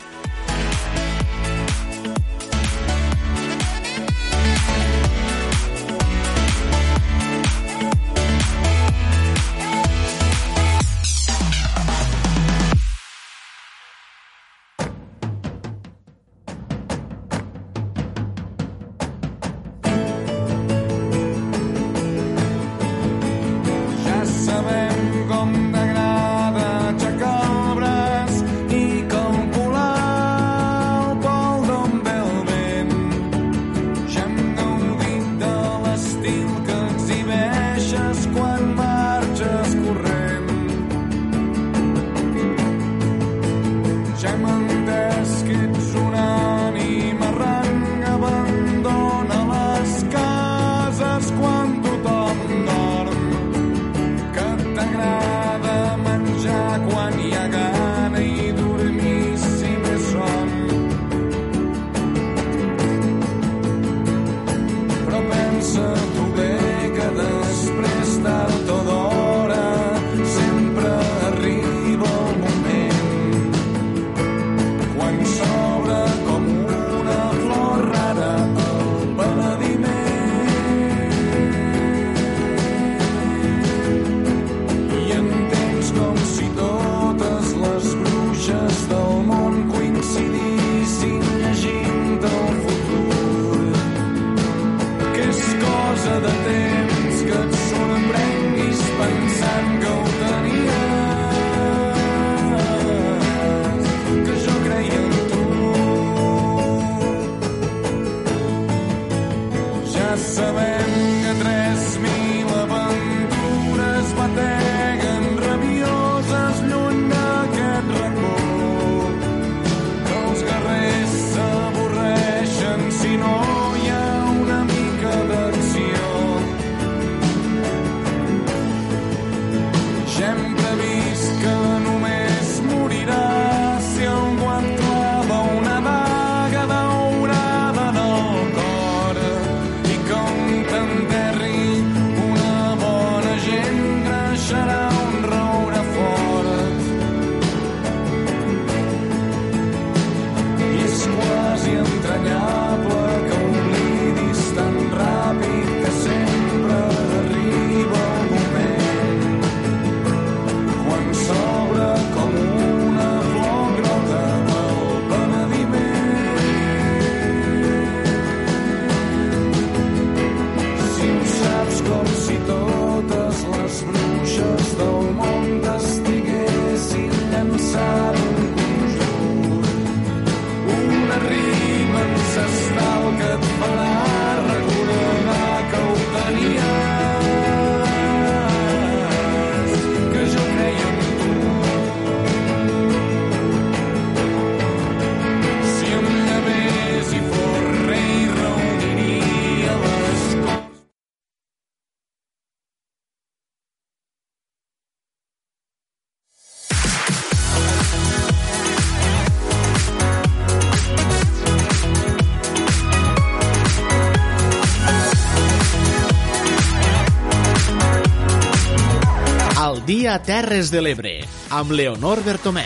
Dia Terres de l'Ebre, amb Leonor Bertomeu.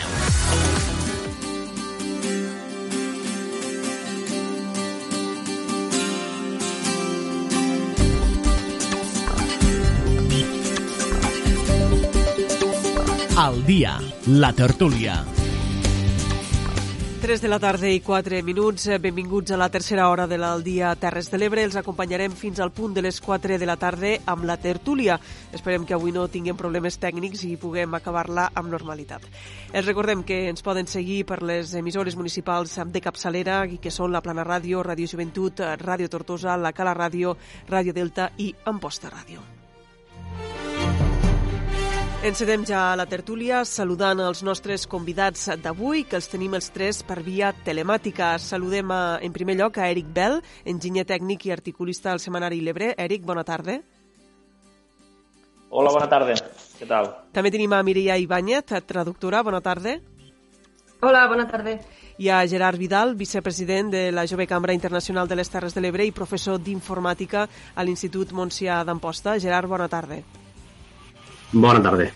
Al dia, la tertúlia. 3 de la tarda i 4 minuts. Benvinguts a la tercera hora de l'Al dia Terres de l'Ebre. Els acompanyarem fins al punt de les 4 de la tarda amb la tertúlia. Esperem que avui no tinguem problemes tècnics i puguem acabar-la amb normalitat. Els recordem que ens poden seguir per les emissores municipals de capçalera que són la Plana Ràdio, Ràdio Joventut, Ràdio Tortosa, la Cala Ràdio, Ràdio Delta i Amposta Ràdio. Encedem ja la tertúlia saludant els nostres convidats d'avui, que els tenim els tres per via telemàtica. Saludem a, en primer lloc a Eric Bell, enginyer tècnic i articulista al Semanari Lebre. Eric, bona tarda. Hola, bona tarda. Què tal? També tenim a Mireia Ibáñez, traductora. Bona tarda. Hola, bona tarda. I a Gerard Vidal, vicepresident de la Jove Cambra Internacional de les Terres de l'Ebre i professor d'informàtica a l'Institut Montsià d'Amposta. Gerard, bona tarda. Bona tarda.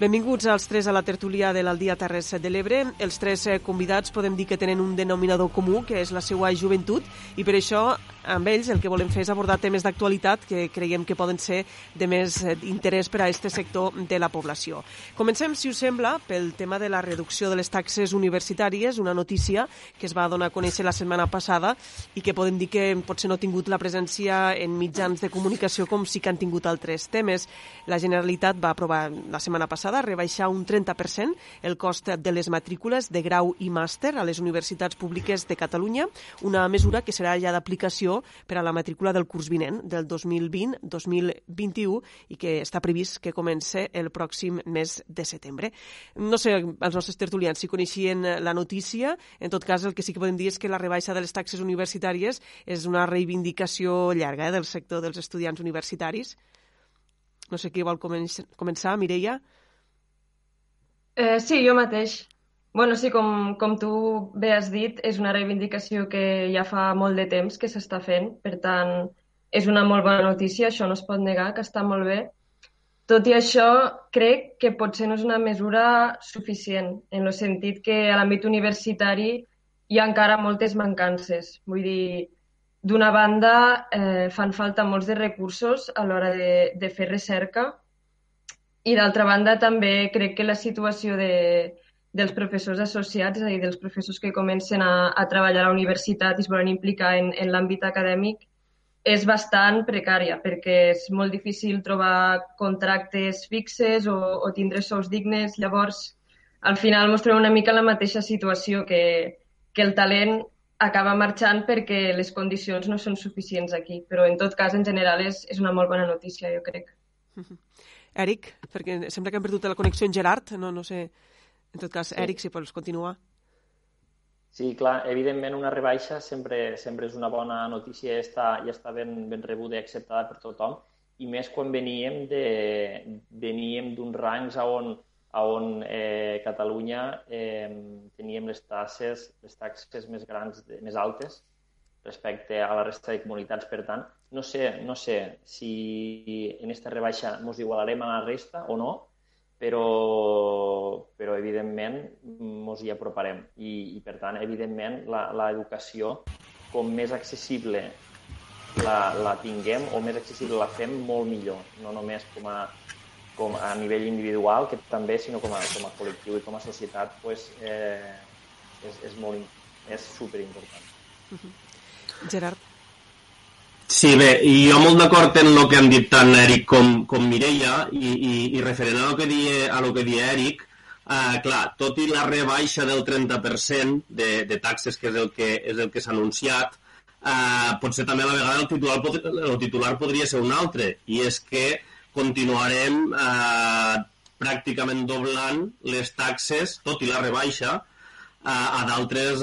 Benvinguts als tres a la tertúlia de l'Aldia Terres de l'Ebre. Els tres eh, convidats podem dir que tenen un denominador comú, que és la seva joventut, i per això amb ells el que volem fer és abordar temes d'actualitat que creiem que poden ser de més eh, interès per a aquest sector de la població. Comencem, si us sembla, pel tema de la reducció de les taxes universitàries, una notícia que es va donar a conèixer la setmana passada i que podem dir que potser no ha tingut la presència en mitjans de comunicació com sí que han tingut altres temes. La Generalitat va aprovar la setmana passada passada rebaixar un 30% el cost de les matrícules de grau i màster a les universitats públiques de Catalunya, una mesura que serà ja d'aplicació per a la matrícula del curs vinent, del 2020-2021, i que està previst que comence el pròxim mes de setembre. No sé, els nostres tertulians, si coneixien la notícia, en tot cas el que sí que podem dir és que la rebaixa de les taxes universitàries és una reivindicació llarga eh, del sector dels estudiants universitaris. No sé qui vol començar, Mireia. Eh, sí, jo mateix. Bueno, sí, com, com tu bé has dit, és una reivindicació que ja fa molt de temps que s'està fent, per tant, és una molt bona notícia, això no es pot negar, que està molt bé. Tot i això, crec que potser no és una mesura suficient, en el sentit que a l'àmbit universitari hi ha encara moltes mancances. Vull dir, d'una banda, eh, fan falta molts de recursos a l'hora de, de fer recerca, i d'altra banda també crec que la situació de, dels professors associats, és a dir, dels professors que comencen a, a treballar a la universitat i es volen implicar en, en l'àmbit acadèmic, és bastant precària perquè és molt difícil trobar contractes fixes o, o tindre sous dignes. Llavors, al final mostrem una mica la mateixa situació que, que el talent acaba marxant perquè les condicions no són suficients aquí. Però, en tot cas, en general, és, és una molt bona notícia, jo crec. Eric, perquè sembla que hem perdut la connexió en Gerard, no, no sé, en tot cas, sí. Eric, si pots continuar. Sí, clar, evidentment una rebaixa sempre, sempre és una bona notícia i està, i està ben, ben rebuda i acceptada per tothom, i més quan veníem de, veníem d'uns rangs a on, a on eh, Catalunya eh, teníem les taxes, les taxes més grans, de, més altes respecte a la resta de comunitats. Per tant, no sé, no sé si en aquesta rebaixa ens igualarem a la resta o no, però, però evidentment ens hi aproparem. I, i per tant, evidentment, l'educació, com més accessible la, la tinguem o més accessible la fem, molt millor. No només com a, com a nivell individual, que també, sinó com a, com a col·lectiu i com a societat, pues, eh, és, és, molt, és superimportant. Gerard. Sí, bé, i jo molt d'acord en el que han dit tant Eric com, com Mireia i, i, i referent a el que dia, a lo que dia Eric, eh, clar, tot i la rebaixa del 30% de, de taxes, que és el que, és el que s'ha anunciat, eh, potser també a la vegada el titular, el titular podria ser un altre, i és que continuarem eh, pràcticament doblant les taxes, tot i la rebaixa, a, a d'altres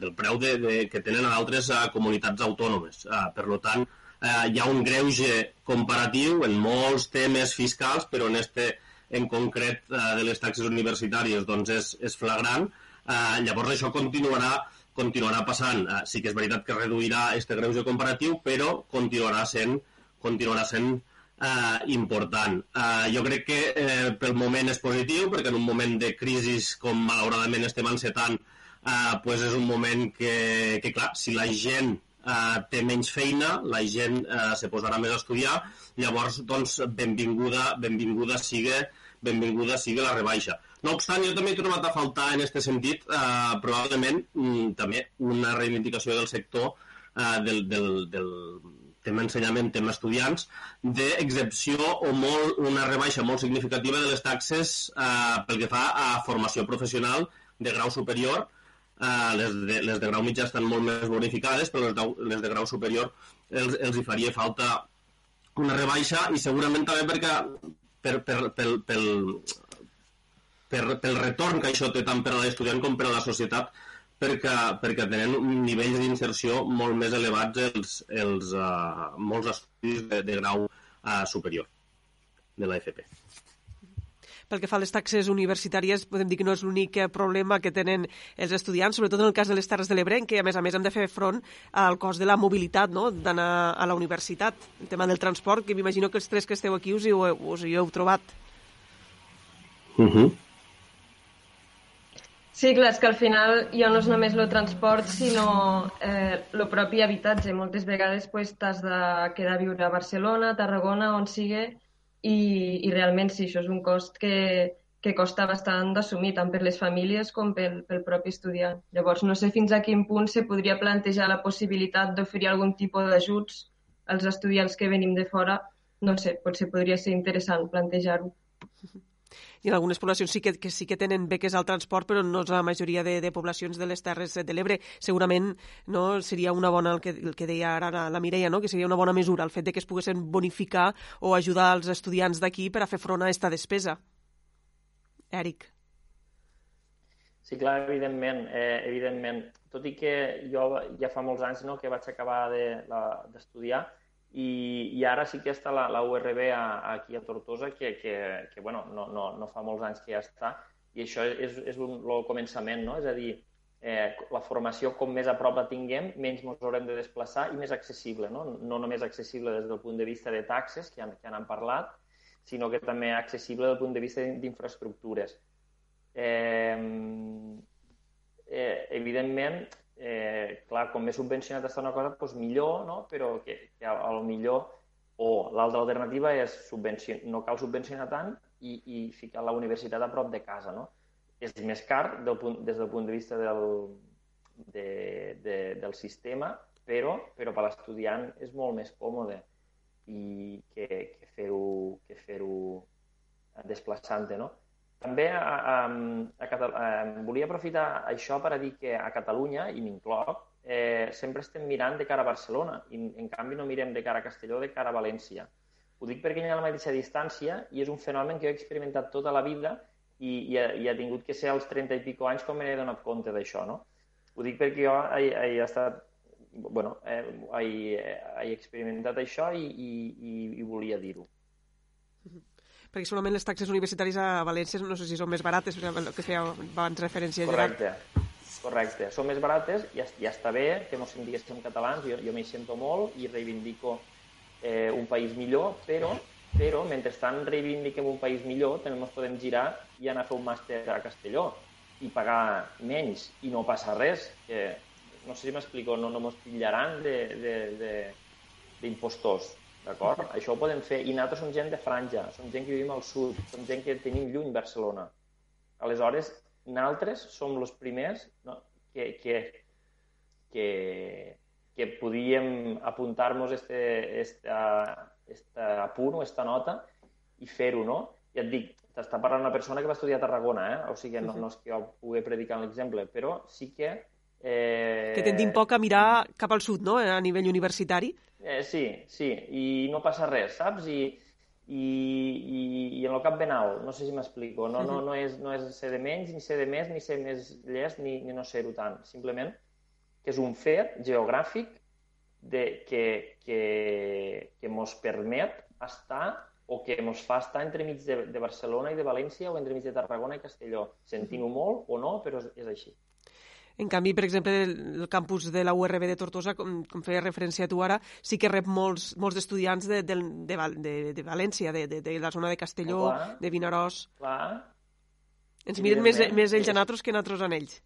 del preu de, de, que tenen a d'altres comunitats autònomes. Uh, per tant, uh, hi ha un greuge comparatiu en molts temes fiscals, però en este en concret uh, de les taxes universitàries doncs és, és flagrant. Uh, llavors això continuarà continuarà passant. Sí que és veritat que reduirà este greuge comparatiu, però continuarà sent, continuarà sent eh, important. Eh, jo crec que eh, pel moment és positiu, perquè en un moment de crisi com malauradament estem encetant, eh, pues és un moment que, que clar, si la gent eh, té menys feina, la gent eh, se posarà més a estudiar, llavors, doncs, benvinguda, benvinguda sigui benvinguda sigui la rebaixa. No obstant, jo també he trobat a faltar en aquest sentit eh, probablement mm, també una reivindicació del sector eh, del, del, del tema ensenyament, tema estudiants, d'excepció o molt, una rebaixa molt significativa de les taxes eh, pel que fa a formació professional de grau superior. Eh, les, de, les de grau mitjà estan molt més bonificades, però les de, les de grau superior els, els hi faria falta una rebaixa i segurament també perquè per, per, pel, pel, per, pel retorn que això té tant per a l'estudiant com per a la societat perquè, perquè tenen nivells d'inserció molt més elevats els, els uh, molts estudis de, de grau uh, superior de la FP. Pel que fa a les taxes universitàries, podem dir que no és l'únic eh, problema que tenen els estudiants, sobretot en el cas de les Terres de l'Ebre, què, a més a més, hem de fer front al cost de la mobilitat, no?, d'anar a la universitat. El tema del transport, que m'imagino que els tres que esteu aquí us hi, us hi heu trobat. Uh -huh. Sí, clar, és que al final ja no és només el transport, sinó eh, el propi habitatge. Moltes vegades pues, t'has de quedar a viure a Barcelona, a Tarragona, on sigui, i, i realment sí, això és un cost que, que costa bastant d'assumir, tant per les famílies com pel, pel propi estudiant. Llavors, no sé fins a quin punt se podria plantejar la possibilitat d'oferir algun tipus d'ajuts als estudiants que venim de fora. No sé, potser podria ser interessant plantejar-ho i en algunes poblacions sí que, que sí que tenen beques al transport, però no és la majoria de, de poblacions de les Terres de l'Ebre. Segurament no, seria una bona, el que, el que deia ara la, la Mireia, no? que seria una bona mesura el fet de que es poguessin bonificar o ajudar els estudiants d'aquí per a fer front a aquesta despesa. Èric. Sí, clar, evidentment, eh, evidentment. Tot i que jo ja fa molts anys no, que vaig acabar d'estudiar, de, i, i ara sí que està la, la URB a, aquí a Tortosa, que, que, que bueno, no, no, no fa molts anys que ja està, i això és, és un, el començament, no? és a dir, eh, la formació com més a prop la tinguem, menys ens haurem de desplaçar i més accessible, no? no només accessible des del punt de vista de taxes, que ja, que ja n'han parlat, sinó que també accessible del punt de vista d'infraestructures. Eh, eh, evidentment, eh, clar, com més subvencionat està una cosa, doncs millor, no? però que, que a, a lo millor o l'altra alternativa és no cal subvencionar tant i, i ficar la universitat a prop de casa. No? És més car del punt, des del punt de vista del, de, de, del sistema, però, però per l'estudiant és molt més còmode i que, que fer-ho fer, desplaçant-te, no? També a, a, a, a, volia aprofitar això per a dir que a Catalunya, i m'incloc, eh, sempre estem mirant de cara a Barcelona i en canvi no mirem de cara a Castelló, de cara a València. Ho dic perquè hi ha la mateixa distància i és un fenomen que he experimentat tota la vida i, i, ha, i ha tingut que ser als 30 i pico anys me n'he donat compte d'això, no? Ho dic perquè jo he, he estat bueno, eh, he, he experimentat això i, i, i, i volia dir-ho perquè solament les taxes universitàries a València no sé si són més barates, el que feia abans referència Gerard. Correcte, correcte. Són més barates, ja, ja està bé que no som, diguéssim, catalans, jo, jo m'hi sento molt i reivindico eh, un país millor, però, però mentrestant reivindiquem un país millor, també ens podem girar i anar a fer un màster a Castelló i pagar menys i no passa res, que no sé si m'explico, no, no mos pillaran d'impostors. D'acord? Això ho podem fer. I nosaltres som gent de franja, som gent que vivim al sud, som gent que tenim lluny Barcelona. Aleshores, nosaltres som els primers no? que, que, que, que podíem apuntar-nos este, este, este punt o esta nota i fer-ho, no? Ja et dic, t'està parlant una persona que va estudiar a Tarragona, eh? o sigui, no, no és que jo pugui predicar l'exemple, però sí que... Eh... Que tendim poc a mirar cap al sud, no?, a nivell universitari. Eh, sí, sí, i no passa res, saps? I, i, i, i en el cap ben alt, no sé si m'explico, no, no, no, és, no és ser de menys, ni ser de més, ni ser més llest, ni, ni no ser-ho tant. Simplement que és un fet geogràfic de, que, que, que mos permet estar o que mos fa estar entremig de, de Barcelona i de València o entremig de Tarragona i Castelló. Sentint-ho molt o no, però és, és així. En canvi, per exemple, el campus de la URB de Tortosa, com, com feia referència tu ara, sí que rep molts, molts estudiants de, de, de, de, de València, de, de, de la zona de Castelló, clar. de Vinaròs. Clar. Ens miren més, més ells a nosaltres que nosaltres en ells.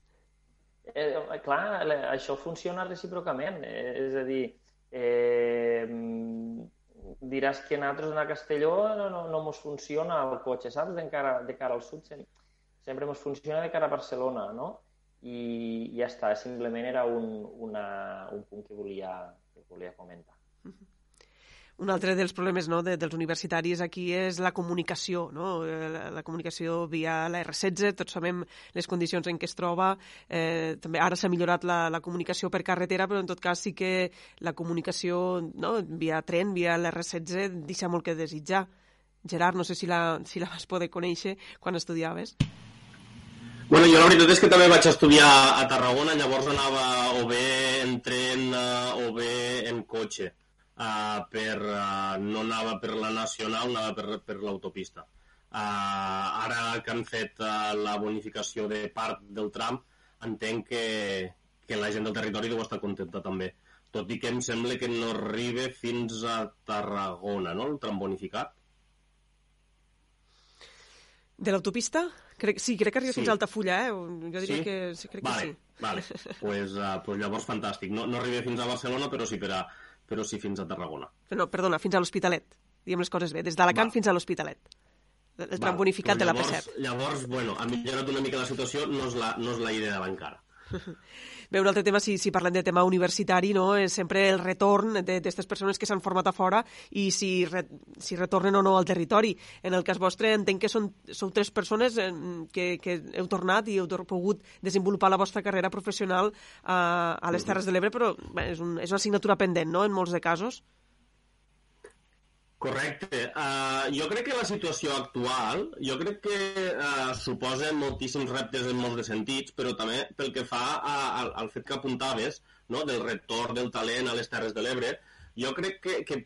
Eh, clar, això funciona recíprocament. Eh, és a dir, eh, diràs que nosaltres anar a Castelló no, no, no mos funciona el cotxe, saps? De cara, de cara al sud sem- sempre mos funciona de cara a Barcelona, no? I ja està, simplement era un, una, un punt que volia, que volia comentar. Un altre dels problemes no, de, dels universitaris aquí és la comunicació, no? Eh, la, la comunicació via la R16, tots sabem les condicions en què es troba, eh, també ara s'ha millorat la, la comunicació per carretera, però en tot cas sí que la comunicació no, via tren, via l'R16, deixa molt que desitjar. Gerard, no sé si la, si la vas poder conèixer quan estudiaves. Bueno, jo la veritat és que també vaig estudiar a Tarragona, llavors anava o bé en tren eh, o bé en cotxe. Uh, per, uh, no anava per la nacional, anava per, per l'autopista. Uh, ara que han fet uh, la bonificació de part del tram, entenc que, que la gent del territori deu estar contenta també. Tot i que em sembla que no arriba fins a Tarragona, no?, el tram bonificat. De l'autopista? Crec, sí, crec que arriba Sí. fins a Altafulla, eh? Jo diria Sí? que, sí, crec vale, que sí. Vale, pues, uh, pues llavors fantàstic. No, no arriba fins a Barcelona, però sí, per a, però sí fins a Tarragona. No, perdona, fins a l'Hospitalet. Diguem les coses bé, des d'Alacant fins a l'Hospitalet. El, tram bonificat de la llavors, P7. Llavors, bueno, ha millorat una mica la situació, no és la, no és la idea encara. Bé, un altre tema, si, si parlem de tema universitari, no, és sempre el retorn d'aquestes persones que s'han format a fora i si, re, si retornen o no al territori. En el cas vostre, entenc que són, sou tres persones eh, que, que heu tornat i heu pogut desenvolupar la vostra carrera professional a, a les Terres de l'Ebre, però bé, és, un, és una assignatura pendent, no?, en molts de casos. Correcte. Uh, jo crec que la situació actual, jo crec que uh, suposa moltíssims reptes en molts de sentits, però també pel que fa a, a, al fet que apuntaves, no?, del retorn del talent a les Terres de l'Ebre, jo crec que, que,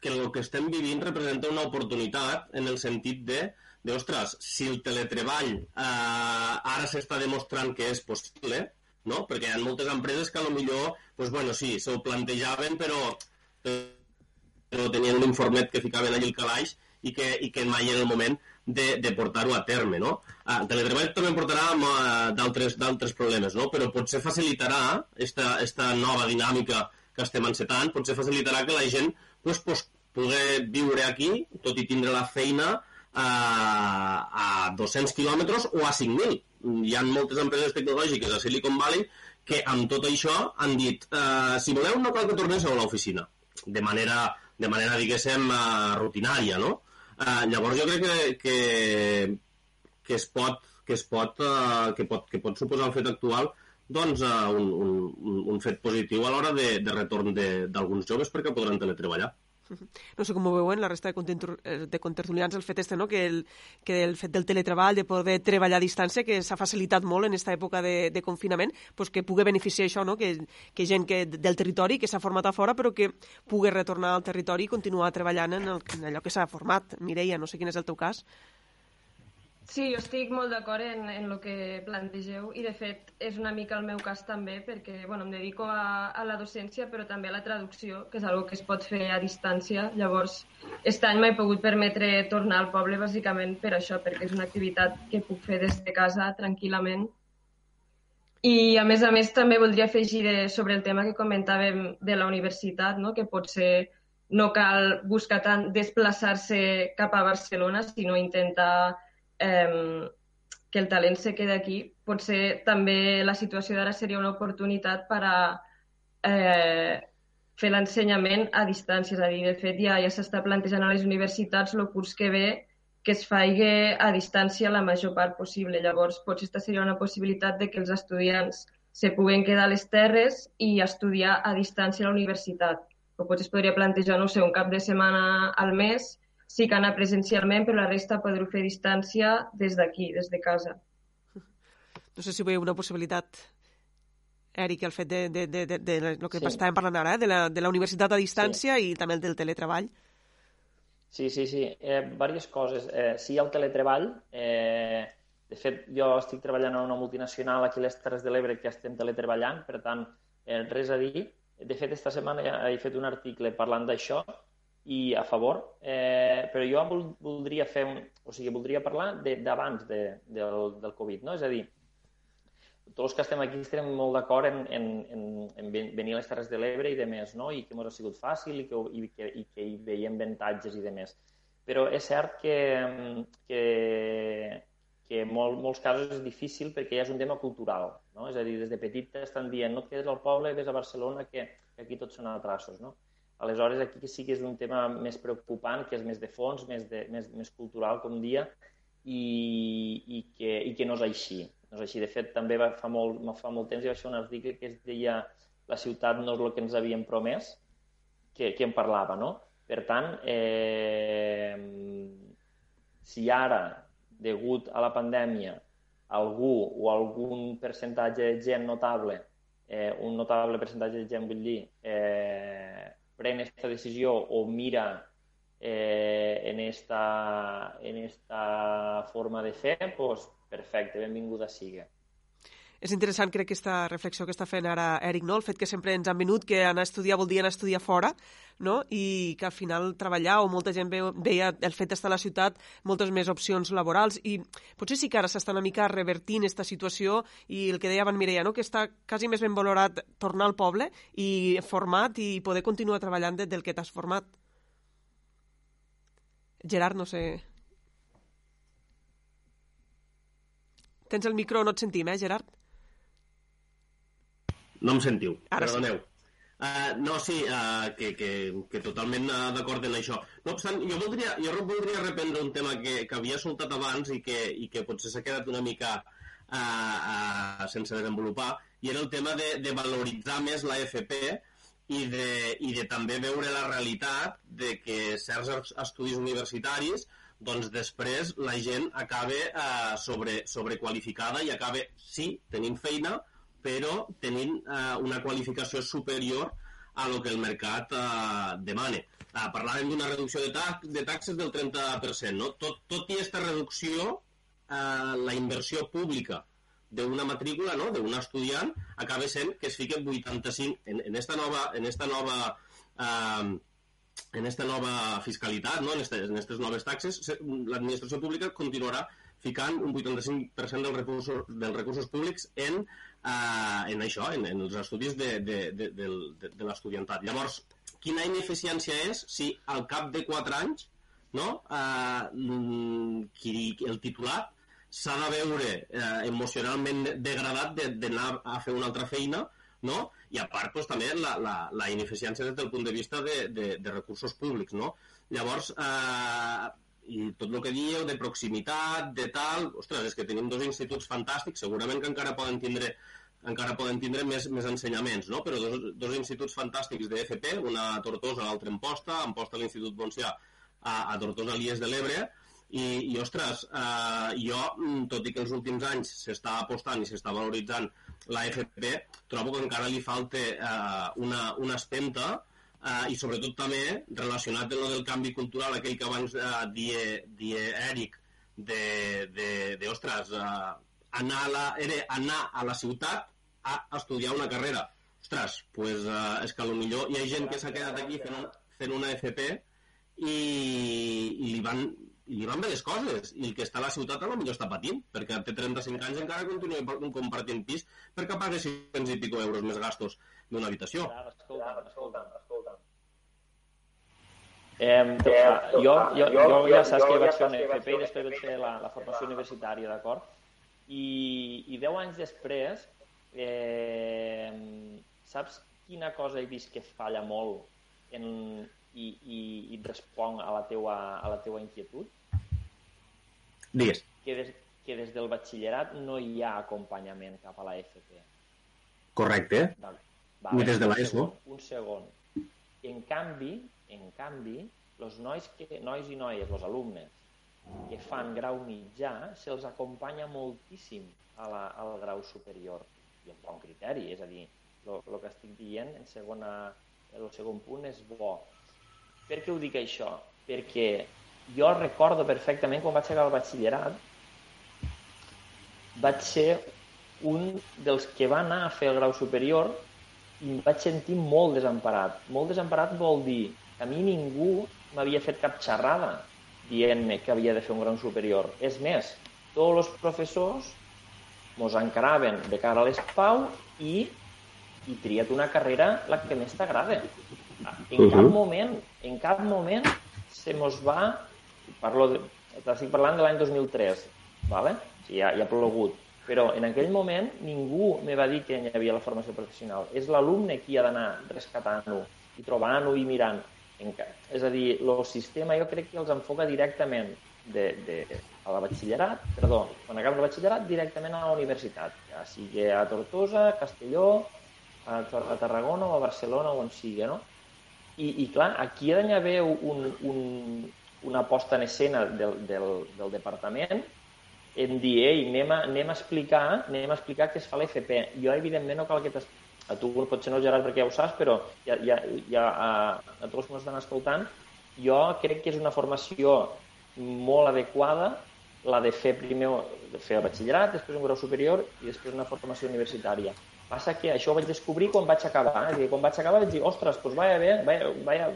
que el que estem vivint representa una oportunitat en el sentit de, de ostres, si el teletreball uh, ara s'està demostrant que és possible, no? perquè hi ha moltes empreses que a lo millor, pues, bueno, sí, s'ho plantejaven, però però tenien un informet que ficaven allà al calaix i que, i que mai era el moment de, de portar-ho a terme, no? Ah, el teletreball també portarà eh, d'altres problemes, no? Però potser facilitarà esta, esta nova dinàmica que estem encetant, potser facilitarà que la gent pues, pues, pugui viure aquí, tot i tindre la feina a, a 200 quilòmetres o a 5.000. Hi ha moltes empreses tecnològiques a Silicon Valley que amb tot això han dit eh, si voleu no cal que torneu a l'oficina de manera, de manera diguéssim, uh, rutinària, no? Uh, llavors jo crec que, que, que es pot, que es pot, uh, que pot, que pot suposar el fet actual doncs, uh, un, un, un fet positiu a l'hora de, de retorn d'alguns joves perquè podran teletreballar. No sé com ho veuen la resta de, eh, contertulians el fet este, no? que, el, que el fet del teletreball, de poder treballar a distància, que s'ha facilitat molt en aquesta època de, de confinament, pues que pugui beneficiar això, no? que, que gent que, del territori que s'ha format a fora però que pugui retornar al territori i continuar treballant en, el, en allò que s'ha format. Mireia, no sé quin és el teu cas. Sí, jo estic molt d'acord en, en el que plantegeu i, de fet, és una mica el meu cas també perquè bueno, em dedico a, a la docència però també a la traducció, que és algo que es pot fer a distància. Llavors, aquest any m'he pogut permetre tornar al poble bàsicament per això, perquè és una activitat que puc fer des de casa tranquil·lament. I, a més a més, també voldria afegir de, sobre el tema que comentàvem de la universitat, no? que potser no cal buscar tant desplaçar-se cap a Barcelona, sinó intentar eh, que el talent se quede aquí. Potser també la situació d'ara seria una oportunitat per a eh, fer l'ensenyament a distància. És a dir, de fet, ja, ja s'està plantejant a les universitats el curs que ve que es faci a distància la major part possible. Llavors, potser aquesta seria una possibilitat de que els estudiants se puguen quedar a les terres i estudiar a distància a la universitat. O potser es podria plantejar, no sé, un cap de setmana al mes, sí que anar presencialment, però la resta poder-ho fer a distància des d'aquí, des de casa. No sé si veieu una possibilitat, Eric, el fet de, de, de, de, de lo que Sí. estàvem parlant ara, eh? de, la, de la universitat a distància i també el del teletreball. Sí, sí, sí. Eh, diverses coses. Eh, si hi ha el teletreball, eh, De fet, jo estic treballant en una multinacional aquí a les Terres de l'Ebre que estem teletreballant, per tant, eh, res a dir. De fet, esta setmana ja he fet un article parlant d'això i a favor, eh, però jo vol, voldria fer un, o sigui, voldria parlar d'abans de, de, del, del Covid, no? És a dir, tots els que estem aquí estem molt d'acord en, en, en, en venir a les Terres de l'Ebre i de més, no? i que ens ha sigut fàcil i que, i que, i que hi veiem avantatges i de més. Però és cert que, que, que en molt, molts casos és difícil perquè ja és un tema cultural. No? És a dir, des de petit t'estan dient no et quedes al poble, ves a Barcelona, que, que aquí tots són atrasos. No? Aleshores, aquí sí que és un tema més preocupant, que és més de fons, més, de, més, més cultural, com dia, i, i, que, i que no és així. No és així. De fet, també va, fa, molt, fa molt temps hi va ser un article que es deia la ciutat no és el que ens havien promès, que, que en parlava, no? Per tant, eh, si ara, degut a la pandèmia, algú o algun percentatge de gent notable, eh, un notable percentatge de gent, vull dir, eh, pren aquesta decisió o mira eh, en, esta, en esta forma de fer, pues, Perfecte, benvinguda sigui. És interessant, crec, aquesta reflexió que està fent ara Eric, no? el fet que sempre ens han venut que anar a estudiar vol dir anar a estudiar fora, no? i que al final treballar, o molta gent veia el fet d'estar a la ciutat moltes més opcions laborals, i potser sí que ara s'està una mica revertint aquesta situació, i el que deia Van Mireia, no? que està quasi més ben valorat tornar al poble i format i poder continuar treballant del que t'has format. Gerard, no sé Tens el micro, no et sentim, eh, Gerard? No em sentiu, Ara perdoneu. Sí. Uh, no, sí, uh, que, que, que totalment uh, d'acord en això. No obstant, jo voldria, jo voldria reprendre un tema que, que havia soltat abans i que, i que potser s'ha quedat una mica uh, uh, sense desenvolupar, i era el tema de, de valoritzar més la FP i de, i de també veure la realitat de que certs estudis universitaris doncs després la gent acaba eh, sobre, sobrequalificada i acaba, sí, tenint feina, però tenint eh, una qualificació superior a lo que el mercat eh, demana. Eh, parlàvem d'una reducció de, ta de taxes del 30%. No? Tot, tot i aquesta reducció, eh, la inversió pública d'una matrícula, no? d'un estudiant, acaba sent que es fiquen 85 en, en esta nova, en esta nova eh, en aquesta nova fiscalitat, no? en aquestes noves taxes, l'administració pública continuarà ficant un 85% dels recursos, dels recursos públics en, uh, en això, en, en els estudis de, de, de, de, de, de l'estudiantat. Llavors, quina ineficiència és si al cap de 4 anys no, qui, el titular s'ha de veure uh, emocionalment degradat d'anar a fer una altra feina no? i a part doncs, també la, la, la ineficiència des del punt de vista de, de, de recursos públics. No? Llavors, eh, tot el que dieu de proximitat, de tal, ostres, és que tenim dos instituts fantàstics, segurament que encara poden tindre encara poden tindre més, més ensenyaments, no? però dos, dos instituts fantàstics d'FP, una a Tortosa, l'altra en Posta, en Posta l'Institut Montsià, a, a Tortosa l'IES de l'Ebre, i, i ostres, eh, jo, mm, tot i que els últims anys s'està apostant i s'està valoritzant la FP, trobo que encara li falta eh, una, una espenta eh, i sobretot també relacionat amb el del canvi cultural, aquell que abans eh, die, die Eric, de, de, de ostres, eh, anar, a la, era anar a la ciutat a estudiar una carrera. Ostres, pues, eh, és que millor hi ha gent que s'ha quedat aquí fent, fent una FP i, i li van, i li van bé les coses, i el que està a la ciutat a lo millor està patint, perquè té 35 anys encara continua compartint pis perquè paga 600 i pico euros més gastos d'una habitació. Escolta, escolta, escolta. Eh, jo, jo, jo, ja saps que vaig fer una FP i després vaig fer la, la formació universitària, d'acord? I, I 10 anys després, eh, saps quina cosa he vist que falla molt en, i, i, i et responc a la teua, a la teua inquietud? Digues. Que des, que des del batxillerat no hi ha acompanyament cap a la FP. Correcte. Val. Ni des de l'ESO. Un segon. En canvi, en canvi, els nois, que, nois i noies, els alumnes que fan grau mitjà, se'ls acompanya moltíssim a la, al grau superior i amb bon criteri, és a dir, el que estic dient en segona, el segon punt és bo. Per què ho dic això? Perquè jo recordo perfectament quan vaig acabar el batxillerat vaig ser un dels que va anar a fer el grau superior i em vaig sentir molt desemparat. Molt desemparat vol dir a mi ningú m'havia fet cap xerrada dient-me que havia de fer un grau superior. És més, tots els professors mos encaraven de cara a l'espau i, i tria't una carrera la que més t'agrada. En uh -huh. cap moment, en cap moment se mos va, parlo de, estic parlant de l'any 2003, vale? Sigui, ja, ja ha plogut, però en aquell moment ningú me va dir que hi havia la formació professional. És l'alumne qui ha d'anar rescatant-ho i trobant-ho i mirant. És a dir, el sistema jo crec que els enfoca directament de, de, a la batxillerat, perdó, quan acabes el batxillerat, directament a la universitat, ja sigui a Tortosa, a Castelló, a, a Tarragona o a Barcelona o on sigui, no? I, i clar, aquí ha d'haver un, un, una posta en escena del, del, del departament en dir, ei, anem a, anem a explicar, anem a explicar què es fa l'FP. Jo, evidentment, no cal que a tu potser no, Gerard, perquè ja ho saps, però ja, ja, ja a, a tots els que m'estan escoltant, jo crec que és una formació molt adequada la de fer primer de fer el batxillerat, després un grau superior i després una formació universitària. Passa que això ho vaig descobrir quan vaig acabar. Eh? dir, quan vaig acabar vaig dir, ostres, doncs vaya bé, vaya, vaya,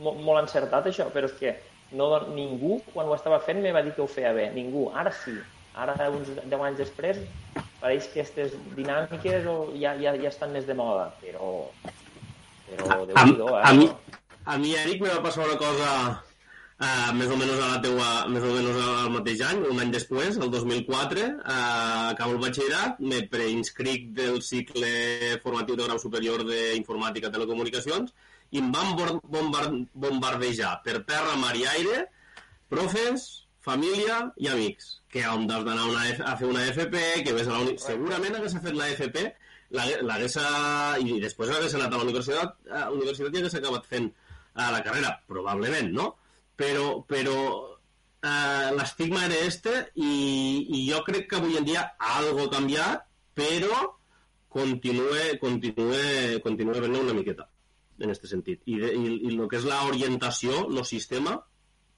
molt, molt encertat això, però és que no, ningú, quan ho estava fent, me va dir que ho feia bé. Ningú. Ara sí. Ara, uns 10 anys després, pareix que aquestes dinàmiques ja, ja, ja estan més de moda, però... Però, a, a, eh? a, mi, a mi, Eric, me va passar una cosa Uh, més o menys a la teua, més o menys al mateix any, un any després, el 2004, uh, acabo el batxillerat, me preinscric del cicle formatiu de grau superior d'informàtica i telecomunicacions i em van bombardejar per terra, mar i aire, profes, família i amics, que on has d'anar a fer una FP, que ves a la uni... Segurament hagués fet la FP, l'hagués... i després hagués anat a la universitat, a la universitat i hagués acabat fent a la carrera, probablement, no? però, però eh, l'estigma era este i, i jo crec que avui en dia algo ha canviat, però continue, continue, continue venint una miqueta en aquest sentit. I, de, i, i el que és l'orientació, el sistema,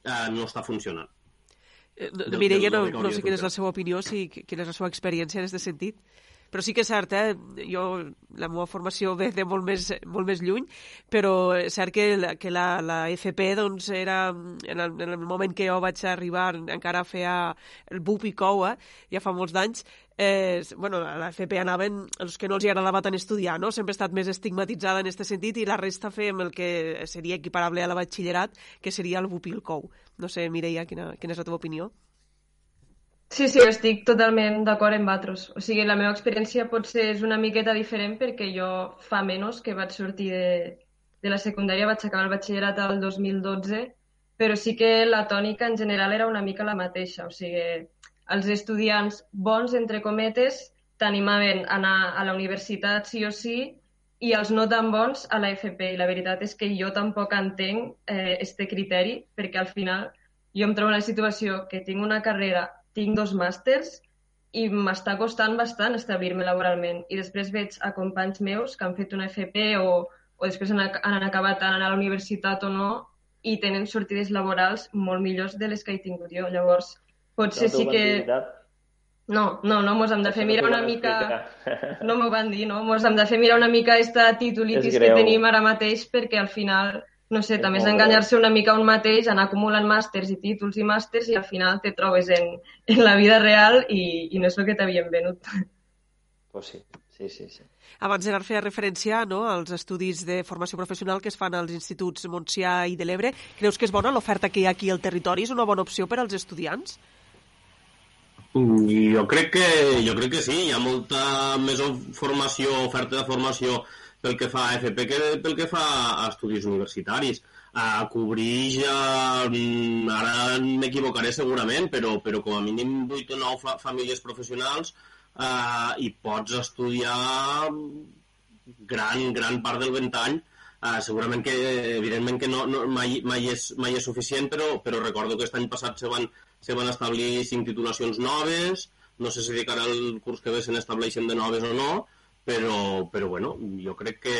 eh, no està funcionant. Eh, Mireia, no, no sé quina és la seva opinió, si, quina és la seva experiència en aquest sentit però sí que és cert, eh? jo, la meva formació ve de molt més, molt més lluny, però és cert que, la, que la, la FP doncs, era, en el, en el moment que jo vaig arribar, encara feia el BUP i COU, eh? ja fa molts d'anys, eh, bueno, a la FP anaven els que no els agradava tant estudiar, no? sempre ha estat més estigmatitzada en aquest sentit i la resta fèiem el que seria equiparable a la batxillerat, que seria el BUP i el COU. No sé, Mireia, quina, quina és la teva opinió? Sí, sí, estic totalment d'acord amb vosaltres. O sigui, la meva experiència potser és una miqueta diferent perquè jo fa menys que vaig sortir de, de la secundària, vaig acabar el batxillerat el 2012, però sí que la tònica en general era una mica la mateixa. O sigui, els estudiants bons, entre cometes, t'animaven a anar a la universitat sí o sí i els no tan bons a la FP. I la veritat és que jo tampoc entenc eh, este criteri perquè al final jo em trobo en la situació que tinc una carrera tinc dos màsters i m'està costant bastant establir-me laboralment. I després veig a companys meus que han fet una FP o, o després han, han acabat anant a la universitat o no i tenen sortides laborals molt millors de les que he tingut jo. Llavors, potser sí que... No, no, no, mos hem de fer mirar una mica... No m'ho van dir, no? Mos hem de fer mirar una mica aquesta titulitis que tenim ara mateix perquè al final no sé, també és enganyar-se una mica un mateix, anar acumulant màsters i títols i màsters i al final te trobes en, en la vida real i, i no és el que t'havien venut. Pues sí, sí, sí, sí. Abans Gerard feia referència no, als estudis de formació professional que es fan als instituts Montsià i de l'Ebre. Creus que és bona l'oferta que hi ha aquí al territori? És una bona opció per als estudiants? Mm, jo crec que, jo crec que sí, hi ha molta més formació, oferta de formació pel que fa a FP que pel que fa a estudis universitaris. A cobrir mm, ara m'equivocaré segurament, però, però com a mínim 8 o 9 fa famílies professionals eh, i pots estudiar gran, gran part del ventany Uh, segurament que, evidentment que no, no, mai, mai, és, mai és suficient, però, però recordo que aquest any passat se van, se van establir cinc titulacions noves, no sé si de cara al curs que ve se n'estableixen de noves o no, però, però bueno, jo crec que,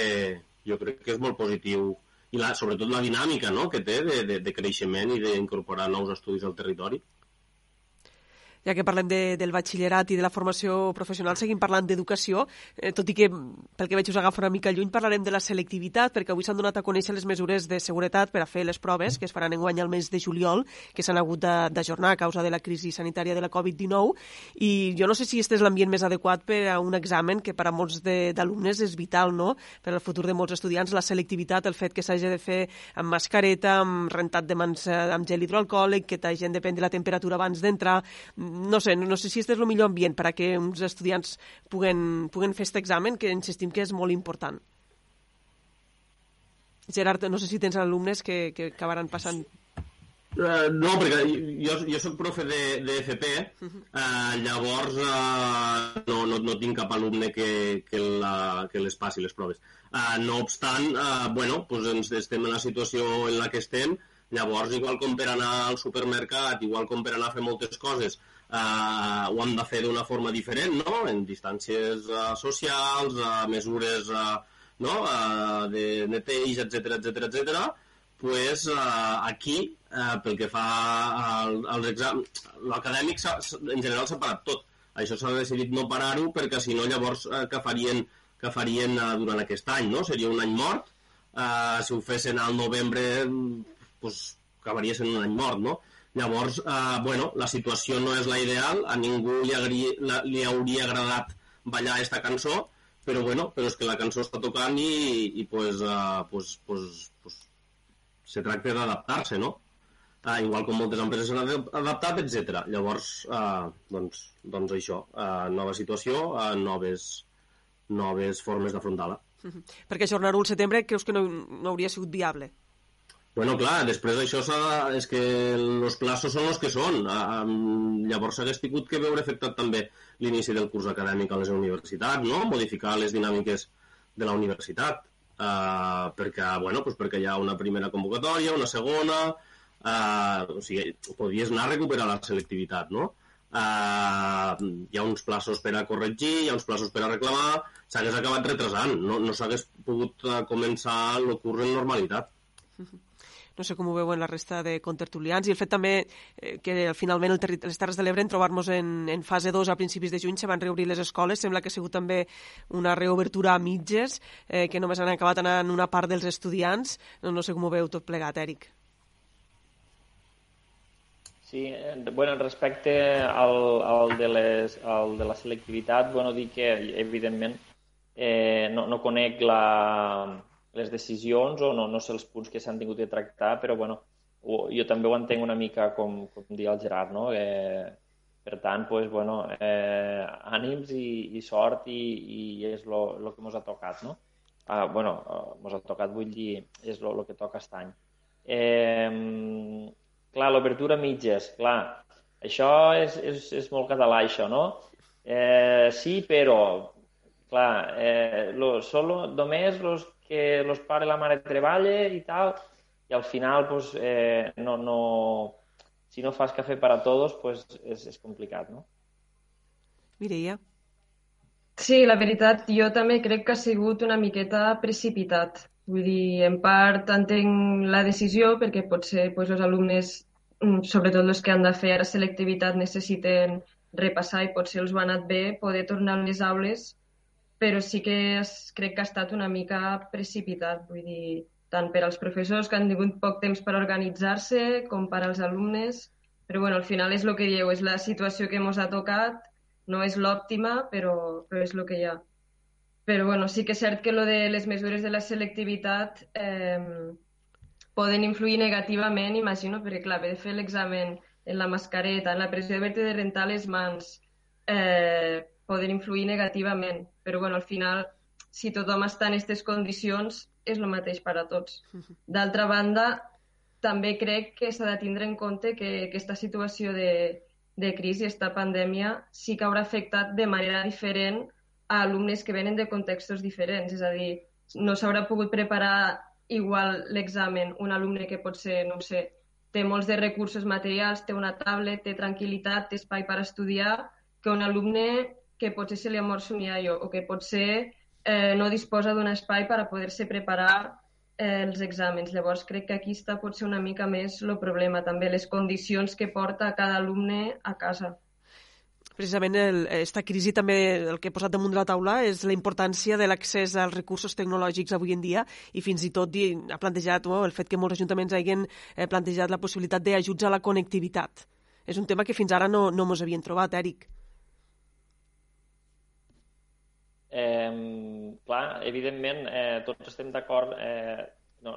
jo crec que és molt positiu i la, sobretot la dinàmica no? que té de, de, de creixement i d'incorporar nous estudis al territori. Ja que parlem de, del batxillerat i de la formació professional, seguim parlant d'educació, eh, tot i que, pel que veig, us agafa una mica lluny, parlarem de la selectivitat, perquè avui s'han donat a conèixer les mesures de seguretat per a fer les proves que es faran en guany al mes de juliol, que s'han hagut d'ajornar a causa de la crisi sanitària de la Covid-19, i jo no sé si este és l'ambient més adequat per a un examen que per a molts d'alumnes és vital, no?, per al futur de molts estudiants, la selectivitat, el fet que s'hagi de fer amb mascareta, amb rentat de mans eh, amb gel hidroalcohòlic, que t'hagin de prendre la temperatura abans d'entrar, no sé, no sé si este és el millor ambient per a que uns estudiants puguen, puguen fer aquest examen, que insistim que és molt important. Gerard, no sé si tens alumnes que, que acabaran passant Uh, no, perquè jo, jo sóc profe de, de FP, uh, llavors uh, no, no, no tinc cap alumne que, que, la, que les passi les proves. Uh, no obstant, uh, bueno, pues ens estem en la situació en la que estem, llavors igual com per anar al supermercat, igual com per anar a fer moltes coses, uh, ho hem de fer d'una forma diferent, no? En distàncies uh, socials, uh, mesures uh, no? uh, de neteja, etc etc etc pues, uh, aquí, uh, pel que fa al, als exàmens, l'acadèmic en general s'ha parat tot. Això s'ha decidit no parar-ho perquè si no llavors uh, que farien, que farien uh, durant aquest any, no? Seria un any mort. Uh, si ho fessin al novembre, pues, acabaria sent un any mort, no? Llavors, uh, bueno, la situació no és la ideal, a ningú li, agri, li hauria agradat ballar aquesta cançó, però bueno, però és que la cançó està tocant i, i pues, uh, pues, pues, pues, se tracta d'adaptar-se, no? Uh, igual com moltes empreses s'han adaptat, etc. Llavors, uh, doncs, doncs això, uh, nova situació, uh, noves, noves formes d'afrontar-la. Uh -huh. Perquè ajornar-ho al setembre creus que no, no hauria sigut viable? Bueno, clar, després d'això és que els plaços són els que són. Uh, llavors s'hagués tingut que veure afectat també l'inici del curs acadèmic a les universitats, no? Modificar les dinàmiques de la universitat uh, perquè, bueno, pues perquè hi ha una primera convocatòria, una segona, uh, o sigui, podries anar a recuperar la selectivitat, no? Uh, hi ha uns plaços per a corregir, hi ha uns plaços per a reclamar, s'hagués acabat retrasant, no, no s'hagués pogut uh, començar el curs en normalitat. No sé com ho veuen la resta de contertulians, i el fet també eh, que finalment el les Terres de l'Ebre en trobar-nos en, en fase 2 a principis de juny se van reobrir les escoles, sembla que ha sigut també una reobertura a mitges, eh, que només han acabat anant una part dels estudiants, no, no sé com ho veu tot plegat, Èric. Sí, bueno, respecte al, al, de les, al de la selectivitat, bueno, dir que, evidentment, eh, no, no conec la, les decisions o no, no sé els punts que s'han tingut de tractar, però bueno, jo també ho entenc una mica com, com dir el Gerard, no? Eh, per tant, pues, bueno, eh, ànims i, i sort i, i és el que ens ha tocat, no? Ah, bueno, ens ha tocat, vull dir, és el que toca aquest any. Eh, clar, l'obertura mitges, clar, això és, és, és molt català, això, no? Eh, sí, però, clar, eh, lo, solo, només los que los pares i la mare treballa i tal, i al final, pues, eh, no, no, si no fas cafè per a tots, pues, és, és complicat, no? Mireia? Sí, la veritat, jo també crec que ha sigut una miqueta precipitat. Vull dir, en part entenc la decisió perquè potser pues, els alumnes, mm, sobretot els que han de fer ara selectivitat, necessiten repassar i potser els va anat bé poder tornar a les aules però sí que es, crec que ha estat una mica precipitat, vull dir, tant per als professors que han tingut poc temps per organitzar-se com per als alumnes, però bueno, al final és el que dieu, és la situació que ens ha tocat, no és l'òptima, però, però és el que hi ha. Però bueno, sí que és cert que lo de les mesures de la selectivitat eh, poden influir negativament, imagino, perquè clar, haver de fer l'examen en la mascareta, en la pressió de de rentar les mans, eh, poden influir negativament. Però bueno, al final, si tothom està en aquestes condicions, és el mateix per a tots. D'altra banda, també crec que s'ha de tindre en compte que aquesta situació de, de crisi, aquesta pandèmia, sí que haurà afectat de manera diferent a alumnes que venen de contextos diferents. És a dir, no s'haurà pogut preparar igual l'examen un alumne que potser, no sé, té molts de recursos materials, té una tablet, té tranquil·litat, té espai per estudiar, que un alumne que potser se li ha mort un iaio o que potser eh, no disposa d'un espai per a poder-se preparar eh, els exàmens. Llavors, crec que aquí està potser una mica més el problema, també les condicions que porta cada alumne a casa. Precisament el, esta crisi també el que he posat damunt de la taula és la importància de l'accés als recursos tecnològics avui en dia i fins i tot ha plantejat no, el fet que molts ajuntaments hagin eh, plantejat la possibilitat d'ajuts a la connectivitat. És un tema que fins ara no, no mos havien trobat, Eric. Eh, clar, evidentment, eh, tots estem d'acord, eh, no,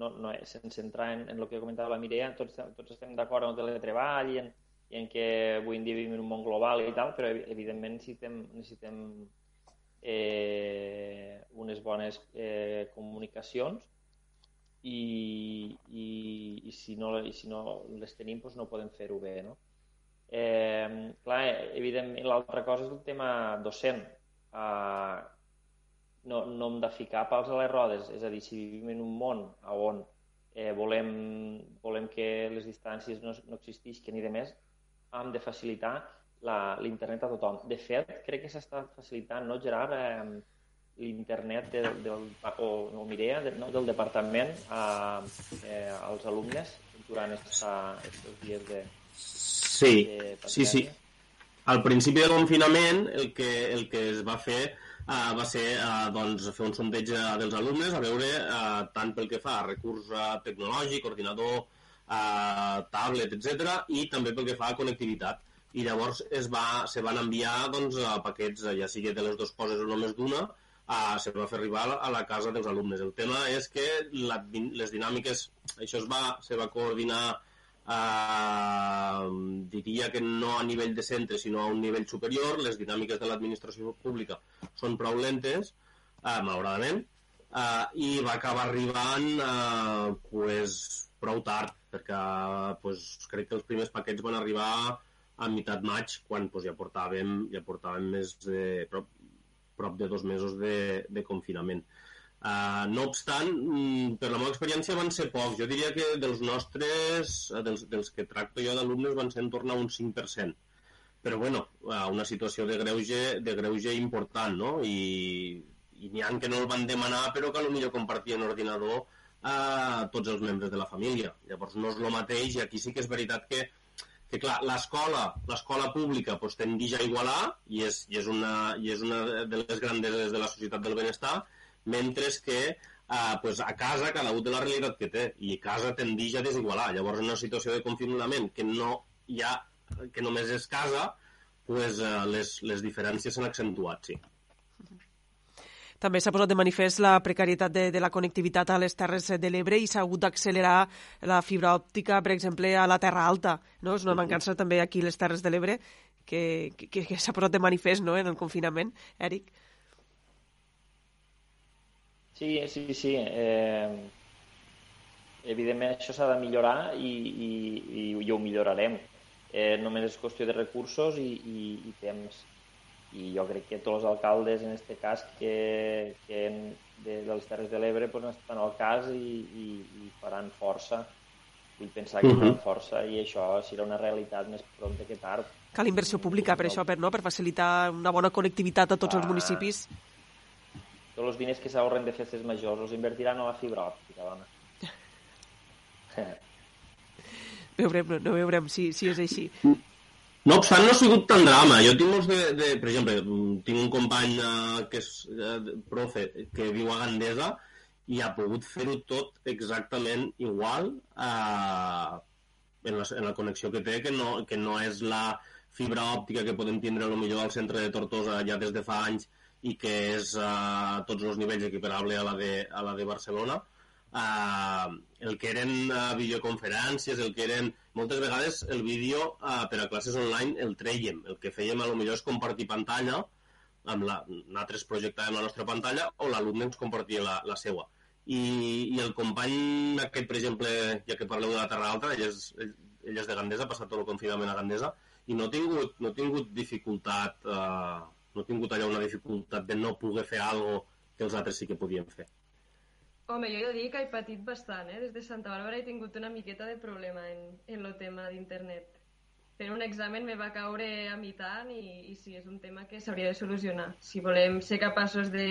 no, no, sense entrar en, en el que comentava la Mireia, tots, tots estem d'acord en el teletreball i en, i en què avui en dia vivim en un món global i tal, però evidentment necessitem, necessitem eh, unes bones eh, comunicacions i, i, i, si no, i si no les tenim doncs no podem fer-ho bé. No? Eh, clar, evidentment, l'altra cosa és el tema docent. Eh, no, no hem de ficar pals a les rodes, és a dir, si vivim en un món on eh, volem, volem que les distàncies no, no existisquen i de més, hem de facilitar l'internet a tothom. De fet, crec que s'està facilitant, no, Gerard, eh, l'internet del, del, o, o Mireia, de, no, del departament a, eh, als alumnes durant aquests dies de, Sí, de sí, sí. Al principi del confinament el que, el que es va fer uh, va ser uh, doncs, fer un sondeig dels alumnes a veure uh, tant pel que fa a recurs uh, tecnològic, ordinador, uh, tablet, etc i també pel que fa a connectivitat. I llavors es va, se van enviar doncs, a paquets, ja sigui de les dues coses o només d'una, uh, se va fer arribar a la casa dels alumnes. El tema és que la, les dinàmiques, això es va, se va coordinar eh, diria que no a nivell de centre, sinó a un nivell superior. Les dinàmiques de l'administració pública són prou lentes, eh, malauradament, eh, i va acabar arribant eh, pues, prou tard, perquè pues, crec que els primers paquets van arribar a meitat maig, quan pues, ja, portàvem, ja portàvem més de, prop, prop de dos mesos de, de confinament. Uh, no obstant, mm, per la meva experiència van ser pocs. Jo diria que dels nostres, eh, dels, dels que tracto jo d'alumnes, van ser en torn a un 5%. Però, bueno, una situació de greuge, de greuge important, no? I, i n'hi ha que no el van demanar, però que potser compartien ordinador a uh, tots els membres de la família. Llavors no és el mateix, i aquí sí que és veritat que que clar, l'escola, l'escola pública pues, tendeix a igualar i és, i, és una, i és una de les grandeses de la societat del benestar, mentre que eh, pues a casa cada un té la realitat que té i casa tendeix a desigualar. Llavors, en una situació de confinament que no hi ha, que només és casa, pues, eh, les, les diferències s'han accentuat, sí. També s'ha posat de manifest la precarietat de, de la connectivitat a les Terres de l'Ebre i s'ha hagut d'accelerar la fibra òptica, per exemple, a la Terra Alta. No? És una mancança també aquí a les Terres de l'Ebre que, que, que s'ha posat de manifest no? en el confinament. Eric? Sí, sí, sí. Eh, evidentment això s'ha de millorar i, i, i, i ho millorarem. Eh, només és qüestió de recursos i, i, i temps. I jo crec que tots els alcaldes, en aquest cas, que, que de, de les Terres de l'Ebre pues, estan al cas i, i, i faran força. Vull pensar que uh -huh. faran força i això serà una realitat més prompte que tard. Cal inversió pública per això, per, no? per facilitar una bona connectivitat a tots ah, els municipis tots els diners que s'ahorren de festes majors els invertiran a la fibra òptica, dona. veurem, no, no veurem si, si és així. No obstant, no ha sigut tan drama. Jo tinc molts de, de per exemple, tinc un company uh, que és uh, profe que viu a Gandesa i ha pogut fer-ho tot exactament igual uh, en, la, en la connexió que té, que no, que no és la fibra òptica que podem tindre millor al centre de Tortosa ja des de fa anys i que és a tots els nivells equiparable a la de, a la de Barcelona. Uh, el que eren uh, videoconferències, el que eren... Moltes vegades el vídeo uh, per a classes online el treiem. El que fèiem a lo millor és compartir pantalla, amb la, nosaltres projectàvem la nostra pantalla o l'alumne ens compartia la, la seva. I, I el company aquest, per exemple, ja que parleu de la Terra Alta, ell és, ell, ell és de Gandesa, ha passat tot el confinament a Gandesa, i no ha tingut, no ha tingut dificultat uh, no he tingut allà una dificultat de no poder fer alguna que els altres sí que podien fer. Home, jo he de dir que he patit bastant, eh? Des de Santa Bàrbara he tingut una miqueta de problema en, en el tema d'internet. Fent un examen me va caure a mitant i, i sí, és un tema que s'hauria de solucionar. Si volem ser capaços de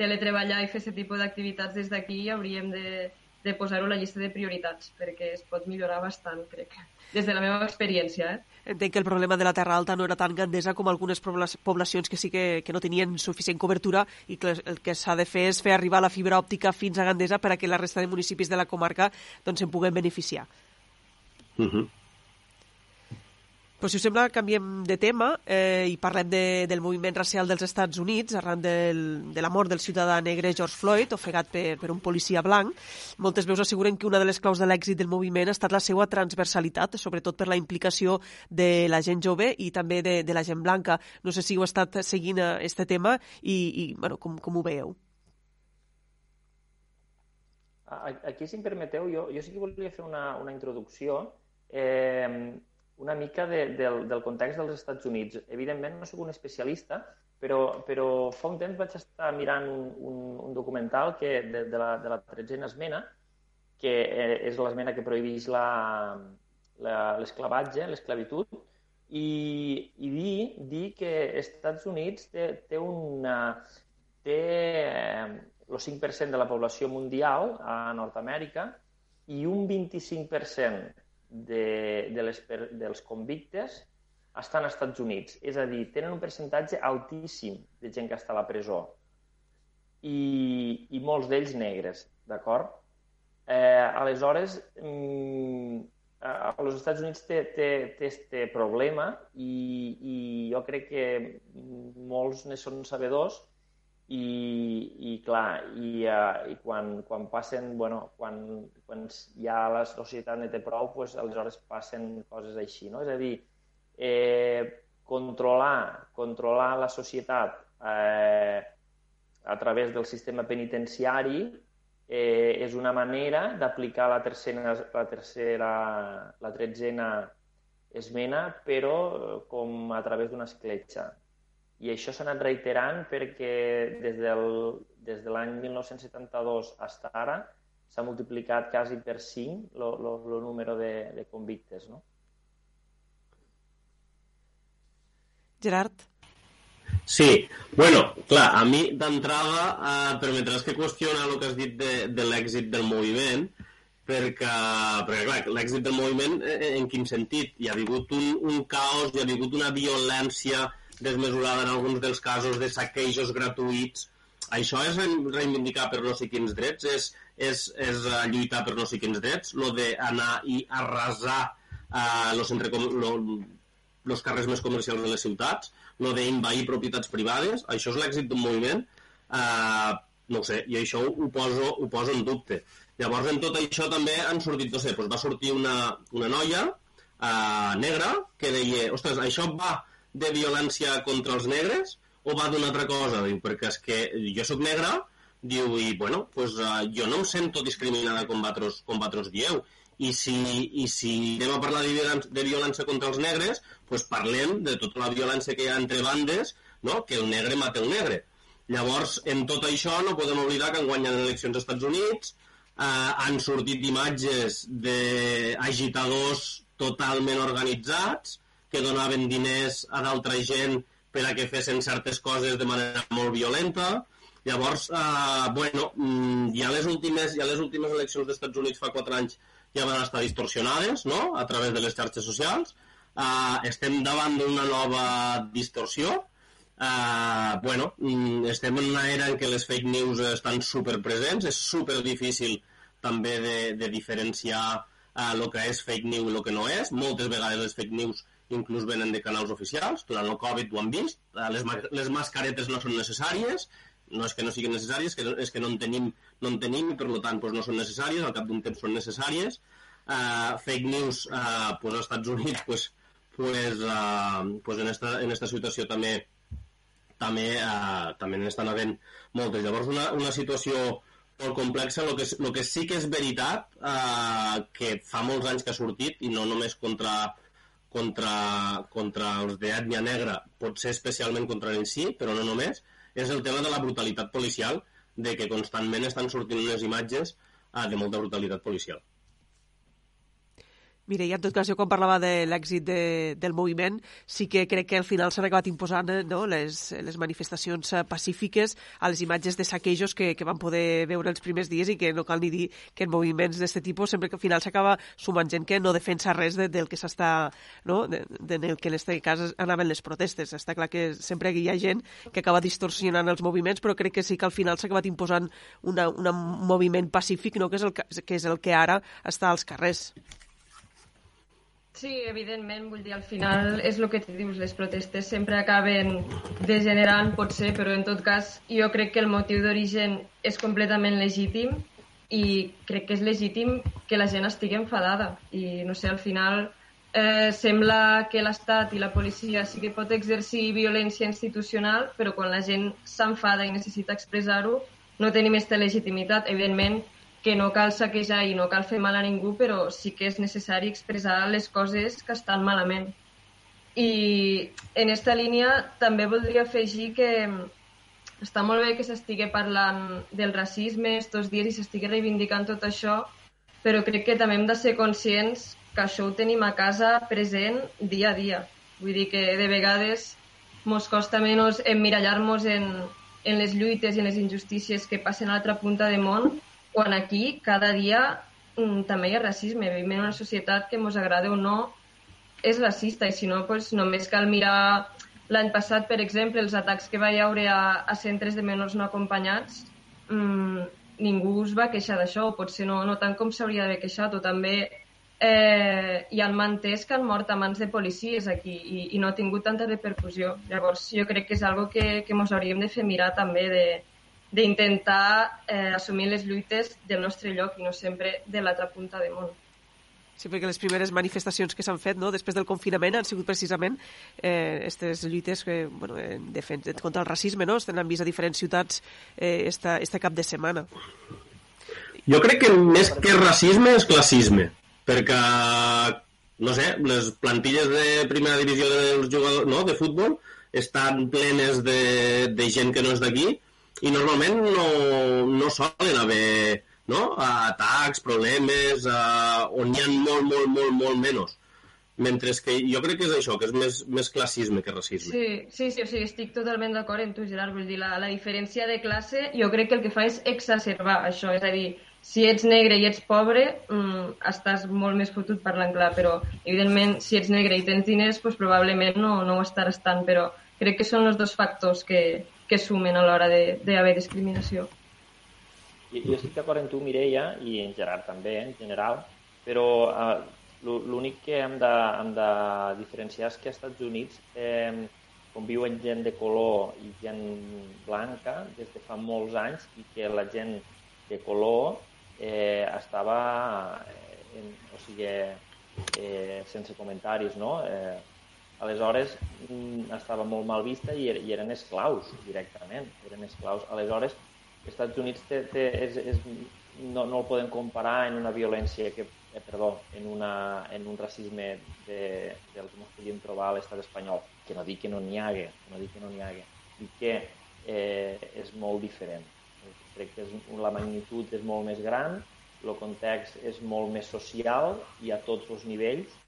teletreballar i fer aquest tipus d'activitats des d'aquí, hauríem de, de posar-ho a la llista de prioritats, perquè es pot millorar bastant, crec, des de la meva experiència. Eh? Entenc que el problema de la Terra Alta no era tan grandesa com algunes poblacions que sí que, que no tenien suficient cobertura i que el que s'ha de fer és fer arribar la fibra òptica fins a Gandesa per a que la resta de municipis de la comarca doncs, se'n puguen beneficiar. Uh -huh. Però si us sembla, canviem de tema eh, i parlem de, del moviment racial dels Estats Units arran del, de la mort del ciutadà negre George Floyd, ofegat per, per un policia blanc. Moltes veus asseguren que una de les claus de l'èxit del moviment ha estat la seva transversalitat, sobretot per la implicació de la gent jove i també de, de la gent blanca. No sé si heu estat seguint aquest tema i, i bueno, com, com ho veieu. Aquí, si em permeteu, jo, jo sí que volia fer una, una introducció. Eh, una mica de, del, del context dels Estats Units. Evidentment, no sóc un especialista, però, però fa un temps vaig estar mirant un, un, un documental que, de, de, la, de la tretzena esmena, que eh, és l'esmena que prohibeix l'esclavatge, l'esclavitud, i, i dir, dir que Estats Units té, té una, té eh, el 5% de la població mundial a Nord-Amèrica i un 25% de, de les, dels convictes estan als Estats Units. És a dir, tenen un percentatge altíssim de gent que està a la presó i, i molts d'ells negres, d'acord? Eh, aleshores, mm, als Estats Units té, té, té este problema i, i jo crec que molts ne són sabedors i, i clar, i, uh, i quan, quan passen, bueno, quan, quan ja la societat ne té prou, pues, aleshores passen coses així, no? És a dir, eh, controlar, controlar la societat eh, a través del sistema penitenciari eh, és una manera d'aplicar la tercera, la tercera, la tretzena esmena, però com a través d'una escletxa. I això s'ha anat reiterant perquè des, del, des de l'any 1972 fins ara s'ha multiplicat quasi per 5 el número de, de convictes. No? Gerard? Sí, bueno, clar, a mi d'entrada eh, permetràs que qüestiona el que has dit de, de l'èxit del moviment, perquè, perquè clar, l'èxit del moviment eh, en quin sentit? Hi ha hagut un, un caos, hi ha hagut una violència desmesurada en alguns dels casos de saquejos gratuïts. Això és reivindicar per no sé quins drets, és, és, és uh, lluitar per no sé quins drets, lo d'anar i arrasar uh, los, lo, los carrers més comercials de les ciutats, lo d'invair propietats privades, això és l'èxit d'un moviment, uh, no sé, i això ho poso, ho poso en dubte. Llavors, en tot això també han sortit, no sé, doncs va sortir una, una noia uh, negra que deia, ostres, això va de violència contra els negres o va d'una altra cosa? Diu, perquè és que jo sóc negre, diu, i bueno, pues, uh, jo no em sento discriminada com vosaltres, com vosaltres dieu. I si, I si anem a parlar de violència, de violència contra els negres, pues parlem de tota la violència que hi ha entre bandes, no? que el negre mata el negre. Llavors, en tot això no podem oblidar que han guanyat eleccions als Estats Units, eh, han sortit imatges d'agitadors totalment organitzats, que donaven diners a d'altra gent per a que fessin certes coses de manera molt violenta. Llavors, eh, bueno, mm, ja les últimes, ja les últimes eleccions dels Estats Units fa quatre anys ja van estar distorsionades, no?, a través de les xarxes socials. Eh, estem davant d'una nova distorsió. Eh, bueno, mm, estem en una era en què les fake news estan superpresents, és super difícil també de, de diferenciar el eh, que és fake news i el que no és. Moltes vegades les fake news inclús venen de canals oficials, durant el Covid ho han vist, eh, les, les mascaretes no són necessàries, no és que no siguin necessàries, que no, és que no en tenim, no en tenim i per tant pues, no són necessàries, al cap d'un temps són necessàries. Uh, fake news uh, pues, als Estats Units pues, pues, uh, pues en, esta, en esta situació també també, uh, també n'estan havent moltes. Llavors, una, una situació molt complexa. El que, el que sí que és veritat, uh, que fa molts anys que ha sortit, i no només contra contra, contra els d'ètnia negra, potser especialment contra ells sí, però no només, és el tema de la brutalitat policial, de que constantment estan sortint unes imatges ah, de molta brutalitat policial. Mireia, en tot cas, jo quan parlava de l'èxit de, del moviment, sí que crec que al final s'han acabat imposant eh, no, les, les manifestacions eh, pacífiques a les imatges de saquejos que, que van poder veure els primers dies i que no cal ni dir que en moviments d'aquest tipus sempre que al final s'acaba sumant gent que no defensa res de, del que s'està, no, de, de, del que en aquest cas anaven les protestes. Està clar que sempre hi ha gent que acaba distorsionant els moviments, però crec que sí que al final s'ha acabat imposant una, un moviment pacífic no, que, és el, que és el que ara està als carrers. Sí, evidentment, vull dir, al final és el que tu dius, les protestes sempre acaben degenerant, potser, però en tot cas jo crec que el motiu d'origen és completament legítim i crec que és legítim que la gent estigui enfadada i, no sé, al final eh, sembla que l'Estat i la policia sí que pot exercir violència institucional, però quan la gent s'enfada i necessita expressar-ho no tenim aquesta legitimitat. Evidentment, que no cal saquejar i no cal fer mal a ningú, però sí que és necessari expressar les coses que estan malament. I en aquesta línia també voldria afegir que està molt bé que s'estigui parlant del racisme estos dies i s'estigui reivindicant tot això, però crec que també hem de ser conscients que això ho tenim a casa present dia a dia. Vull dir que de vegades mos costa menys emmirallar-nos en, en les lluites i en les injustícies que passen a l'altra punta de món quan aquí cada dia mm, també hi ha racisme. Vivim en una societat que ens agrada o no és racista i si no, pues, només cal mirar l'any passat, per exemple, els atacs que va haure a, a centres de menors no acompanyats, mmm, ningú es va queixar d'això, potser no, no tant com s'hauria d'haver queixat, o també eh, hi ha manters que han mort a mans de policies aquí i, i no ha tingut tanta repercussió. Llavors, jo crec que és algo que, que ens hauríem de fer mirar també de, d'intentar eh, assumir les lluites del nostre lloc i no sempre de l'altra punta de món. Sí, perquè les primeres manifestacions que s'han fet no, després del confinament han sigut precisament eh, aquestes lluites que, bueno, en defensa, contra el racisme, no? Han vist a diferents ciutats eh, esta, esta cap de setmana. Jo crec que més que racisme és classisme, perquè, no sé, les plantilles de primera divisió dels jugadors no, de futbol estan plenes de, de gent que no és d'aquí, i normalment no, no solen haver no? atacs, problemes, uh, on hi ha molt, molt, molt, molt menys. Mentre que jo crec que és això, que és més, més classisme que racisme. Sí, sí, sí, o sigui, estic totalment d'acord amb tu, Gerard. Vull dir, la, la diferència de classe jo crec que el que fa és exacerbar això. És a dir, si ets negre i ets pobre, mm, estàs molt més fotut parlant clar, però evidentment si ets negre i tens diners, doncs probablement no, no ho estaràs tant, però crec que són els dos factors que, que sumen a l'hora d'haver discriminació. Jo, jo estic d'acord amb tu, Mireia, i en Gerard també, en general, però eh, l'únic que hem de, hem de diferenciar és que als Estats Units eh, conviuen gent de color i gent blanca des de fa molts anys i que la gent de color eh, estava eh, en, o sigui, eh, sense comentaris, no? Eh, Aleshores, mm, estava molt mal vista i, er, i eren esclaus directament, eren esclaus. Aleshores, els Estats Units té, té, és, és, no, no el podem comparar en una violència que, eh, perdó, en, una, en un racisme de, del que ens podíem trobar a l'estat espanyol, que no dic que no n'hi hagué, no dic que no n'hi hagué, i que eh, és molt diferent. Crec que és, la magnitud és molt més gran, el context és molt més social i a tots els nivells,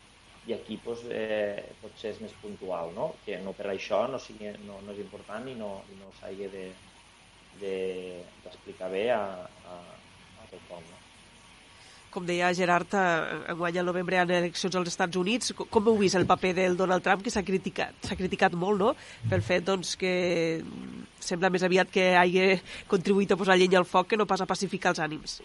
i aquí doncs, eh, potser és més puntual, no? que no per això no, sigui, no, no és important i no, i no s'hagi d'explicar de, de, bé a, a, a tothom. No? Com deia Gerard, eh, enguany al novembre ha eleccions als Estats Units. Com heu vist el paper del Donald Trump, que s'ha criticat, s'ha criticat molt, no?, pel fet doncs, que sembla més aviat que hagi contribuït a posar llenya al foc que no pas a pacificar els ànims.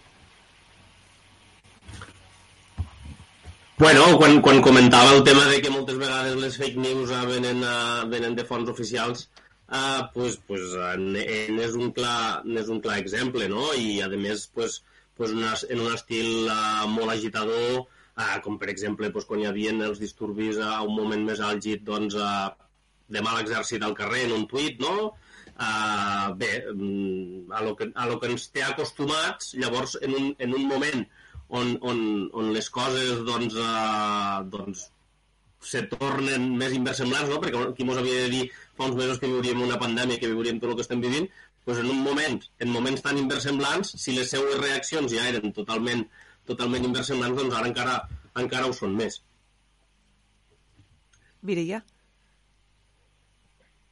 Bueno, quan, quan comentava el tema de que moltes vegades les fake news uh, venen, uh, venen de fonts oficials, uh, pues, pues, en és un clar, és un clar exemple, no? I, a més, pues, pues una, en un estil uh, molt agitador, uh, com per exemple pues, quan hi havia els disturbis a un moment més àlgid doncs, uh, de mal exèrcit al carrer en un tuit, no? Uh, bé, mm, a lo, que, a lo que ens té acostumats, llavors en un, en un moment on, on, on les coses doncs, uh, doncs se tornen més inversemblants, no? perquè qui mos havia de dir fa uns mesos que viuríem una pandèmia, que viuríem tot el que estem vivint, doncs en un moment, en moments tan inversemblants, si les seues reaccions ja eren totalment, totalment inversemblants, doncs ara encara, encara ho són més. Mireia?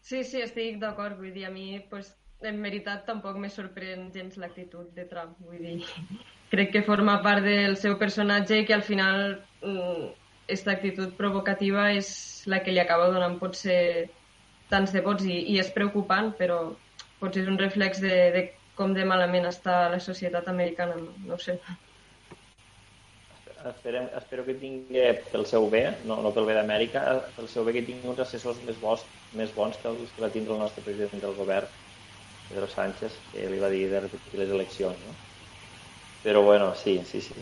Sí, sí, estic d'acord. Vull dir, a mi, pues, en veritat, tampoc me sorprèn gens l'actitud de Trump. Vull dir, crec que forma part del seu personatge i que al final aquesta mm, actitud provocativa és la que li acaba donant potser tants de vots i, i és preocupant, però potser és un reflex de, de com de malament està la societat americana, no, no ho sé. Esperem, espero que tingui pel seu bé, no, no pel bé d'Amèrica, pel seu bé que tingui uns assessors més bons, més bons que els que va tindre el nostre president del govern, Pedro Sánchez, que li va dir de repetir les eleccions. No? Però bueno, sí, sí, sí.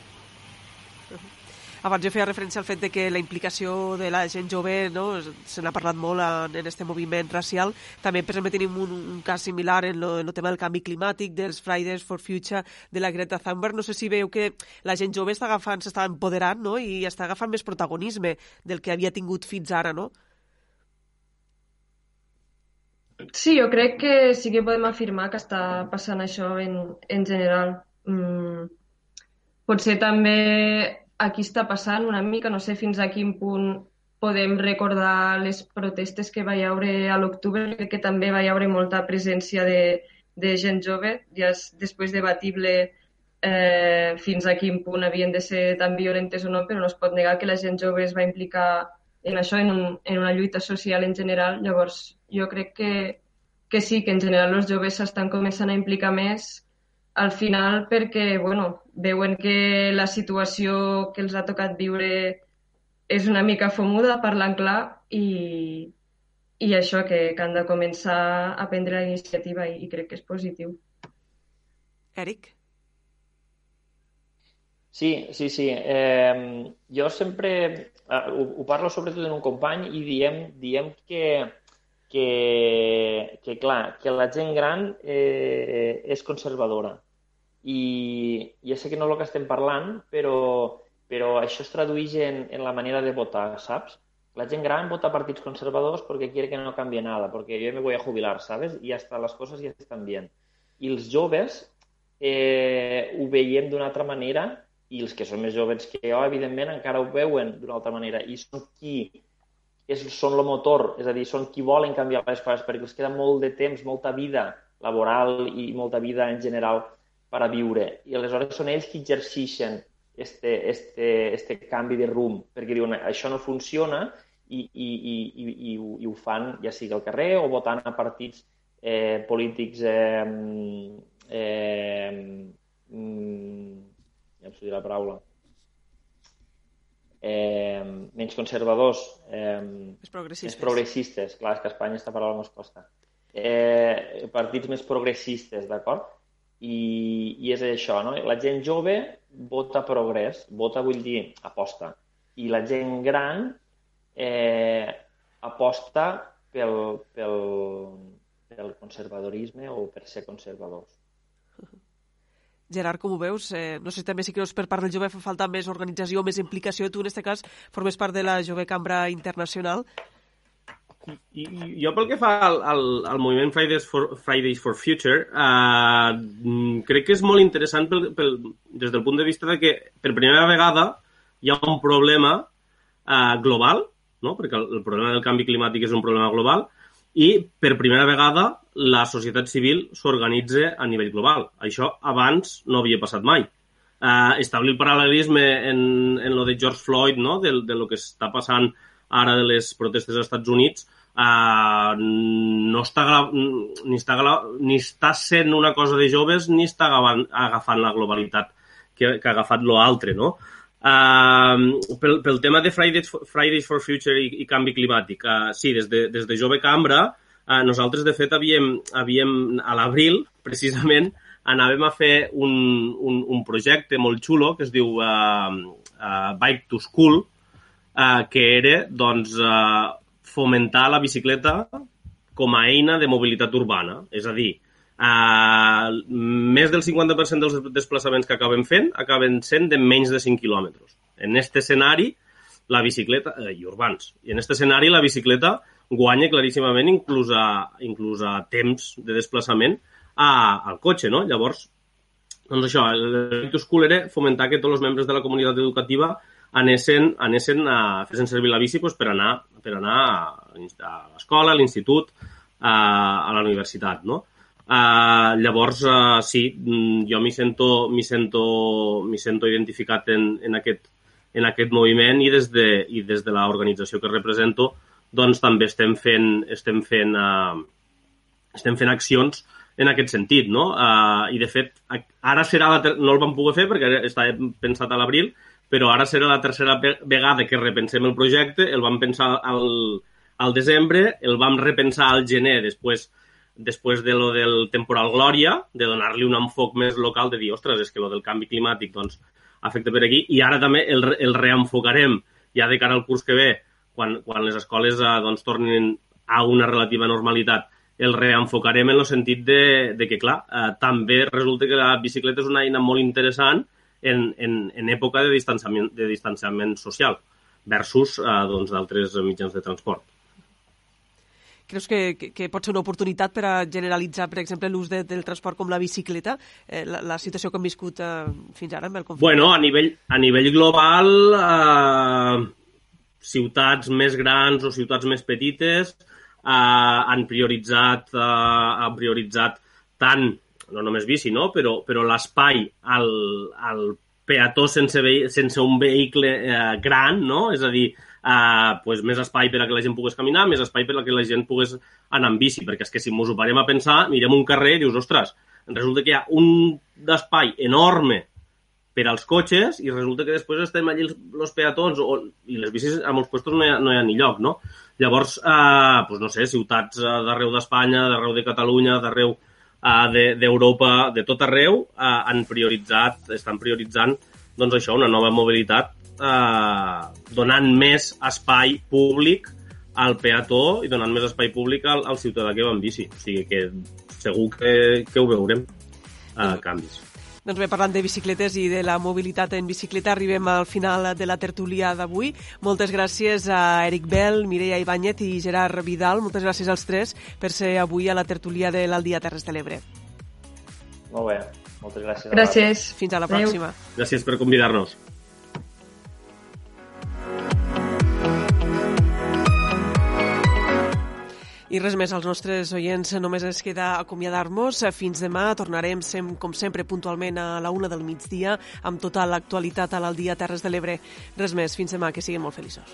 Abans jo feia referència al fet de que la implicació de la gent jove, no, se n'ha parlat molt en, en este moviment racial. També, per exemple, tenim un, un cas similar en el tema del canvi climàtic, dels Fridays for Future, de la Greta Thunberg. No sé si veu que la gent jove està agafant, s'està empoderant no? i està agafant més protagonisme del que havia tingut fins ara, no? Sí, jo crec que sí que podem afirmar que està passant això en, en general. Mm. Potser també aquí està passant una mica, no sé fins a quin punt podem recordar les protestes que va hi haure a l'octubre, que també va hi haure molta presència de, de gent jove, ja és després debatible eh, fins a quin punt havien de ser tan violentes o no, però no es pot negar que la gent jove es va implicar en això, en, un, en una lluita social en general. Llavors, jo crec que, que sí, que en general els joves s'estan començant a implicar més al final perquè bueno, veuen que la situació que els ha tocat viure és una mica fomuda, parlant clar, i, i això, que, que han de començar a prendre la iniciativa i, i crec que és positiu. Eric? Sí, sí, sí. Eh, jo sempre eh, ho, ho parlo sobretot en un company i diem, diem que, que, que, clar, que la gent gran eh, és conservadora. I ja sé que no és el que estem parlant, però, però això es tradueix en, en la manera de votar, saps? La gent gran vota partits conservadors perquè quiere que no cambie nada, porque yo me voy a jubilar, ¿sabes? Y hasta las cosas ya están bien. I els joves eh, ho veiem d'una altra manera i els que són més joves que jo, evidentment, encara ho veuen d'una altra manera i són qui és, són el motor, és a dir, són qui volen canviar les coses, perquè els queda molt de temps, molta vida laboral i molta vida en general per a viure. I aleshores són ells qui exerceixen este, este, este canvi de rumb, perquè diuen això no funciona i, i, i, i, i, ho, i ho fan ja sigui al carrer o votant a partits eh, polítics eh, eh, mm, ja em la paraula eh, menys conservadors, eh, més progressistes. més progressistes. Clar, és que a Espanya aquesta paraula es costa. Eh, partits més progressistes, d'acord? I, I és això, no? La gent jove vota progrés, vota vull dir aposta. I la gent gran eh, aposta pel, pel, pel conservadorisme o per ser conservadors. Gerard, com ho veus? Eh, no sé si també si creus per part del jove fa falta més organització, més implicació. Tu, en aquest cas, formes part de la Jove Cambra Internacional. I, jo pel que fa al, al, al moviment Fridays for, Fridays for Future, eh, crec que és molt interessant pel, pel, des del punt de vista de que per primera vegada hi ha un problema eh, global, no? perquè el, el problema del canvi climàtic és un problema global, i per primera vegada la societat civil s'organitza a nivell global. Això abans no havia passat mai. Uh, establir el paral·lelisme en, en lo de George Floyd, no? de, de lo que està passant ara de les protestes als Estats Units, uh, no està, ni, està, ni està sent una cosa de joves ni està agafant, agafant la globalitat que, que ha agafat l'altre, no? Uh, pel, pel tema de Fridays for, Fridays for Future i, i canvi climàtic, uh, sí, des de, des de Jove Cambra, uh, nosaltres, de fet, havíem, havíem a l'abril, precisament, anàvem a fer un, un, un projecte molt xulo que es diu uh, uh, Bike to School, uh, que era doncs, uh, fomentar la bicicleta com a eina de mobilitat urbana. És a dir, Uh, més del 50% dels desplaçaments que acabem fent acaben sent de menys de 5 quilòmetres. En aquest escenari, la bicicleta, eh, i urbans, i en aquest escenari la bicicleta guanya claríssimament inclús a, inclús a temps de desplaçament a, al cotxe, no? Llavors, doncs això, el to School era fomentar que tots els membres de la comunitat educativa anessin, anessin a fer servir la bici pues, per anar, per anar a l'escola, a l'institut, a, a la universitat, no? Uh, llavors, uh, sí, mm, jo m'hi sento, sento, sento identificat en, en, aquest, en aquest moviment i des de, i des de l'organització que represento doncs també estem fent, estem fent, uh, estem fent accions en aquest sentit, no? Uh, I, de fet, ara serà la no el vam poder fer perquè estava pensat a l'abril, però ara serà la tercera vegada que repensem el projecte, el vam pensar al, al desembre, el vam repensar al gener, després després de lo del temporal Glòria, de donar-li un enfoc més local, de dir, ostres, és que lo del canvi climàtic doncs, afecta per aquí, i ara també el, el reenfocarem ja de cara al curs que ve, quan, quan les escoles eh, doncs, tornin a una relativa normalitat, el reenfocarem en el sentit de, de que, clar, eh, també resulta que la bicicleta és una eina molt interessant en, en, en època de distanciament, de distanciament social versus eh, doncs, d'altres mitjans de transport. Creus que, que, que pot ser una oportunitat per a generalitzar, per exemple, l'ús de, del transport com la bicicleta, eh, la, la situació que hem viscut eh, fins ara amb el conflicte? Bueno, a nivell, a nivell global, eh, ciutats més grans o ciutats més petites eh, han prioritzat, eh, han prioritzat tant no només bici, no? però, però l'espai al, al peató sense, ve sense un vehicle eh, gran, no? és a dir, eh, pues, més espai per a que la gent pogués caminar, més espai per a que la gent pogués anar en bici, perquè és que si ens ho parem a pensar, mirem un carrer i dius, ostres, resulta que hi ha un d'espai enorme per als cotxes i resulta que després estem allí els, els peatons o, i les bicis a molts llocs no hi ha, no hi ha ni lloc, no? Llavors, eh, pues no sé, ciutats eh, d'arreu d'Espanya, d'arreu de Catalunya, d'arreu d'Europa, de, de tot arreu, uh, han prioritzat, estan prioritzant doncs això, una nova mobilitat uh, donant més espai públic al peató i donant més espai públic al, al ciutadà que va en bici. O sigui que segur que, que ho veurem, uh, canvis. Doncs bé, parlant de bicicletes i de la mobilitat en bicicleta, arribem al final de la tertúlia d'avui. Moltes gràcies a Eric Bell, Mireia Ibáñez i Gerard Vidal. Moltes gràcies als tres per ser avui a la tertúlia de l'Aldia Terres de l'Ebre. Molt bé, moltes gràcies. Gràcies. Fins a la pròxima. Adeu. Gràcies per convidar-nos. I res més als nostres oients, només ens queda acomiadar-nos. Fins demà tornarem, sem, com sempre, puntualment a la una del migdia, amb tota l'actualitat a l'Aldia Terres de l'Ebre. Res més, fins demà, que siguin molt feliços.